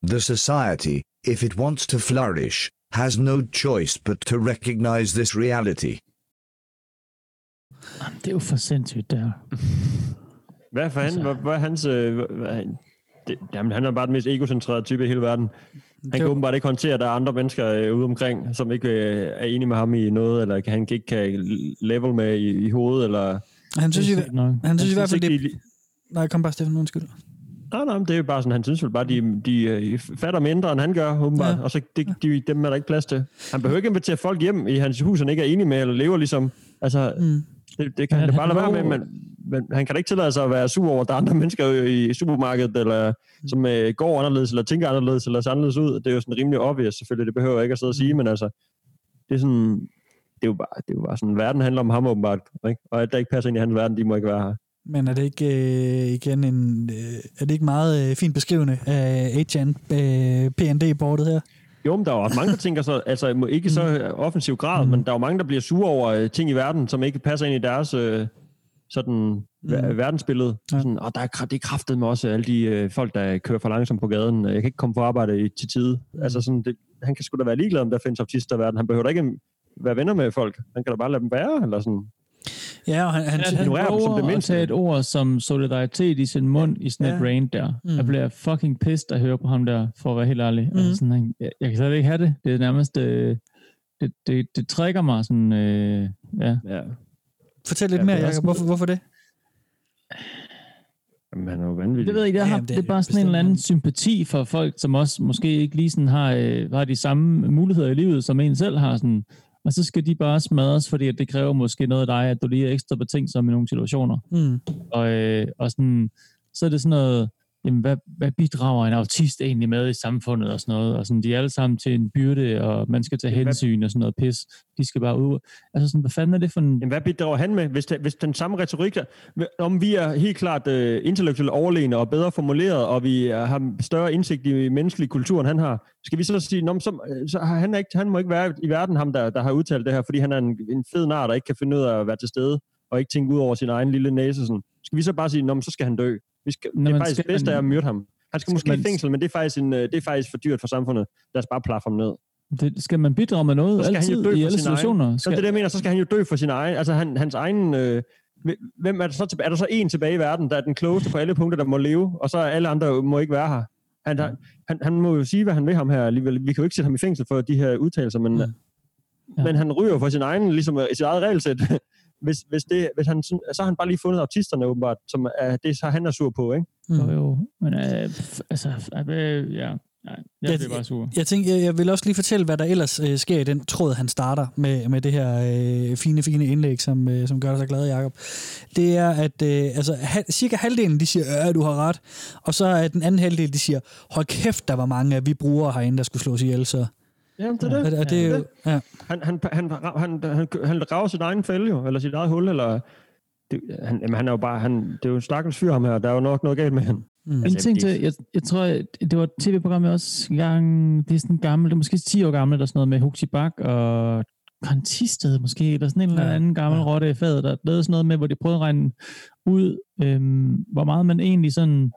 The society, if it wants to flourish, has no choice but to recognize this reality. Det er jo for sindssygt, der. Hvad for han? Hvad, hvad er hans... Øh, hvad, hvad, han- det, jamen, han er bare den mest egocentrerede type i hele verden. Han kan Det- åbenbart ikke håndtere, at der er andre mennesker øh, ude omkring, som ikke øh, er enige med ham i noget, eller kan- han ikke kan level med i, i hovedet, eller... Han synes, i, Sindssygt nok. han synes i hvert fald, ikke, det... de- Nej, kom bare, Stefan, undskyld. Nej, nej, det er jo bare sådan, han synes vel bare, de, de øh, fatter mindre, end han gør, åbenbart. Ja. Og så de, de, dem er der ikke plads til. Han behøver ikke invitere folk hjem i hans hus, han ikke er enig med, eller lever ligesom... Altså, Mm. Det, det kan Men han da han bare lade være med, men, men han kan da ikke tillade sig at være sur over, at der er andre mennesker i supermarkedet, eller som øh, går anderledes, eller tænker anderledes, eller ser anderledes ud. Det er jo sådan rimelig obvious, selvfølgelig. Det behøver jeg ikke at sidde og sige, men altså, det er sådan... Det er jo bare, det er jo bare sådan, verden handler om ham åbenbart, ikke? og at der ikke passer ind i hans verden, de må ikke være her. Men er det ikke øh, igen en, øh, er det ikke meget øh, fint beskrivende af Agent øh, PND-bordet her? Jo, men der er jo også mange, der tænker så, altså ikke så offensiv grad, men der er jo mange, der bliver sure over øh, ting i verden, som ikke passer ind i deres øh, sådan mm. verdensbillede. Ja. Sådan, og der er, det er kraftet med også alle de øh, folk, der kører for langsomt på gaden. Jeg kan ikke komme på arbejde i, til tide. Mm. Altså sådan, det, han kan sgu da være ligeglad, om der findes autister i verden. Han behøver da ikke være venner med folk. Han kan da bare lade dem være, eller sådan. Ja, og han, han, han han dem som prøver at tage et ord som solidaritet i sin mund i sådan et Ja. rant der. Mm. Jeg bliver fucking pissed at høre på ham der, for at være helt ærlig. Mm. Altså sådan, han- jeg, jeg kan slet ikke have det. Det er nærmest... Øh, det, det, det trækker mig sådan... Øh, ja. Ja. fortæl lidt Ja, mere, er Jacob. Hvorfor, hvorfor det? Jamen, han er jo vanvittig. Det ved jeg ikke. Jeg Ja, har, jamen, det, det det er er bare sådan en eller anden sympati for folk, som også måske ikke lige sådan har, øh, har de samme muligheder i livet, som en selv har. Sådan. Og så skal de bare smadres, fordi at det kræver måske noget af dig, at du lige er ekstra betænksom i nogle situationer. Mm. Og, øh, og sådan, så er det sådan noget, jamen, hvad, hvad bidrager en autist egentlig med i samfundet og sådan noget? Og sådan, de er alle sammen til en byrde, og man skal tage Jamen, hvad- hensyn og sådan noget pis. De skal bare ud. Altså sådan, hvad fanden er det for en... Jamen, hvad bidrager han med, hvis, det, hvis den samme retorik, der, om vi er helt klart uh, intellektuelt overlegne og bedre formuleret, og vi uh, har større indsigt i menneskelig kultur, end han har, skal vi så sige, Nå, så, så har han, er ikke, han må ikke være i verden, ham der, der har udtalt det her, fordi han er en, en fed nar, der ikke kan finde ud af at være til stede, og ikke tænke ud over sin egen lille næse. Sådan. Skal vi så bare sige, Nå, så skal han dø? Vi skal, Nå, det er faktisk skal bedst man- at myrde ham. Han skal Skal måske man- i fængsel, men det er, faktisk en, øh, det er faktisk for dyrt for samfundet. Lad os bare plaffe ham ned. Det, skal man bidrage med noget Så skal altid han jo dø i alle sin egen. situationer? Så det er det, jeg mener, så skal han jo dø for sin egen, altså han, hans egen, øh, hvem er der så tilbage? Er der så en tilbage i verden, der er den klogeste på alle punkter, der må leve, og så alle andre må ikke være her? Han, der, han, han må jo sige, hvad han vil ham her alligevel. Vi kan jo ikke sætte ham i fængsel for de her udtalelser, men, Mm. mm. ja. men han ryger for sin egen, ligesom øh, sit eget regelsæt. hvis, hvis, det, hvis han, så har han bare lige fundet autisterne åbenbart, som er det, så han er sur på, ikke? Mm. Jo, jo. Men øh, altså, øh, ja. jeg bliver bare sur. Jeg tænker, jeg, jeg vil også lige fortælle, hvad der ellers øh, sker i den tråd, han starter med, med det her øh, fine, fine indlæg, som, øh, som gør dig så glad, Jacob. Det er, at øh, altså, ha, cirka halvdelen, de siger, ja, du har ret. Og så er den anden halvdel, de siger, hold kæft, der var mange af vi brugere herinde, der skulle slås ihjel, så... Jamen, det er det. Og, det er jo, ja. Han, han, han, han, han, han graver sit egen fælde jo, eller sit eget hul, eller... Det, han, jamen, han er jo bare... Han, det er jo en stakkels fyr, ham her. Der er jo nok noget galt med ham. Mm. En ting til, jeg, jeg tror, det var et tv-program, jeg også gang, det er sådan gammel, det er måske 10 år gammelt, der er sådan noget med Huxi Bak og Kontisted måske, eller sådan en eller Ja. anden gammel rotte i fadet, der lavede sådan noget med, hvor de prøvede at regne ud, øhm, hvor meget man egentlig sådan,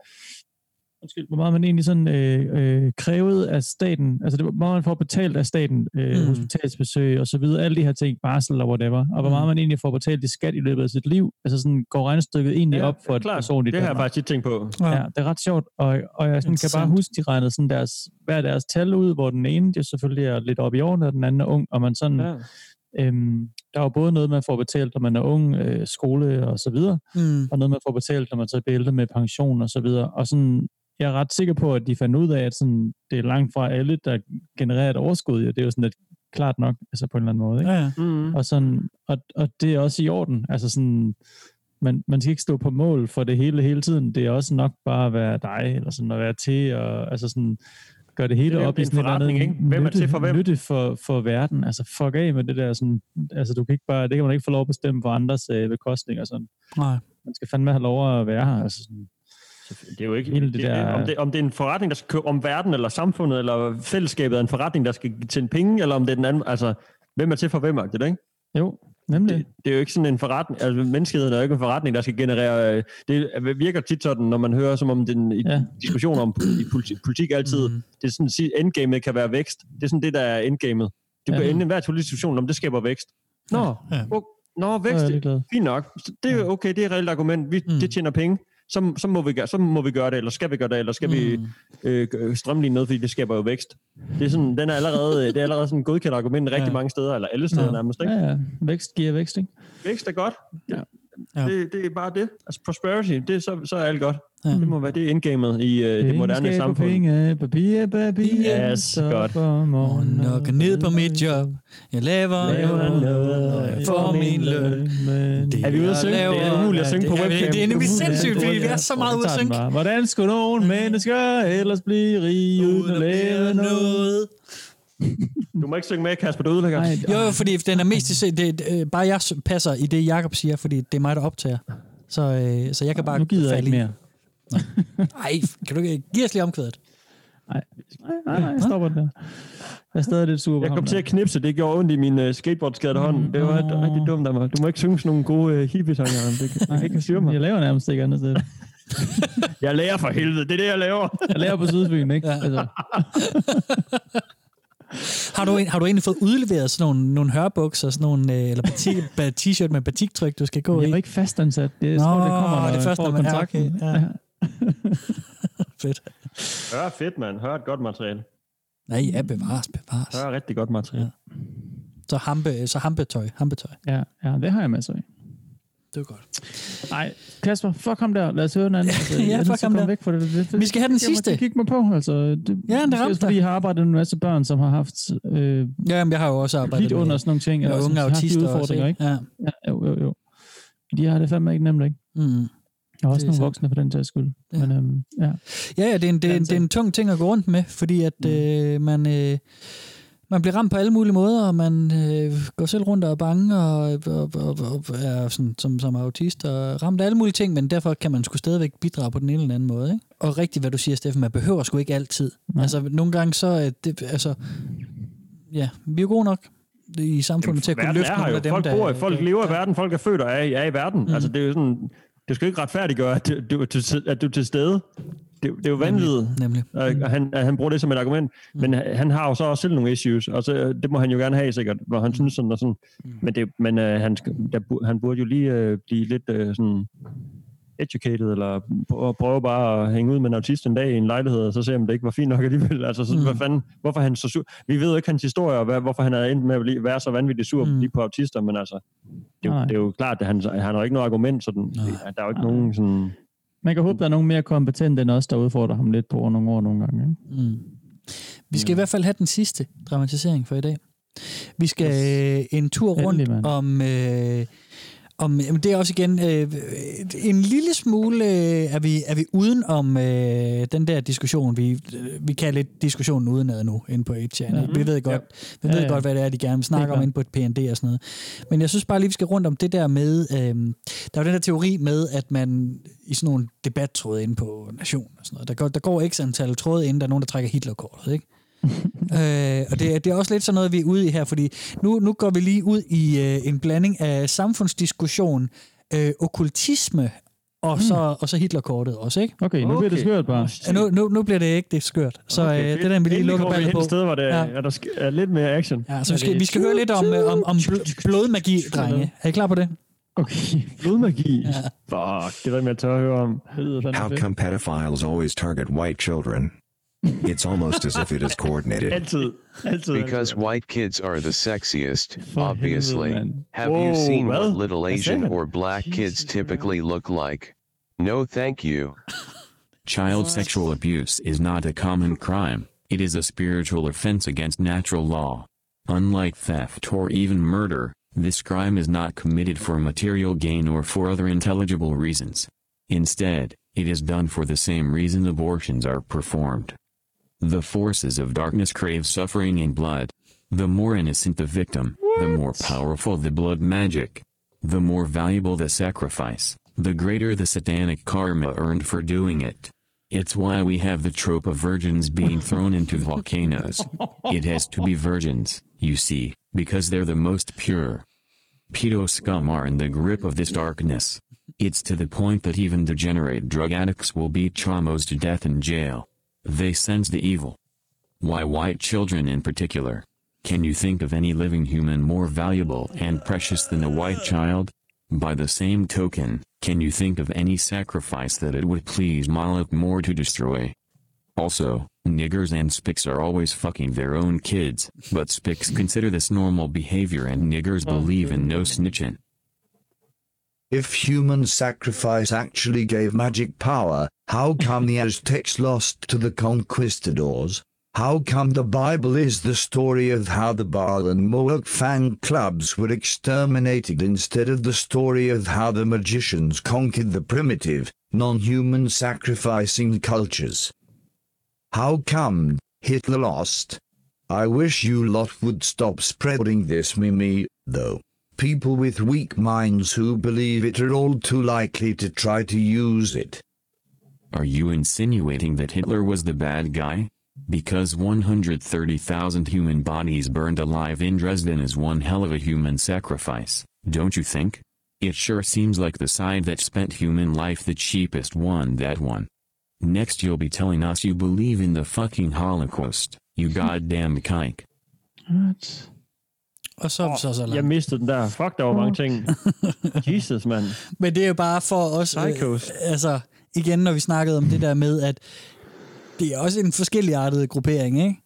undskyld, hvor meget man egentlig sådan øh, øh, krævede af staten, altså det, hvor meget man får betalt af staten, øh, Mm. mm. hospitalsbesøg og så videre, alle de her ting, barsel og whatever, og hvor Mm. meget man egentlig får betalt i skat i løbet af sit liv, altså sådan går regnestykket egentlig Ja, op for et klart. person i Det har jeg faktisk tit tænkt på. Ja. ja, det er ret sjovt, og, og jeg sådan, kan bare huske, de regnede sådan deres, hver deres tal ud, hvor den ene det selvfølgelig er lidt oppe i årene, og den anden er ung, og man sådan, Ja. øhm, der er jo både noget, man får betalt, når man er ung, øh, skole og så videre, Mm. og noget, man får betalt, når man så bliver ældre med pension og så videre, og sådan, jeg er ret sikker på, at de fandt ud af, at sådan, det er langt fra alle, der genererer et overskud, ja. det er jo sådan lidt klart nok, altså på en eller anden måde, ikke? Ja, ja. Mm. Og, sådan, og, og det er også i orden. Altså sådan, man, man skal ikke stå på mål for det hele hele tiden. Det er også nok bare at være dig, eller sådan at være til, og altså sådan, gøre det hele Det er op i en sådan et eller andet ikke? Hvem er nytte, til for hvem? nytte for, for verden. Altså fuck af med det der sådan, altså du kan ikke bare, det kan man ikke få lov at bestemme for andres øh, bekostning og sådan. Nej. Man skal fandme have lov at være her. Altså sådan, Det er jo ikke... Hele Det, det der- om, det, om det er en forretning, der skal købe om verden, eller samfundet, eller fællesskabet er en forretning, der skal tjene penge, eller om det er den anden... Altså, hvem er til for hvem, det ikke? jo, nemlig. Det, det er jo ikke sådan en forretning... Altså, menneskeheden er jo ikke en forretning, der skal generere... Det virker tit sådan, når man hører, som om den i Ja. diskussioner om i politik, politik altid... Mhm. Det er sådan, at endgamet kan være vækst. Det er sådan det, der er endgamet. Det Ja. kan ende i hver politisk diskussion, om det skaber vækst. Nå, Ja. o- Nå, er vækst, ligeglad. fint nok. Det er okay, det er et reelt argument. Vi, Mm. Det tjener penge. Så, så, må vi, gøre- så må vi gøre det, eller skal vi gøre det, eller skal vi Mm. øh, øh, strømline noget, fordi det skaber jo vækst. Det er, sådan, den er allerede, det er allerede sådan en godkendt argument rigtig Ja. mange steder, eller alle steder Ja. nærmest. Ikke? Ja, ja. Vækst giver vækst, ikke? Vækst er godt. Ja. Ja. Det, det er bare det. Altså prosperity, det er, så, så er alt godt. Ja. Det må være det endgamet i øh, det moderne samfund. Penge, papir, papir. Yes, så godt. for morgen Og går ned på mit job. Jeg laver, Laver noget, og jeg får min løn. Er vi ude at synge? Det er laver- umuligt at synge på det webcam. Det er nemlig sindssygt, fordi vi er så meget ude at synge. Hvordan skulle nogle mennesker ellers blive rige uden at lave noget? Du må ikke synge med, Kasper, du ødelægger. Nej, Jo, jo, fordi den er mest det, det, øh, bare jeg passer i det, Jakob siger, fordi det er mig, der optager. Så, øh, så jeg kan bare nu gider jeg ikke mere. Ej, kan du ikke give os lige omkvædet? Nej, nej, nej, jeg stopper den der. Jeg er stadig lidt sur på Jeg kom til at knipse, det gjorde ondt i min uh, skateboardskadede hånd. Det var Nå. rigtig dumt af mig. Du må ikke synge sådan nogle gode uh, hippie-sange, det, kan- jeg kan ikke styre mig. Jeg laver nærmest ikke andet sted. Jeg lærer for helvede, det er det, jeg laver. Jeg laver på Sydfyn, ikke? Ja. Altså, Har du, har du egentlig fået udleveret sådan nogle, nogle hørbukser, sådan nogle, øh, eller t-shirt med batiktryk, du skal gå jeg i? var ikke fastansat. Det, jeg Nå, tror, det kommer, når det er jeg først, får når man- ja, kontrakten. okay, ja. Fedt. Hør fedt, mand. Hør et godt materiale. Nej, ja, bevares, bevares. Hør rigtig godt materiale. Så, hampe, så hampetøj, hampetøj. Ja, ja, det har jeg masser af. Det er godt. Nej, Kasper, fuck ham der. Lad os høre den anden. Altså, Ja, er fuck ham der. væk fra det. det, det Vi skal have den sidste. Kigge mig på. Altså, det, Ja, det ramte også, fordi jeg har arbejdet med en masse børn, som har haft øh, Ja, men jeg har jo også arbejdet lidt under sådan nogle ting. eller unge som har autister også, udfordringer, ikke? Ja. Ja, jo, jo, jo. De har det fandme ikke nemt, ikke? Mm. Har også er nogle voksne for den tages skyld. Ja. Men øhm, ja. Ja, ja, det er en, det er, det er en tung ting at gå rundt med, fordi at øh, man, øh, man bliver ramt på alle mulige måder, og man øh, går selv rundt og er bange, og, og, og, og er sådan, som, som autist, og ramt af alle mulige ting, men derfor kan man sgu stadigvæk bidrage på den ene eller anden måde. Ikke? Og rigtigt, hvad du siger, Steffen, man behøver sgu ikke altid. Nej. Altså, nogle gange så, er det, altså, ja, vi er jo gode nok i samfundet til at kunne løfte nogle af dem, folk, der... bor, i- folk lever i verden, folk er født og er, i- er i verden. Mm. Altså, det er jo sådan, det skal jo ikke retfærdiggøre, at du, du, at du er til stede. Det, det er jo vanvittigt, Nemlig. at, at han, at han bruger det som et argument. Mm. Men han, har jo så også selv nogle issues, og så, det må han jo gerne have sikkert, hvor han synes sådan og sådan. Mm. Men, det, men uh, han, der, han burde jo lige uh, blive lidt uh, sådan educated, eller prøve, prøve bare at hænge ud med en autist en dag i en lejlighed, og så se, om det ikke var fint nok alligevel. Altså, så, Mm. hvad fanden, hvorfor han så sur? Vi ved jo ikke hans historie, og hvad, hvorfor han er endt med at blive- være så vanvittigt sur Mm. lige på autister, men altså, det, er jo- Nej. det er jo klart, at han, han har jo ikke noget argument, sådan, der er jo ikke nogen sådan... Man kan håbe, der er nogen mere kompetent end os, der udfordrer ham lidt på over nogle år nogle gange. Ikke? Mm. Vi skal i hvert fald have den sidste dramatisering for i dag. Vi skal øh, en tur rundt Endelig, om... Øh, om, jamen, det er også igen øh, en lille smule øh, er vi er vi uden om øh, den der diskussion vi øh, vi kalder lidt diskussionen udenad nu inde på 8 channel. Mhm. Vi ved godt vi Ja, ved ja. godt hvad det er de gerne vil snakke om inde på et PND og sådan noget. Men jeg synes bare lige vi skal rundt om det der med øh, der er jo den der teori med at man i sådan nogle debattråde inde på Nation og sådan noget. Der går der går ikke antal tråde inden der er nogen der trækker Hitlerkortet, ikke? øh, og det, er- det er også lidt sådan noget, vi er ude i her, fordi nu, nu går vi lige ud i øh, en blanding af samfundsdiskussion, øh, okkultisme og så, og så Hitlerkortet også, ikke? Okay, nu bliver det skørt bare. Ja, nu, nu, nu bliver det ikke det skørt. Så okay, øh, det er den, vi lige lukker ballet på. et sted, hvor der, Ja. ja. er, der sk- er lidt mere action. Ja, så vi skal, vi skal høre lidt om, øh, om, om bl- blodmagi, drenge. Er I klar på det? Okay. Blodmagi? Ja. Fuck, det er der at tør at høre om. How come pedophiles always target white children? It's almost as if it is coordinated. Altid. Altid. Because white kids are the sexiest, For obviously. helvede, mand. Have you seen hvad? what little Asian or black kids typically look like? No thank you. Child sexual abuse is not a common crime, it is a spiritual offense against natural law. Unlike theft or even murder, this crime is not committed for material gain or for other intelligible reasons. Instead, it is done for the same reason abortions are performed. The forces of darkness crave suffering and blood. The more innocent the victim, the more powerful the blood magic. The more valuable the sacrifice, the greater the satanic karma earned for doing it. It's why we have the trope of virgins being thrown into volcanoes. It has to be virgins, you see, because they're the most pure. Pedo scum are in the grip of this darkness. It's to the point that even degenerate drug addicts will beat chamos to death in jail. They sense the evil. Why white children in particular? Can you think of any living human more valuable and precious than a white child? By the same token, can you think of any sacrifice that it would please Moloch more to destroy? Also, niggers and spics are always fucking their own kids, but spics consider this normal behavior and niggers believe in no snitching. If human sacrifice actually gave magic power, how come the Aztecs lost to the conquistadors? How come the Bible is the story of how the Baal and Moloch fan clubs were exterminated instead of the story of how the magicians conquered the primitive, non-human sacrificing cultures? How come Hitler lost? I wish you lot would stop spreading this meme, though. People with weak minds who believe it are all too likely to try to use it. Are you insinuating that Hitler was the bad guy? Because 130,000 human bodies burned alive in Dresden is one hell of a human sacrifice, don't you think? It sure seems like the side that spent human life the cheapest won that one. Next you'll be telling us you believe in the fucking Holocaust, you goddamn kike. Og så er vi så så langt. Jeg mistede den der. Fuck, der var mange ting. Jesus, mand. Men det er jo bare for os... Øh, Psychos. altså, igen, når vi snakkede om det der med, at det er også en forskellig artet gruppering, ikke?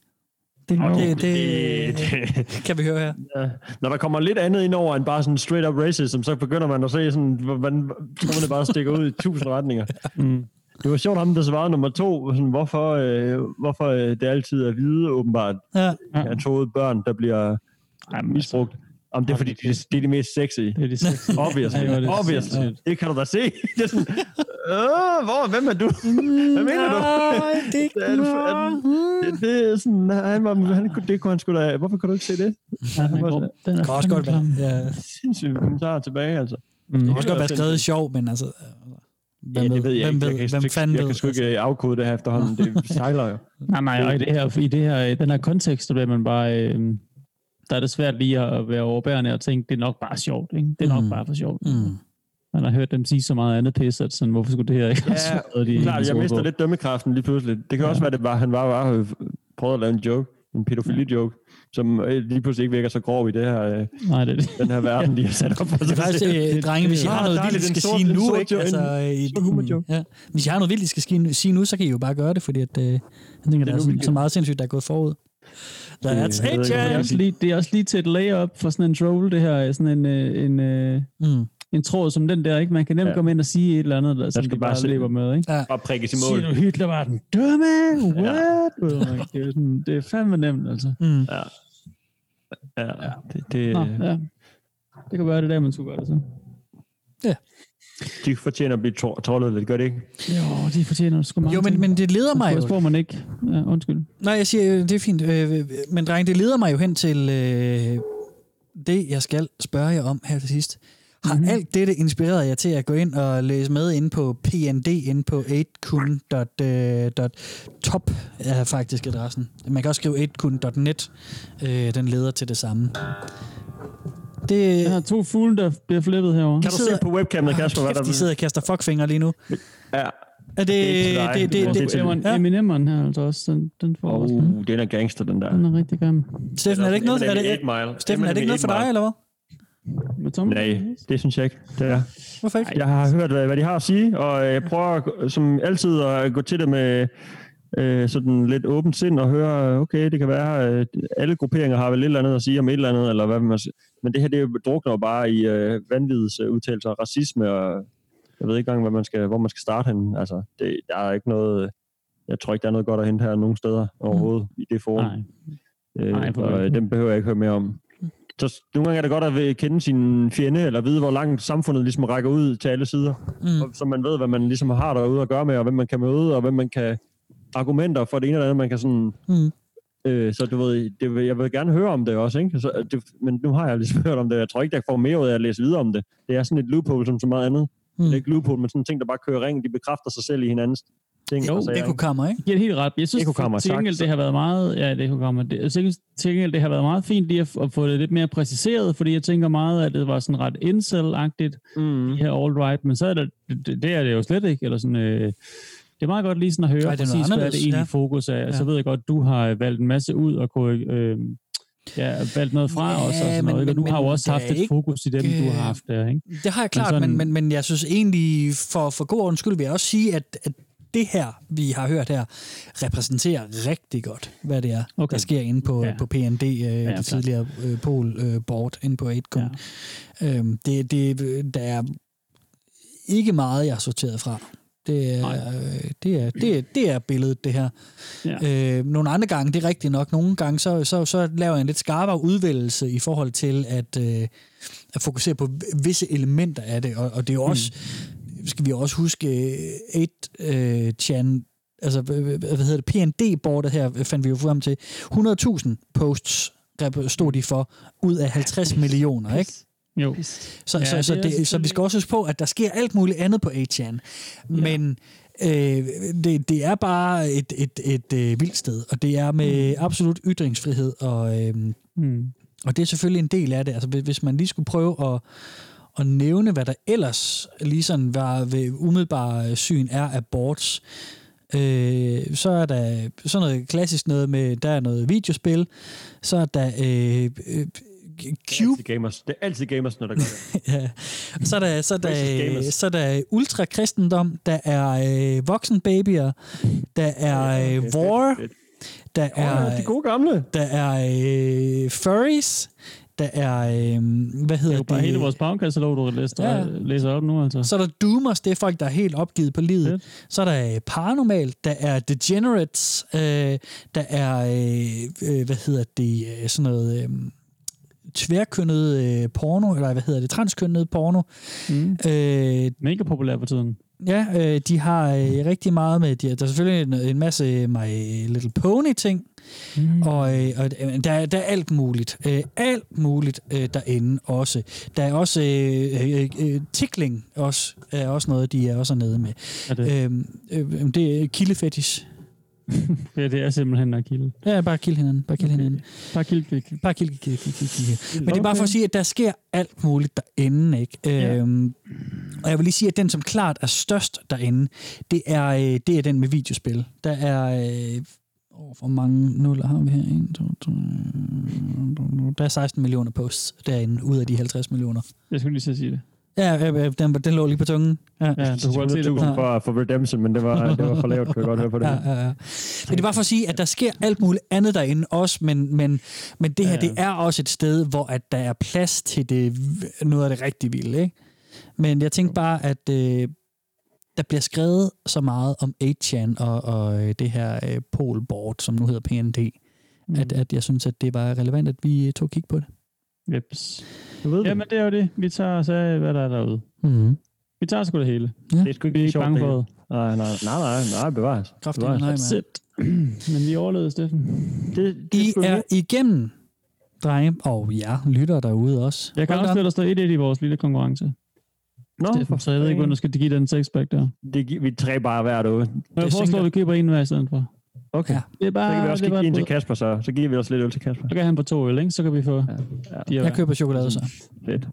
Det, det, det, det kan vi høre her. Ja. Når der kommer lidt andet ind over end bare sådan straight up racism, så begynder man at se sådan, hvordan det bare stikke ud i tusind retninger. Mm. Det var sjovt ham, der svarede nummer to, sådan, hvorfor, øh, hvorfor øh, det altid er hvide, åbenbart. Ja. Han troede børn, der bliver misbrugt. Om det er fordi, det er, det er de mest sexy. Det er de sexy. Obviously. Ja, det Obviously. sindssygt. Det kan du da se. Det er sådan, øh, hvor, hvem er du? Hvad mener du? Nej, det er ikke det, det, det, er sådan, han var, han, kunne- det kunne han sgu da, hvorfor kan du ikke se det? Ja, den er god. Den er Det kan også godt være. Ja. Sindssygt kommentarer tilbage, altså. Det kan også godt være skrevet sjov, men altså... Hvem ja, ved, det ved jeg hvem ikke. jeg kan, hvem fanden jeg kan sgu ikke afkode det her efterhånden. Det sejler jo. Nej, nej, og i, det her, i det her, den her kontekst, så bliver man bare... Øh, der er det svært lige at være overbærende og tænke, det er nok bare sjovt. Ikke? Det er nok Mm. bare for sjovt. Mm. Man har hørt dem sige så meget andet pis, at sådan, hvorfor skulle det her ikke også Ja, været de klart, jeg mister på? lidt dømmekraften lige pludselig. Det kan også være, det var, han var bare øh, prøvet at lave en joke, en pædofili-joke, som øh, lige pludselig ikke virker så grov i det her, øh, Nej, det er det. den her verden, de har sat op for Det er faktisk, øh, drenge, hvis I har noget vildt, I skal sige nu, ikke? Altså, i, ja. Hvis I har noget vildt, I skal sige- nu, så kan I jo bare gøre det, fordi at, øh, jeg tænker, det er sådan, vi så meget sindssygt, der er gået forud. Der er det, er også lige, det er også lige til et layup for sådan en troll, det her. Sådan en, øh, en, øh, mm. en tråd som den der, ikke? Man kan nemt Ja. ja. komme ind og sige et eller andet, der, som skal de bare bare løber med, ikke? Ja. Bare prikkes i mål. Siger du Hitler var den dumme? What? Ja. Det, er sådan, det er fandme nemt, altså. Mm. Ja. Ja, det, det, Nå, ja. Det kan være det der, man skulle gøre det så. De fortjener at blive tro- trollet lidt, gør det ikke? Jo, de fortjener sgu mange Jo, men, ting. men det leder mig jo... tror man ikke. Ja, undskyld. Nej, jeg siger, øh, det er fint. Øh, Men dreng, det leder mig jo hen til øh, det, jeg skal spørge jer om her til sidst. Har Mhm. mm-hmm. alt dette inspireret jer til at gå ind og læse med inde på PND, inde på 8kun.top er faktisk adressen. Man kan også skrive 8kun.net. Øh, den leder til det samme. Det, Jeg har to fugle, der bliver flippet herovre. Kan du se på webcamet, Kasper, hvad kæft, der de sidder og kaster fuckfingre lige nu. Ja. Er det, Det er det, det, Det er det, det, Ja. Eminem'eren her, altså også. Den, den får Oh, også den. den er gangster, den der. Den er rigtig gammel. Steffen, er det ikke noget, er det. Steffen, er det ikke noget for dig, eller hvad? Med Tom? Nej, det synes jeg ikke. Det er. Hvorfor ikke? Jeg har hørt, hvad hvad de har at sige, og jeg prøver som altid at gå til det med øh, sådan lidt åbent sind og høre, okay, det kan være, øh, alle grupperinger har vel et eller andet at sige om et eller andet, eller hvad man. Men det her, det drukner jo bare i øh, vanvids øh, udtalelser, racisme, og jeg ved ikke engang, hvad man skal, hvor man skal starte henne. Altså, det, der er ikke noget, jeg tror ikke, der er noget godt at hente her nogen steder overhovedet i det forum. Nej. Øh, Nej, og helvede. dem behøver jeg ikke høre mere om. Så nogle gange er det godt at ved- kende sin fjende, eller vide, hvor langt samfundet ligesom rækker ud til alle sider. Mm. Og, så man ved, hvad man ligesom har derude at gøre med, og hvem man kan møde, og hvem man kan argumenter for det ene eller andet, man kan sådan... Mm. Øh, så du ved, det, vil- jeg vil gerne høre om det også, ikke? Så, det, men nu har jeg ligesom hørt om det. Jeg tror ikke, jeg får mere ud af at læse videre om det. Det er sådan et loophole som så meget andet. Mm. Det er ikke loophole, men sådan ting, der bare kører ring. De bekræfter sig selv i hinandens ting. Jo? Ekokammer, ikke? Jeg giver det helt ret. Jeg synes, Ekokammer, til gengæld, det har været meget... Ja, det ekokammer. Det, jeg synes til gengæld, det har været meget fint lige at, at få det lidt mere præciseret, fordi jeg tænker meget, at det var sådan ret incel-agtigt, mm. de her alt-right, men så er det, det, det er det jo slet ikke, eller sådan... Øh, det er meget godt lige sådan at høre Nej, det præcis, hvad det egentlig ja. ja. fokus er. Ja. Så Ja. ved jeg godt, du har valgt en masse ud og kunne, øh, ja, valgt noget fra Ja, os og sådan men- noget. ikke? Og du har jo også haft et ikke, fokus i dem, du har øh, haft der, ikke? Det har jeg klart, men, men, men, men jeg synes egentlig, for, for god ordens skyld, vil jeg også sige, at, at det her, vi har hørt her, repræsenterer rigtig godt, hvad det er, okay. der sker inde på, ja. Ja. på PND, øh, ja, det klart. tidligere øh, Pol-board, inde på 8 ja. øhm, det, det, Der er ikke meget, jeg har sorteret fra. Det er, øh, det, er, det, er, det er billedet, det her. Ja. Øh, nogle andre gange, det er rigtigt nok, nogle gange, så, så, så laver jeg en lidt skarpere udvælgelse i forhold til at, øh, at fokusere på visse elementer af det, og, og det er jo også, mm. skal vi også huske, 8chan, altså, hvad hedder det, PND-bordet her, fandt vi jo frem til, 100.000 posts stod de for, ud af 50 millioner, ikke? Jo. Så, Ja, ja, så, så, det er det, så vi skal også huske på, at der sker alt muligt andet på 8chan. Men øh, det, det er bare et, et, et, et vildt sted, og det er med mm. absolut ytringsfrihed, og, øh, mm. og det er selvfølgelig en del af det. Altså, hvis- man lige skulle prøve at, at nævne, hvad der ellers lige sådan var ved umiddelbar syn er aborts, Øh, så er der sådan noget klassisk noget med, der er noget videospil, så er der øh, øh, Cube, Det er altid gamers. Det er altid gamers, når der gør det. ja. Så er der, så er der, så er der ultrakristendom, der er øh, voksenbabyer, der er øh, war, der er, de gode gamle. der er øh, furries, der er, øh, hvad hedder Det er det? bare hele vores bagkatalog, du læser, Ja. læser op nu, altså. Så er der doomers, det er folk, der er helt opgivet på livet. Fedt. Så er der øh, paranormal, der er degenerates, øh, der er, øh, øh, hvad hedder det, øh, sådan noget... Øh, tværkønnet øh, porno, eller hvad hedder det, transkønnet porno. Mm. Øh, Mega populær på tiden. Ja, øh, de har øh, rigtig meget med, de, der er selvfølgelig en, en masse My Little Pony ting, mm. og, øh, og øh, der, er- der er alt muligt, øh, alt muligt øh, derinde også. Der er også øh, øh, øh, tickling også, er også noget, de er også nede med. Er det? Øhm, øh, det er kildefetish. Ja, det er simpelthen at kilde. Ja, bare kill hinanden. Bare kill okay. hinanden. Bare kill, kill, kill. Bare kill, kill, kill, kill, kill. Men det er bare for at sige, at der sker alt muligt derinde, ikke? Ja. Øhm, og jeg vil lige sige, at den, som klart er størst derinde, det er, øh, det er den med videospil. Der er... Øh, åh, hvor mange nuller har vi her? 1, 2, 3, der er 16 millioner posts derinde, ud af de 50 millioner. Jeg skulle lige så sige det. Ja, ja, ja, den, den lå lige på tungen. Ja, Ja, du kunne godt se det. Tusind for, for Redemption, men det var, det var for lavt, kan jeg godt høre på det. Ja, ja, ja. Men det er bare for at sige, at der sker alt muligt andet derinde også, men, men, men det her, Ja. det er også et sted, hvor at der er plads til det, noget af det rigtig vilde, ikke? Men jeg tænkte bare, at øh, der bliver skrevet så meget om 8chan og, og øh, det her øh, polboard, som nu hedder PND, mm. at, at jeg synes, at det var relevant, at vi tog kig på det. Jeps. Jamen, det er jo det. Vi tager os af, hvad der er derude. Mm. Vi tager sgu det hele. Ja. Det er sgu ikke Vi er lige ikke sjovt, bange det for det. Nej, nej, nej, nej, nej, bevares. Kraftigt, Bevares. nej, mand. Men vi overlevede, Steffen. Det, I er igennem, drenge, og ja, lytter derude også. Jeg kan Hold også da lade der står 1-1 i vores lille konkurrence. Nå, Steffen, så jeg ved ikke, hvordan du skal give den sexpack der. Det, vi tre bare hvert år. Men jeg foreslår, at vi køber en hver i stedet for. Okay. Ja. Det er bare, Så kan vi også give en til. Kasper, så. Så giver vi også lidt øl til Kasper. Så kan han på to øl, ikke? Så kan vi få... Ja. De Jeg køber chokolade så. Fedt.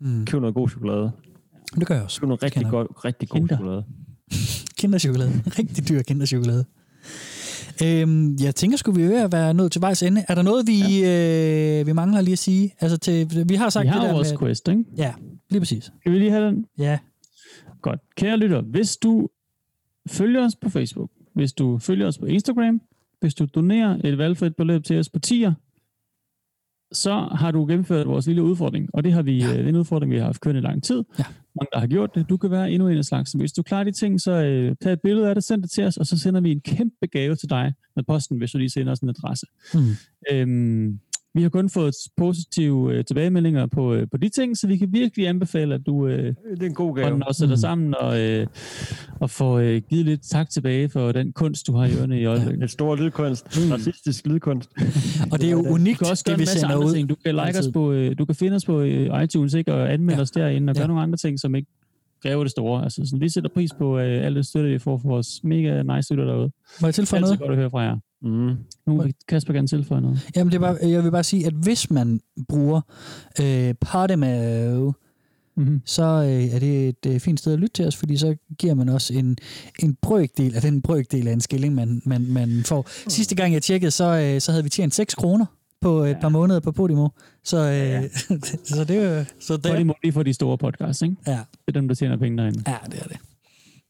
Mm. Køb noget god chokolade. Det gør jeg også. Køb noget rigtig kender godt, rigtig god Kinder. chokolade. Kinderchokolade. Rigtig dyr kinderchokolade. Øhm, jeg tænker, skulle vi ved at være nået til vejs ende. Er der noget, vi, ja. øh, vi mangler lige at sige? Altså til, vi har sagt Vi har det der vores med... quest, ikke? Ja, lige præcis. Skal vi lige have den? Ja. Godt. Kære lytter, hvis du følger os på Facebook, hvis du følger os på Instagram, hvis du donerer et valgfrit beløb til os på tier, så har du gennemført vores lille udfordring. Og det har vi, ja. er en udfordring, vi har haft kørt i lang tid. Ja. Mange, der har gjort det. Du kan være endnu en af slags. Hvis du klarer de ting, så øh, tag et billede af det, send det til os, og så sender vi en kæmpe gave til dig med posten, hvis du lige sender os en adresse. Mm. Øhm, vi har kun fået positive øh, tilbagemeldinger på, øh, på de ting, så vi kan virkelig anbefale, at du øh, Det er en god gave. og sætter Mm. sammen og, øh, og får øh, givet lidt tak tilbage for den kunst, du har i ørene i øjeblikket. Et stor lydkunst. Mm. Racistisk lydkunst. Og det er jo Du unikt, kan også gøre det vi en sender ud. ting. Du kan like os Altid. på, øh, du kan finde os på øh, iTunes, ikke? Og anmelde Ja. os derinde, og gøre Ja. nogle andre ting, som ikke kræver det store. Altså, sådan, vi sætter pris på øh, alt det støtte, vi får for vores mega nice lytter derude. Må jeg tilføje Altid noget? godt at høre fra jer. Mm. Nu vil Kasper gerne tilføje noget. Jamen, det er bare, jeg vil bare sige, at hvis man bruger øh, Podimo, Mm-hmm. så øh, er det et øh, fint sted at lytte til os, fordi så giver man også en, en brøkdel af den brøkdel af en skilling, man, man, man får. Sidste gang jeg tjekkede, så, øh, så havde vi tjent 6 kroner på et par måneder på Podimo. Så, øh, så det er jo... Så Det er det, lige for de store podcasts, ikke? ja, Det er dem, der tjener penge derinde. ja, det er det.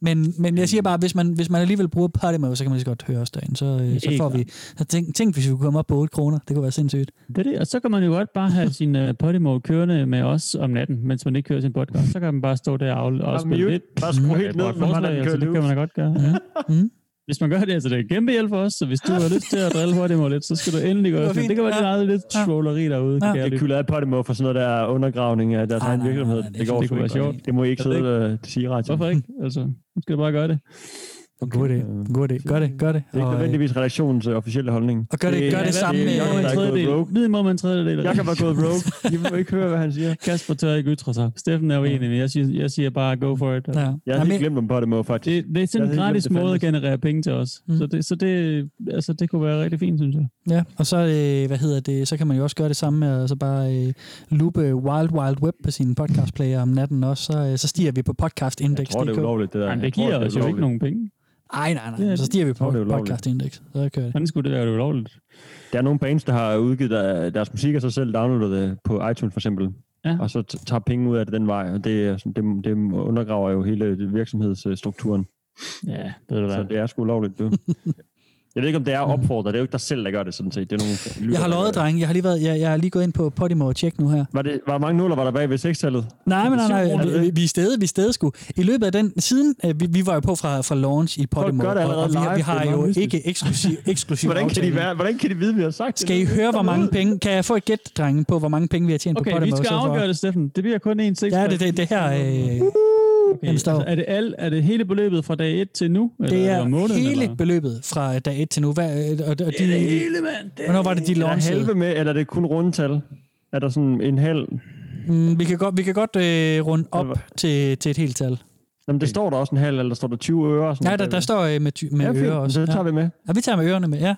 Men, men jeg siger bare, hvis man, hvis man alligevel bruger Podimo, så kan man lige så godt høre os derinde. Så, øh, så får vi... Så tænk, tænk, hvis vi kunne komme op på 8 kroner. Det kunne være sindssygt. Det er det, og så kan man jo godt bare have sin uh, Podimo kørende med os om natten, mens man ikke kører sin podcast. Så kan man bare stå der og, og spille lidt. Bare skrue helt ned, når man forslag, kører altså, det kan man da godt gøre. Ja. Mm. Hvis man gør det, altså det er kæmpe hjælp for os, så hvis du har lyst til at drille Podimo lidt, så skal du endelig gøre Det det. Det kan være, det Ja. lidt Ja. trolleri derude. Ja. Jeg kylder af på det må for sådan noget der undergravning af deres Nej, egen nej, nej, virksomhed. nej, det Det går det kunne være sjovt. Det må I ikke sidde og sige ret. Hvorfor ikke? Altså, nu skal du bare gøre det. God idé. God idé. Gør det, gør det. Det er ikke øh, nødvendigvis redaktionens øh, officielle holdning. Og gør det- gør det samme med- Jacob, der er gået rogue. Vid må man tredjedel. Jeg kan bare gået rogue. I må ikke høre, hvad han siger. Kasper tør ikke ytre sig. Steffen er uenig, men jeg siger, jeg siger bare go for it. Ja. Jeg har helt glemt om på det må, faktisk. Det, det er sådan Jeg en gratis glemt, måde at generere penge til os. Mm. Så, det, så det, altså, det kunne være rigtig fint, synes jeg. Ja, og så, øh, hvad hedder det, så kan man jo også gøre det samme med at så bare øh, loope Wild Wild Web på sin podcast player om natten også, så, øh, så stiger vi på Jeg podcastindex.dk. tror, det er ulovligt, det der. Men Jeg det giver er os jo ikke nogen penge. Ej, nej, nej, er- så stiger vi på det podcastindex. Så kører det. Hvordan skulle det være, det er ulovligt? Der er nogle bands, der har udgivet der, deres musik, og så selv downloadet det på iTunes for eksempel. Ja. Og så tager penge ud af det den vej, og det, sådan- det, det undergraver jo hele virksomhedsstrukturen. Ja, det er det Så det er sgu ulovligt, du. Jeg ved ikke, om det er opfordret. Det er jo ikke dig selv, der gør det sådan set. Det er nogle Jeg har det. drenge. Jeg har lige, været, jeg, jeg har lige gået ind på Podimo og tjekket nu her. Var, det, var mange nuller, var der bag ved sekstallet? Nej, men nej, nej, det vi, er stedet, vi er stedet sgu. I løbet af den, siden øh, vi, vi var jo på fra, fra launch i Podimo, gør det og, og vi, har- vi har jo mystisk. ikke eksklusiv, eksklusiv Hvordan kan, de være, hvordan kan de vide, vi har sagt Skal I høre, hvor mange penge... Kan jeg få et gæt, drenge, på, hvor mange penge vi har tjent Okay, på Podimo? vi skal afgøre det, Steffen. Det bliver kun én seks. Ja, det, det, det her... Øh, Okay, den står. altså, er, det al, er det hele beløbet fra dag 1 til nu? det eller er om måneden, hele eller? beløbet fra dag 1 til nu. Hvad, og, og de, Det er det hele, mand. Det er hvornår var det, de Er der launchede? halve med, eller er det kun rundtal? Er der sådan en halv? Mm, vi kan godt, vi kan godt øh, runde op til, til et helt tal. Jamen, det står der også en halv, eller der står der 20 øre? og Sådan Nej, der, noget der står øh, med, ty- med Ja, fint. øre også. Så det tager vi med. Ja, vi tager med ørerne med, ja.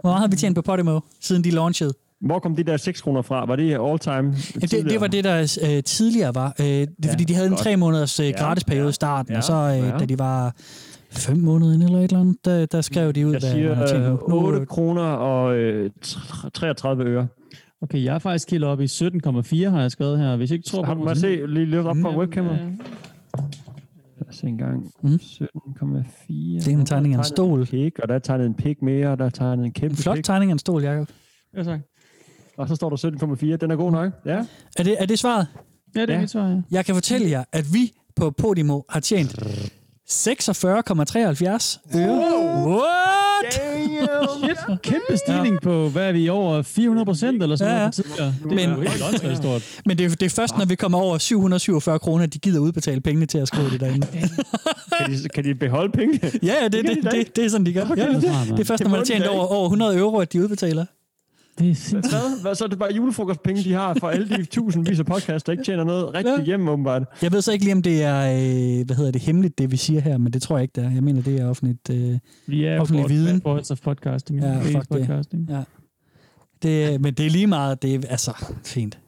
Hvor meget har vi tjent på Podimo, siden de launchede? Hvor kom de der 6 kroner fra? Var det all time? Jamen, det, det var det, der øh, tidligere var. Øh, det Ja, fordi, de havde en godt. tre måneders øh, Ja, gratis periode i starten, ja, og så øh, ja. da de var fem måneder inde eller et eller andet, der, der skrev de ud, Jeg hvad man siger tjent øh, nu. 8 kroner og øh, tr- 33 øre. Okay, jeg er faktisk helt oppe i 17,4, har jeg skrevet her. Hvis I ikke tror Har på du må jeg se lige lidt op på Jamen, webcamet? øh, Lad os se en gang. Mm. 17,4. Det er en tegning af en stol. En pik, og der er tegnet en pik mere, og der er tegnet en kæmpe En flot pik. tegning af en stol, Jacob. Ja, tak. Og så står der 17,4. Den er god nok. Ja. Er det, er det svaret? Ja, det er Ja. mit svar, ja. Jeg kan fortælle jer, at vi på Podimo har tjent 46,73 øre. What? Shit, kæmpe stigning ja. på, hvad er vi, over 400 procent eller sådan Ja, noget ja. tidligere. Det er Men- jo helt åndssvagt stort. Men det er, det er først, når vi kommer over 747 kroner, at de gider udbetale pengene til at skrive det derinde. Kan de, kan de beholde penge? Ja, ja, det, det, det, det er sådan, de gør. Ja, ja. Det er først, når man har tjent over, over 100 euro, at de udbetaler. Det er sindssygt. Hvad? Hvad så er det bare julefrokostpenge, de har for alle de tusindvis af podcasts, der ikke tjener noget rigtig hjem, åbenbart. Jeg ved så ikke lige, om det er, øh, hvad hedder det, hemmeligt, det vi siger her, men det tror jeg ikke, det er. Jeg mener, det er offentligt, øh, Vi er offentlig på viden. Boards of Podcasting. Ja, fuck det. podcasting. Ja. Det, men det er lige meget, det er altså fint.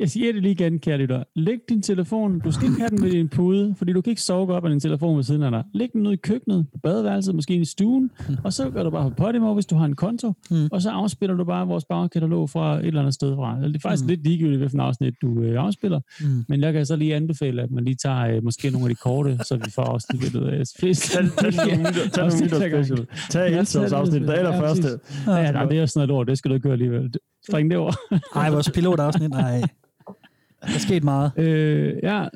Jeg siger det lige igen, kære lytter. Læg din telefon. Du skal ikke have den ved din pude, fordi du kan ikke sove op af din telefon ved siden af dig. Læg den ud i køkkenet, på badeværelset, måske i stuen, og så gør du bare på Podimo, hvis du har en konto, Mm. og så afspiller du bare vores bagkatalog fra et eller andet sted fra. Det er faktisk Mm. lidt ligegyldigt, hvilken afsnit du øh, afspiller, Mm. men jeg kan så lige anbefale, at man lige tager øh, måske nogle af de korte, så vi får afsnittet ud af flest. Tag, nogle minutter, special. Tag tag afsnit, det allerførste. Ja, ja, nej, det er sådan noget lort. Det skal du ikke gøre alligevel. Spring det over. Ej, vores pilotafsnit, nej. Der er sket meget. Øh, ja,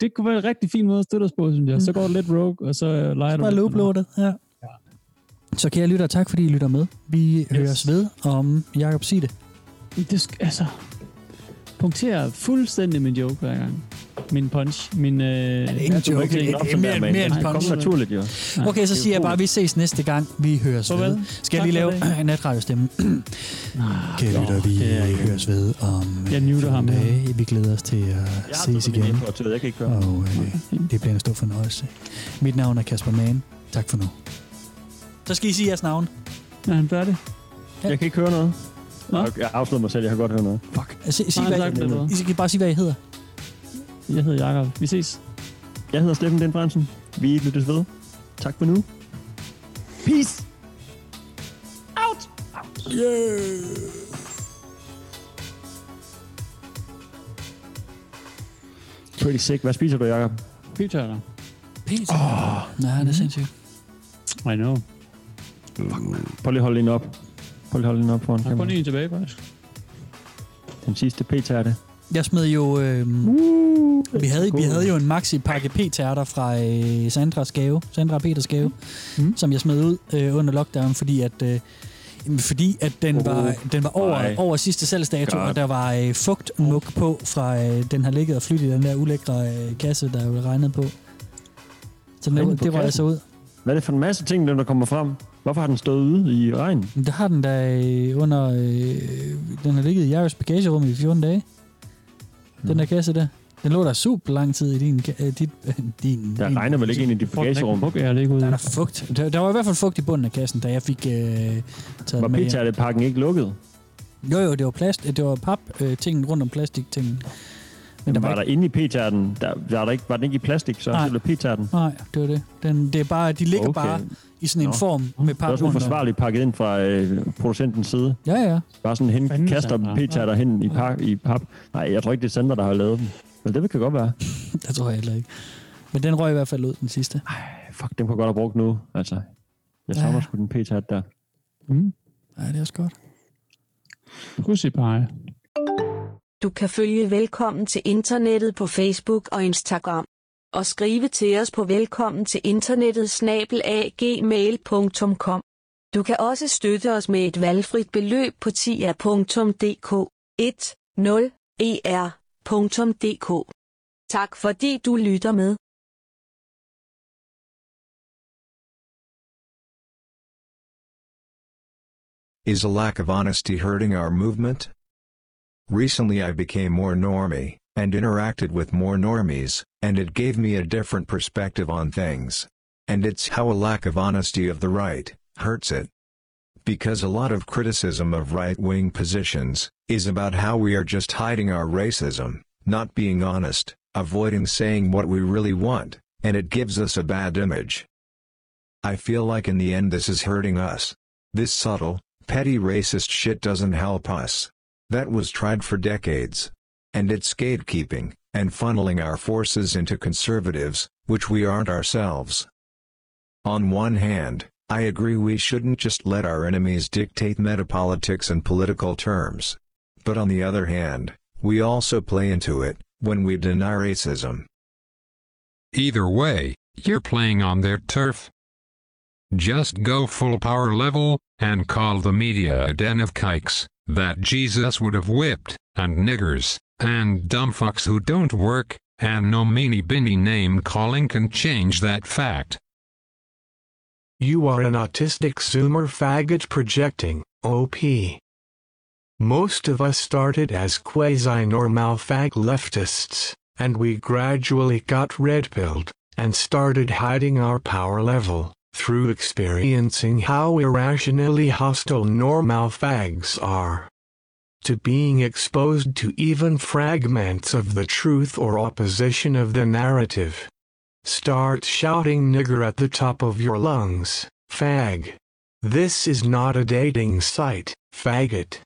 det kunne være en rigtig fin måde at støtte os på, synes jeg. Så går du lidt rogue, og så øh, leger du Bare lidt med looploadet, ja. Så kære lytter, tak fordi I lytter med. Vi yes. høres ved om Jakob sig det. Det altså, punkterer fuldstændig min joke hver gang. Min punch. Min, øh, det er ikke en joke, det er- det er mere- mere en punch. naturligt, jo. Okay, så siger jeg bare, at vi ses næste gang. Vi høres Farvel. ved. Skal jeg lige lave en natradiostemme? Kære lytter, vi det er ikke- høres ved om Jeg muter 14 ham her. dage. Vi glæder os til at ses igen. Jeg kan ikke gøre. Og øh, det bliver en stor fornøjelse. Mit navn er Kasper Mann. Tak for nu. Så skal I sige jeres navn. Er han færdig? Jeg kan ikke høre noget. Nå. Jeg afslører mig selv, jeg kan godt høre noget. Fuck. Sig, sig, Har han hvad, hvad? I skal bare sige, hvad I hedder. Jeg hedder Jakob. Vi ses. Jeg hedder Steffen Den Fransen. Vi lyttes ved. Tak for nu. Peace! Out! Yeah! Pretty sick. Hvad spiser du, Jacob? Pizza. Pizza? Oh. Nej, det er sindssygt. I know. Prøv lige at holde den op. Prøv lige at holde den op foran Der er kun kameraet. en tilbage, faktisk. Den sidste p-tærte. Jeg smed jo... Øh, Uh, vi, havde, vi havde jo en maxi pakke p-tærter fra øh, Sandras gave, Sandra og Peters gave, mm. som jeg smed ud øh, under lockdown, fordi at... Øh, fordi at den Oh, var, den var over, over sidste salgsdato, God. og der var øh, fugtmuk på fra øh, den har ligget og flyttet i den der ulækre øh, kasse, der er jo regnet på. Så Regnet det, var kassen? altså ud. Hvad er det for en masse ting, der kommer frem? Hvorfor har den stået ude i regn? Der har den da øh, under... Øh, den har ligget i Jaros bagagerum i 14 dage. Den der kasse der. Den lå der super lang tid i din... øh, dit, øh, din Der din- regner vel ikke ind i dit bagagerum? Fuck, jeg er ikke ude. Der er der fugt. Der, der var i hvert fald fugt i bunden af kassen, da jeg fik øh, taget Var med p-tærtepakken ikke lukket? Jo, jo, det var plast, det var pap øh, tingen rundt om plastik-tingen. Men der var, var, der ikke, inde i p-tærten, der, var, der ikke, var den ikke i plastik, så Nej. det blev p-tærten? nej, det var det. Den, det er bare, de ligger Okay. bare i sådan en Nå. form med Det er også uforsvarligt pakket ind fra øh, producentens side. Ja, ja. Bare sådan hen, Fanden, kaster Sandra. p-tærter hen i, pak, i pap. Nej, jeg tror ikke, det er Sandra, der har lavet dem. Men det kan godt være. Det tror jeg heller ikke. Men den røg i hvert fald ud, den sidste. Fuck, den kunne jeg godt have brugt nu. Altså, jeg savner Ja. sgu den p-tært der. Mm. Ja, det er også godt. Pussy pie. Du kan følge Velkommen til Internettet på Facebook og Instagram. Og skrive til os på velkommen til internettet snabelagmail.com. Du kan også støtte os med et valgfrit beløb på tia.dk 10er.dk. Tak fordi du lytter med. Is a lack of honesty hurting our movement? Recently I became more normie, and interacted with more normies, and it gave me a different perspective on things. And it's how a lack of honesty of the right hurts it. Because a lot of criticism of right-wing positions is about how we are just hiding our racism, not being honest, avoiding saying what we really want, and it gives us a bad image. I feel like in the end this is hurting us. This subtle, petty racist shit doesn't help us. That was tried for decades. And it's gatekeeping, and funneling our forces into conservatives, which we aren't ourselves. On one hand, I agree we shouldn't just let our enemies dictate metapolitics and political terms. But on the other hand, we also play into it, when we deny racism. Either way, you're playing on their turf. Just go full power level, and call the media a den of kikes, that Jesus would have whipped, and niggers, and dumb fucks who don't work, and no meany binny name calling can change that fact. You are an autistic zoomer faggot projecting, OP. Most of us started as quasi-normal fag leftists, and we gradually got red-pilled, and started hiding our power level, through experiencing how irrationally hostile normal fags are. To being exposed to even fragments of the truth or opposition of the narrative. Start shouting nigger at the top of your lungs, fag. This is not a dating site, faggot.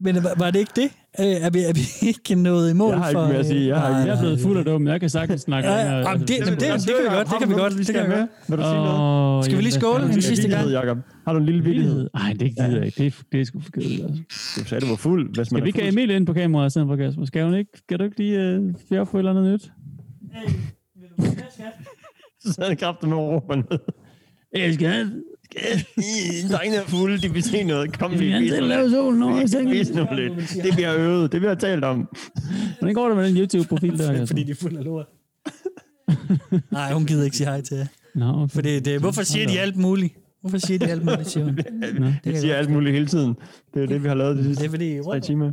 Men var, det ikke det? Øh, er, vi, er vi ikke nået i mål Jeg har ikke for... mere at sige. Jeg, har, Nej, ikke- jeg er blevet fuld og dum. Jeg kan sagtens snakke Ja, længere. ja, det- jamen, det- det kan vi godt, det kan vi godt, det kan vi godt. Vil du sige noget? Skal vi lige hvad skåle en sidste det? gang? Jacob, har du en lille vittighed? Nej, det gider jeg ikke. Det er, det er sgu for kedeligt. Altså. Du sagde, du var fuld. Hvis man Skal vi ikke have Emil ind på kameraet i stedet for Kasper? Skal, hun ikke, skal du ikke lige uh, fjerde på et eller andet nyt? Så sad han kraften med at råbe ned. Drengene er fulde, de vil se noget. Kom lige, vis lidt. solen over. Vis nu lidt. Det vi har øvet, det vi har talt om. Hvordan går det med den YouTube-profil der? Fordi de er fuld af lort. Nej, hun gider ikke sige hej til jer. Nå, okay. Fordi det, hvorfor siger de alt muligt? Hvorfor siger de alt muligt, siger hun? Nå. Vi siger alt muligt hele tiden. Det er det, vi har lavet de sidste Det er fordi... tre timer.